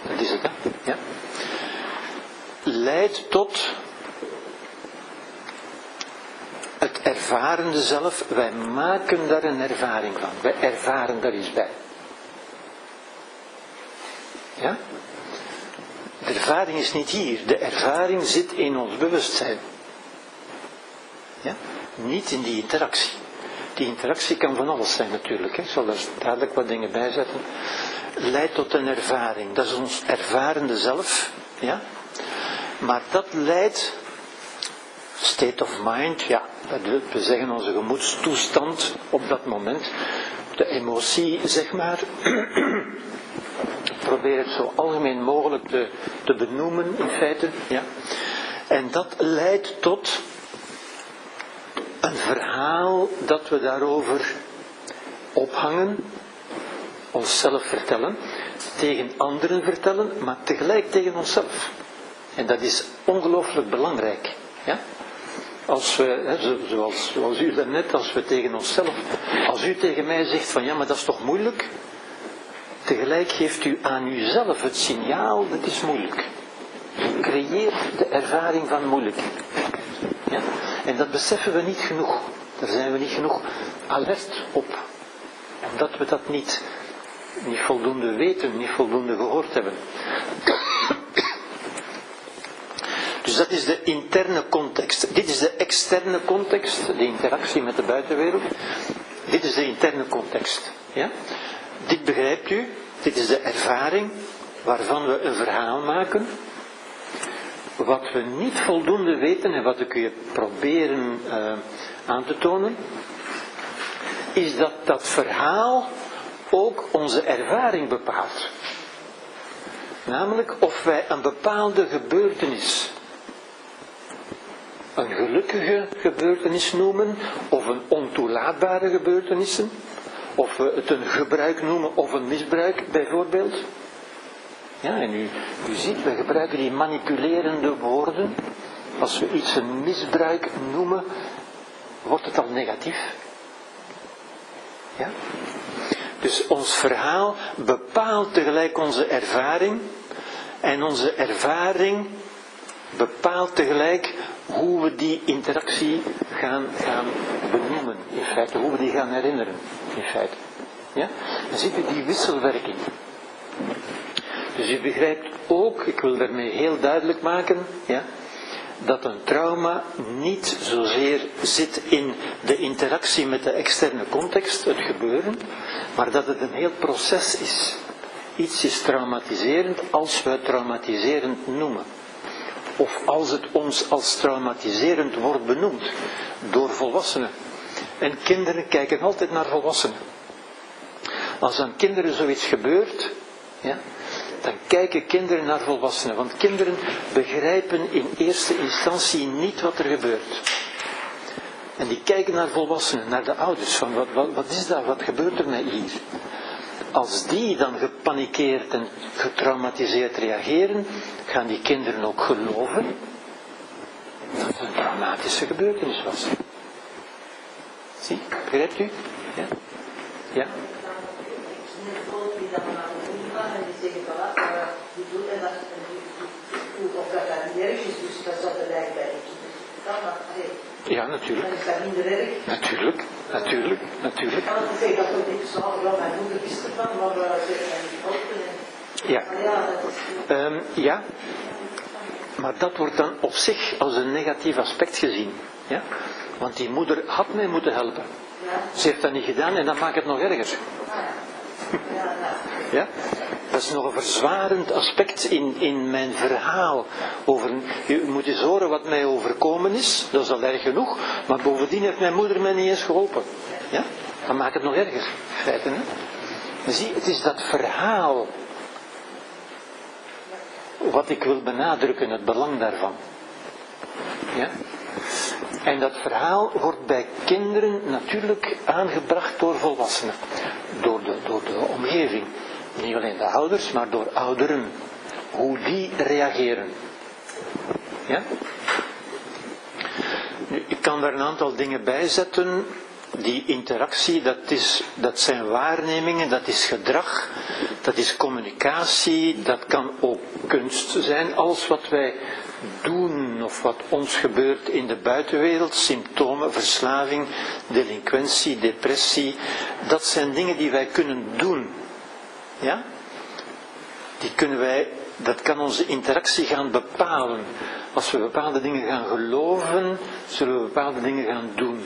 Dat is het? Ja? Leidt tot het ervarende zelf. Wij maken daar een ervaring van. Wij ervaren daar iets bij. Ja? De ervaring is niet hier. De ervaring zit in ons bewustzijn. Ja? Niet in die interactie. Die interactie kan van alles zijn natuurlijk. Hè. Ik zal daar dadelijk wat dingen bij zetten. Leidt tot een ervaring. Dat is ons ervarende zelf. Ja? Maar dat leidt, state of mind, ja, we zeggen onze gemoedstoestand op dat moment, de emotie, zeg maar. probeer het zo algemeen mogelijk te, te benoemen, in feite. Ja. En dat leidt tot een verhaal dat we daarover ophangen, onszelf vertellen, tegen anderen vertellen, maar tegelijk tegen onszelf. En dat is ongelooflijk belangrijk. Ja? Als we, zoals, zoals u net, als we tegen onszelf, als u tegen mij zegt van ja, maar dat is toch moeilijk, Tegelijk geeft u aan uzelf het signaal, dat is moeilijk. Creëert de ervaring van moeilijk. Ja? En dat beseffen we niet genoeg. Daar zijn we niet genoeg alert op. Omdat we dat niet, niet voldoende weten, niet voldoende gehoord hebben. Dus dat is de interne context. Dit is de externe context, de interactie met de buitenwereld. Dit is de interne context. Ja? Dit begrijpt u, dit is de ervaring waarvan we een verhaal maken. Wat we niet voldoende weten en wat ik u proberen uh, aan te tonen, is dat dat verhaal ook onze ervaring bepaalt. Namelijk of wij een bepaalde gebeurtenis, een gelukkige gebeurtenis noemen, of een ontoelaatbare gebeurtenis, of we het een gebruik noemen of een misbruik bijvoorbeeld. Ja, en u, u ziet, we gebruiken die manipulerende woorden. Als we iets een misbruik noemen, wordt het al negatief. Ja? Dus ons verhaal bepaalt tegelijk onze ervaring. En onze ervaring bepaalt tegelijk hoe we die interactie gaan, gaan benoemen, in feite, hoe we die gaan herinneren, feite. Ja? Dan ziet u die wisselwerking. Dus u begrijpt ook, ik wil daarmee heel duidelijk maken, ja, dat een trauma niet zozeer zit in de interactie met de externe context, het gebeuren, maar dat het een heel proces is. Iets is traumatiserend als we het traumatiserend noemen of als het ons als traumatiserend wordt benoemd door volwassenen. En kinderen kijken altijd naar volwassenen. Als aan kinderen zoiets gebeurt, ja, dan kijken kinderen naar volwassenen. Want kinderen begrijpen in eerste instantie niet wat er gebeurt. En die kijken naar volwassenen, naar de ouders. Van wat, wat, wat is dat? Wat gebeurt er met hier? als die dan gepanikeerd en getraumatiseerd reageren, gaan die kinderen ook geloven dat het een traumatische gebeurtenis was. Zie, begrijpt u? Ja? Ja? Ja, natuurlijk. Dan is dat minder erg. Natuurlijk, natuurlijk, natuurlijk. Ik kan zeggen dat het niet zo mijn moeder wist ervan, maar ze niet Ja. Um, ja. Maar dat wordt dan op zich als een negatief aspect gezien. Ja? Want die moeder had mij moeten helpen. Ze heeft dat niet gedaan en dan maakt het nog erger. Ja? Dat is nog een verzwarend aspect in, in mijn verhaal. Over, u moet eens horen wat mij overkomen is, dat is al erg genoeg, maar bovendien heeft mijn moeder mij niet eens geholpen. Ja? Dan maakt het nog erger. Hè? zie, het is dat verhaal wat ik wil benadrukken, het belang daarvan. Ja? En dat verhaal wordt bij kinderen natuurlijk aangebracht door volwassenen, door de, door de omgeving. Niet alleen de ouders, maar door ouderen. Hoe die reageren. Ja? Ik kan daar een aantal dingen bij zetten. Die interactie, dat, is, dat zijn waarnemingen, dat is gedrag, dat is communicatie, dat kan ook kunst zijn. Alles wat wij doen of wat ons gebeurt in de buitenwereld, symptomen, verslaving, delinquentie, depressie, dat zijn dingen die wij kunnen doen. Ja? Die kunnen wij, dat kan onze interactie gaan bepalen. Als we bepaalde dingen gaan geloven, zullen we bepaalde dingen gaan doen.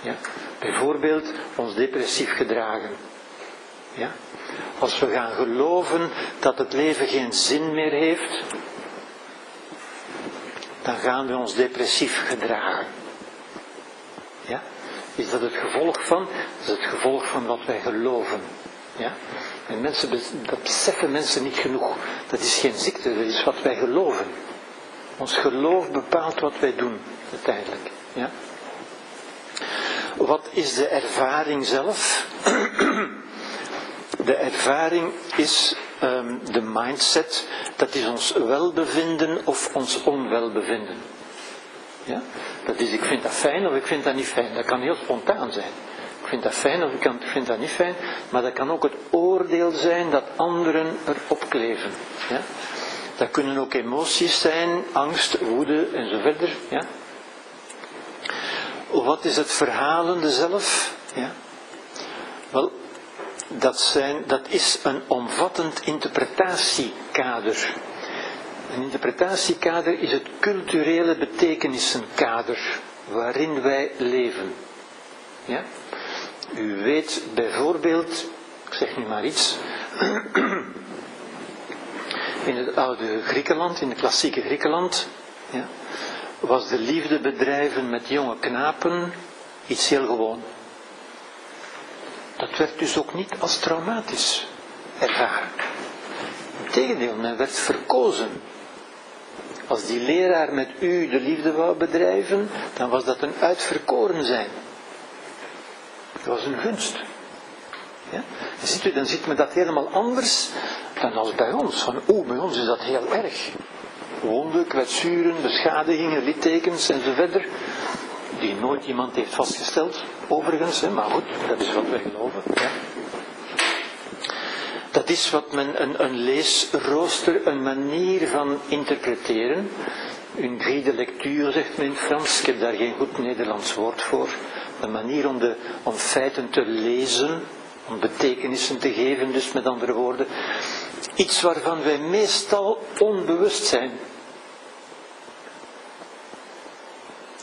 Ja? Bijvoorbeeld ons depressief gedragen. Ja? Als we gaan geloven dat het leven geen zin meer heeft, dan gaan we ons depressief gedragen. Ja? Is dat het gevolg van? Dat is het gevolg van wat wij geloven. Ja? En mensen, dat beseffen mensen niet genoeg. Dat is geen ziekte, dat is wat wij geloven. Ons geloof bepaalt wat wij doen, uiteindelijk. Ja? Wat is de ervaring zelf? De ervaring is um, de mindset, dat is ons welbevinden of ons onwelbevinden. Ja? Dat is, ik vind dat fijn of ik vind dat niet fijn. Dat kan heel spontaan zijn. Ik vind dat fijn of ik vind dat niet fijn. Maar dat kan ook het oordeel zijn dat anderen erop kleven. Ja? Dat kunnen ook emoties zijn, angst, woede en zo verder. Ja? Wat is het verhalende zelf? Ja? Wel, dat, zijn, dat is een omvattend interpretatiekader. Een interpretatiekader is het culturele betekenissenkader waarin wij leven. Ja? U weet bijvoorbeeld, ik zeg nu maar iets, in het oude Griekenland, in het klassieke Griekenland, ja, was de liefde bedrijven met jonge knapen iets heel gewoon. Dat werd dus ook niet als traumatisch ervaren. Integendeel, men werd verkozen. Als die leraar met u de liefde wou bedrijven, dan was dat een uitverkoren zijn. Dat was een gunst. Ja? Ziet u, dan ziet men dat helemaal anders dan als bij ons. Van, oeh, bij ons is dat heel erg. Wonden, kwetsuren, beschadigingen, littekens enzovoort die nooit iemand heeft vastgesteld, overigens, hè, maar goed, dat is wat wij geloven. Ja. Dat is wat men een, een leesrooster, een manier van interpreteren. Een grille lectuur zegt men in Frans, ik heb daar geen goed Nederlands woord voor. Een manier om, de, om feiten te lezen, om betekenissen te geven, dus met andere woorden. Iets waarvan wij meestal onbewust zijn.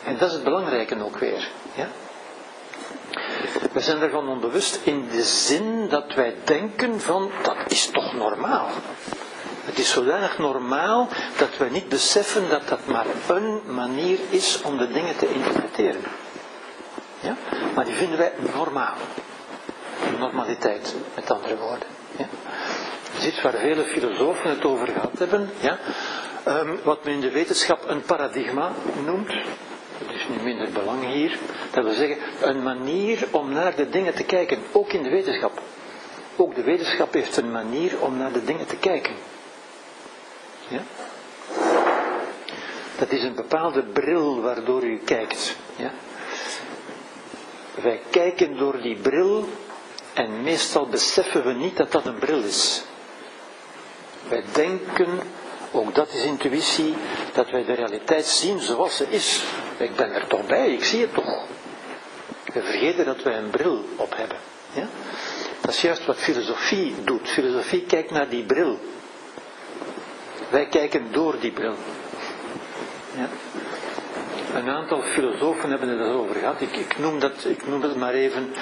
En dat is het belangrijke ook weer. Ja? We zijn ervan onbewust in de zin dat wij denken van dat is toch normaal. Het is zodanig normaal dat wij niet beseffen dat dat maar een manier is om de dingen te interpreteren. Ja? Maar die vinden wij normaal. Normaliteit, met andere woorden. Ja? Ziet waar vele filosofen het over gehad hebben. Ja? Um, wat men in de wetenschap een paradigma noemt nu minder belang hier, dat wil zeggen een manier om naar de dingen te kijken, ook in de wetenschap. Ook de wetenschap heeft een manier om naar de dingen te kijken. Ja? Dat is een bepaalde bril waardoor u kijkt. Ja? Wij kijken door die bril en meestal beseffen we niet dat dat een bril is. Wij denken ook dat is intuïtie, dat wij de realiteit zien zoals ze is. Ik ben er toch bij, ik zie het toch. We vergeten dat wij een bril op hebben. Ja? Dat is juist wat filosofie doet. Filosofie kijkt naar die bril. Wij kijken door die bril. Ja? Een aantal filosofen hebben het over gehad. Ik, noem, dat, ik noem dat maar even.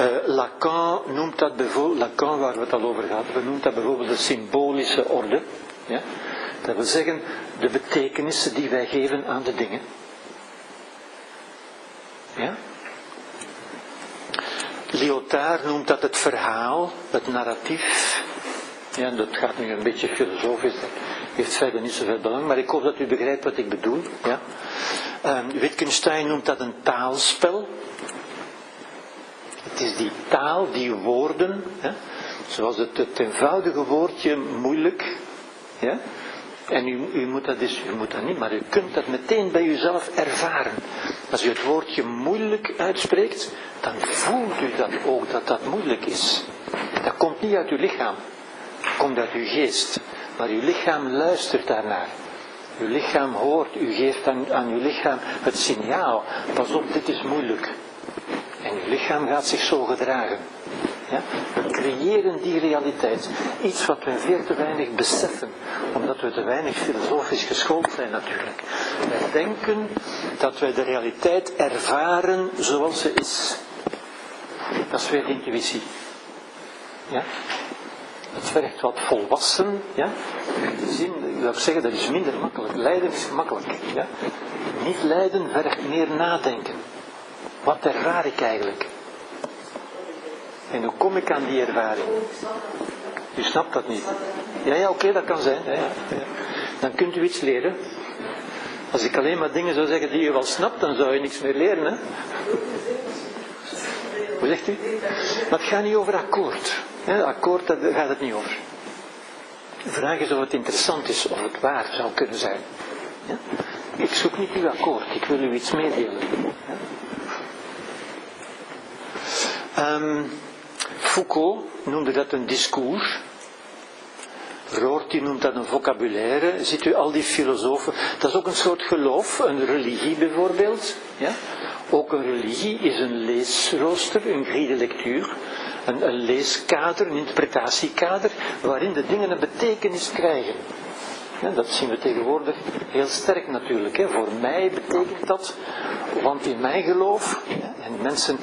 Uh, Lacan noemt dat bijvoorbeeld, Lacan waar we het al over gehad hebben, noemt dat bijvoorbeeld de symbolische orde. Ja? Dat wil zeggen, de betekenissen die wij geven aan de dingen. Ja? Lyotard noemt dat het verhaal, het narratief. Ja, dat gaat nu een beetje filosofisch, heeft verder niet zoveel belang, maar ik hoop dat u begrijpt wat ik bedoel. Ja. Ehm, Wittgenstein noemt dat een taalspel. Het is die taal, die woorden, hè, zoals het, het eenvoudige woordje moeilijk. Ja, en u, moet dat dus, u moet dat niet, maar u kunt dat meteen bij uzelf ervaren. Als u het woordje moeilijk uitspreekt, dan voelt u dat ook dat dat moeilijk is. Dat komt niet uit uw lichaam, dat komt uit uw geest. Maar uw lichaam luistert daarnaar. Uw lichaam hoort, u geeft aan, aan uw lichaam het signaal. Pas op, dit is moeilijk. En uw lichaam gaat zich zo gedragen. Ja? We creëren die realiteit. Iets wat we veel te weinig beseffen, omdat we te weinig filosofisch geschoold zijn natuurlijk. Wij denken dat wij de realiteit ervaren zoals ze is. Dat is weer intuïtie. Ja? Het vergt wat volwassen, ja? Zin, ik wil zeggen, dat is minder makkelijk. Lijden is makkelijk. Ja? Niet lijden vergt meer nadenken. Wat ervaar ik eigenlijk? En hoe kom ik aan die ervaring? U snapt dat niet. Ja, ja, oké, dat kan zijn. Dan kunt u iets leren. Als ik alleen maar dingen zou zeggen die u wel snapt, dan zou je niks meer leren. Hè? Hoe zegt u? Maar het gaat niet over akkoord. akkoord, daar gaat het niet over. De vraag is of het interessant is, of het waar zou kunnen zijn. Ja? Ik zoek niet uw akkoord, ik wil u iets meedelen. Um, Foucault noemde dat een discours. Rorty noemt dat een vocabulaire. Ziet u al die filosofen? Dat is ook een soort geloof, een religie bijvoorbeeld. Ja? Ook een religie is een leesrooster, een grille lectuur. Een, leeskader, een interpretatiekader, waarin de dingen een betekenis krijgen. Dat zien we tegenwoordig heel sterk natuurlijk. Hè. Voor mij betekent dat, want in mijn geloof, en mensen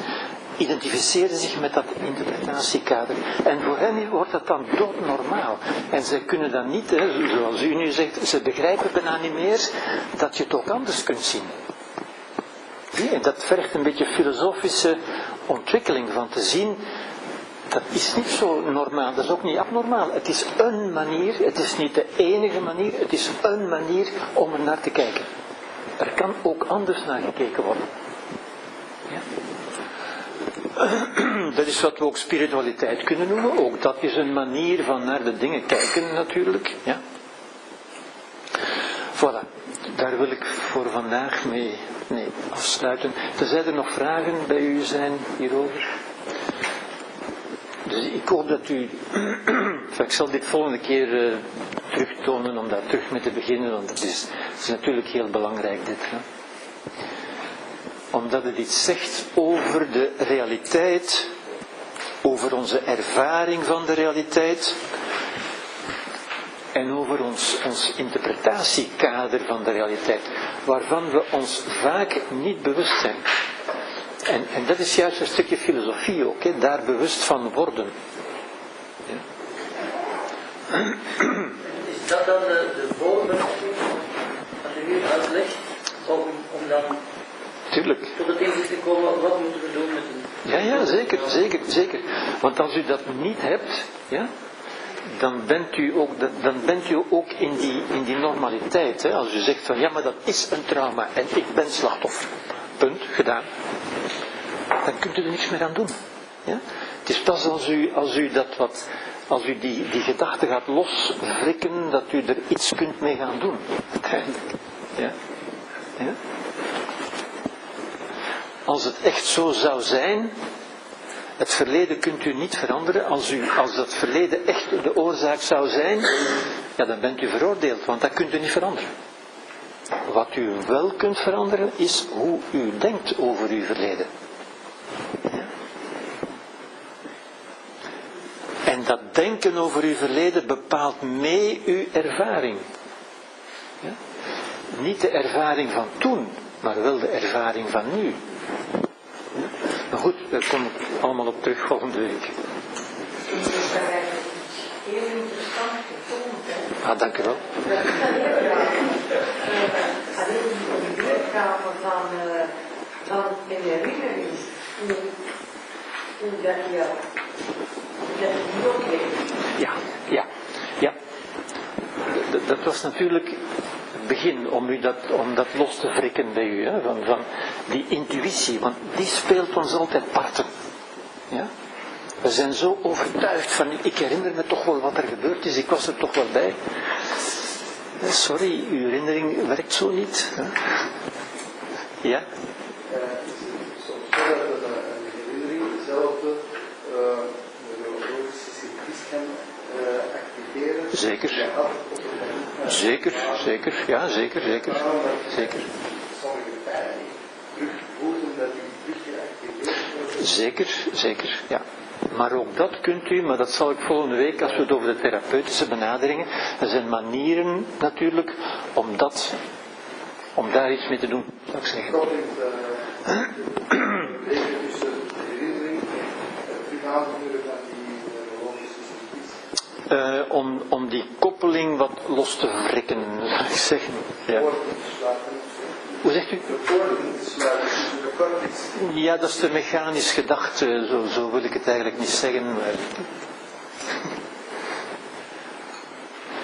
identificeren zich met dat interpretatiekader. En voor hen wordt dat dan doodnormaal. En ze kunnen dan niet, hè, zoals u nu zegt, ze begrijpen bijna niet meer dat je het ook anders kunt zien. En dat vergt een beetje filosofische ontwikkeling van te zien, dat is niet zo normaal, dat is ook niet abnormaal. Het is een manier, het is niet de enige manier, het is een manier om er naar te kijken. Er kan ook anders naar gekeken worden. Ja? Dat is wat we ook spiritualiteit kunnen noemen. Ook dat is een manier van naar de dingen kijken natuurlijk. Ja. Voilà, daar wil ik voor vandaag mee, mee afsluiten. Tenzij er nog vragen bij u zijn hierover. Dus ik hoop dat u. ik zal dit volgende keer uh, terugtonen om daar terug mee te beginnen, want het is, het is natuurlijk heel belangrijk dit. Hè omdat het iets zegt over de realiteit, over onze ervaring van de realiteit en over ons, ons interpretatiekader van de realiteit, waarvan we ons vaak niet bewust zijn. En, en dat is juist een stukje filosofie ook, daar bewust van worden. Ja. Is dat dan de, de woorden, als u uitlegt, om, om dan Tuurlijk. Tot het inzicht te komen, wat moeten we doen met een... Ja, ja, zeker, zeker, zeker. Want als u dat niet hebt, ja, dan bent u ook, dan bent u ook in, die, in die normaliteit. Hè? Als u zegt van, ja, maar dat is een trauma en ik ben slachtoffer. Punt, gedaan. Dan kunt u er niks meer aan doen. Ja? Het is pas als u, als u dat wat, als u die, die gedachte gaat loswrikken, dat u er iets kunt mee gaan doen. Uiteindelijk. Ja? Ja? Als het echt zo zou zijn, het verleden kunt u niet veranderen. Als, u, als dat verleden echt de oorzaak zou zijn, ja, dan bent u veroordeeld, want dat kunt u niet veranderen. Wat u wel kunt veranderen, is hoe u denkt over uw verleden. Ja. En dat denken over uw verleden bepaalt mee uw ervaring. Ja. Niet de ervaring van toen, maar wel de ervaring van nu. Maar goed, daar kom ik allemaal op terug volgende week. Heel interessant getoond. Ah, dank u wel. Alleen weergave van, van hoe dat je, opleeft. Ja, ja. dat was natuurlijk begin om, u dat, om dat los te wrikken bij u. Hè, van, van die intuïtie, want die speelt ons altijd parten. Ja? We zijn zo overtuigd van, ik herinner me toch wel wat er gebeurd is, ik was er toch wel bij. Sorry, uw herinnering werkt zo niet. Hè? Ja? Soms zo dat een, een herinnering dezelfde neurologische circuits kan activeren. Zeker. Ja, op het moment. Zeker, zeker, ja, zeker, zeker. Zeker. Zeker, zeker, ja. Maar ook dat kunt u, maar dat zal ik volgende week, als we het over de therapeutische benaderingen, er zijn manieren natuurlijk om dat, om daar iets mee te doen, zou ik. Dat en het terug aanvuren van die neurologische Eh, om, om die koppeling wat los te wrikken, zou ik zeggen. Ja. Hoe zegt u? De de cortex. Ja, dat is te mechanisch gedacht, zo, zo wil ik het eigenlijk niet zeggen. Maar...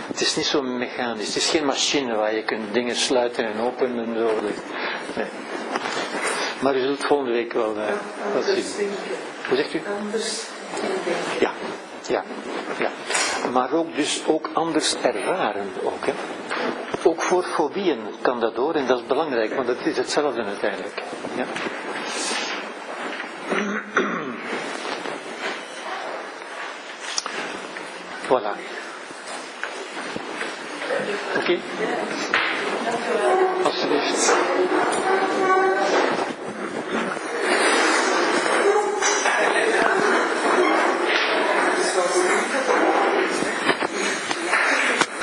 Het is niet zo mechanisch, het is geen machine waar je kunt dingen sluiten en openen en zo. Nee. Maar u zult volgende week wel uh, wat zien. Hoe zegt u? Anders. Ja, ja, ja maar ook dus ook anders ervaren. Ook, hè. ook voor fobieën kan dat door en dat is belangrijk, want het is hetzelfde uiteindelijk. Ja. Voilà. Oké? Okay. Alsjeblieft.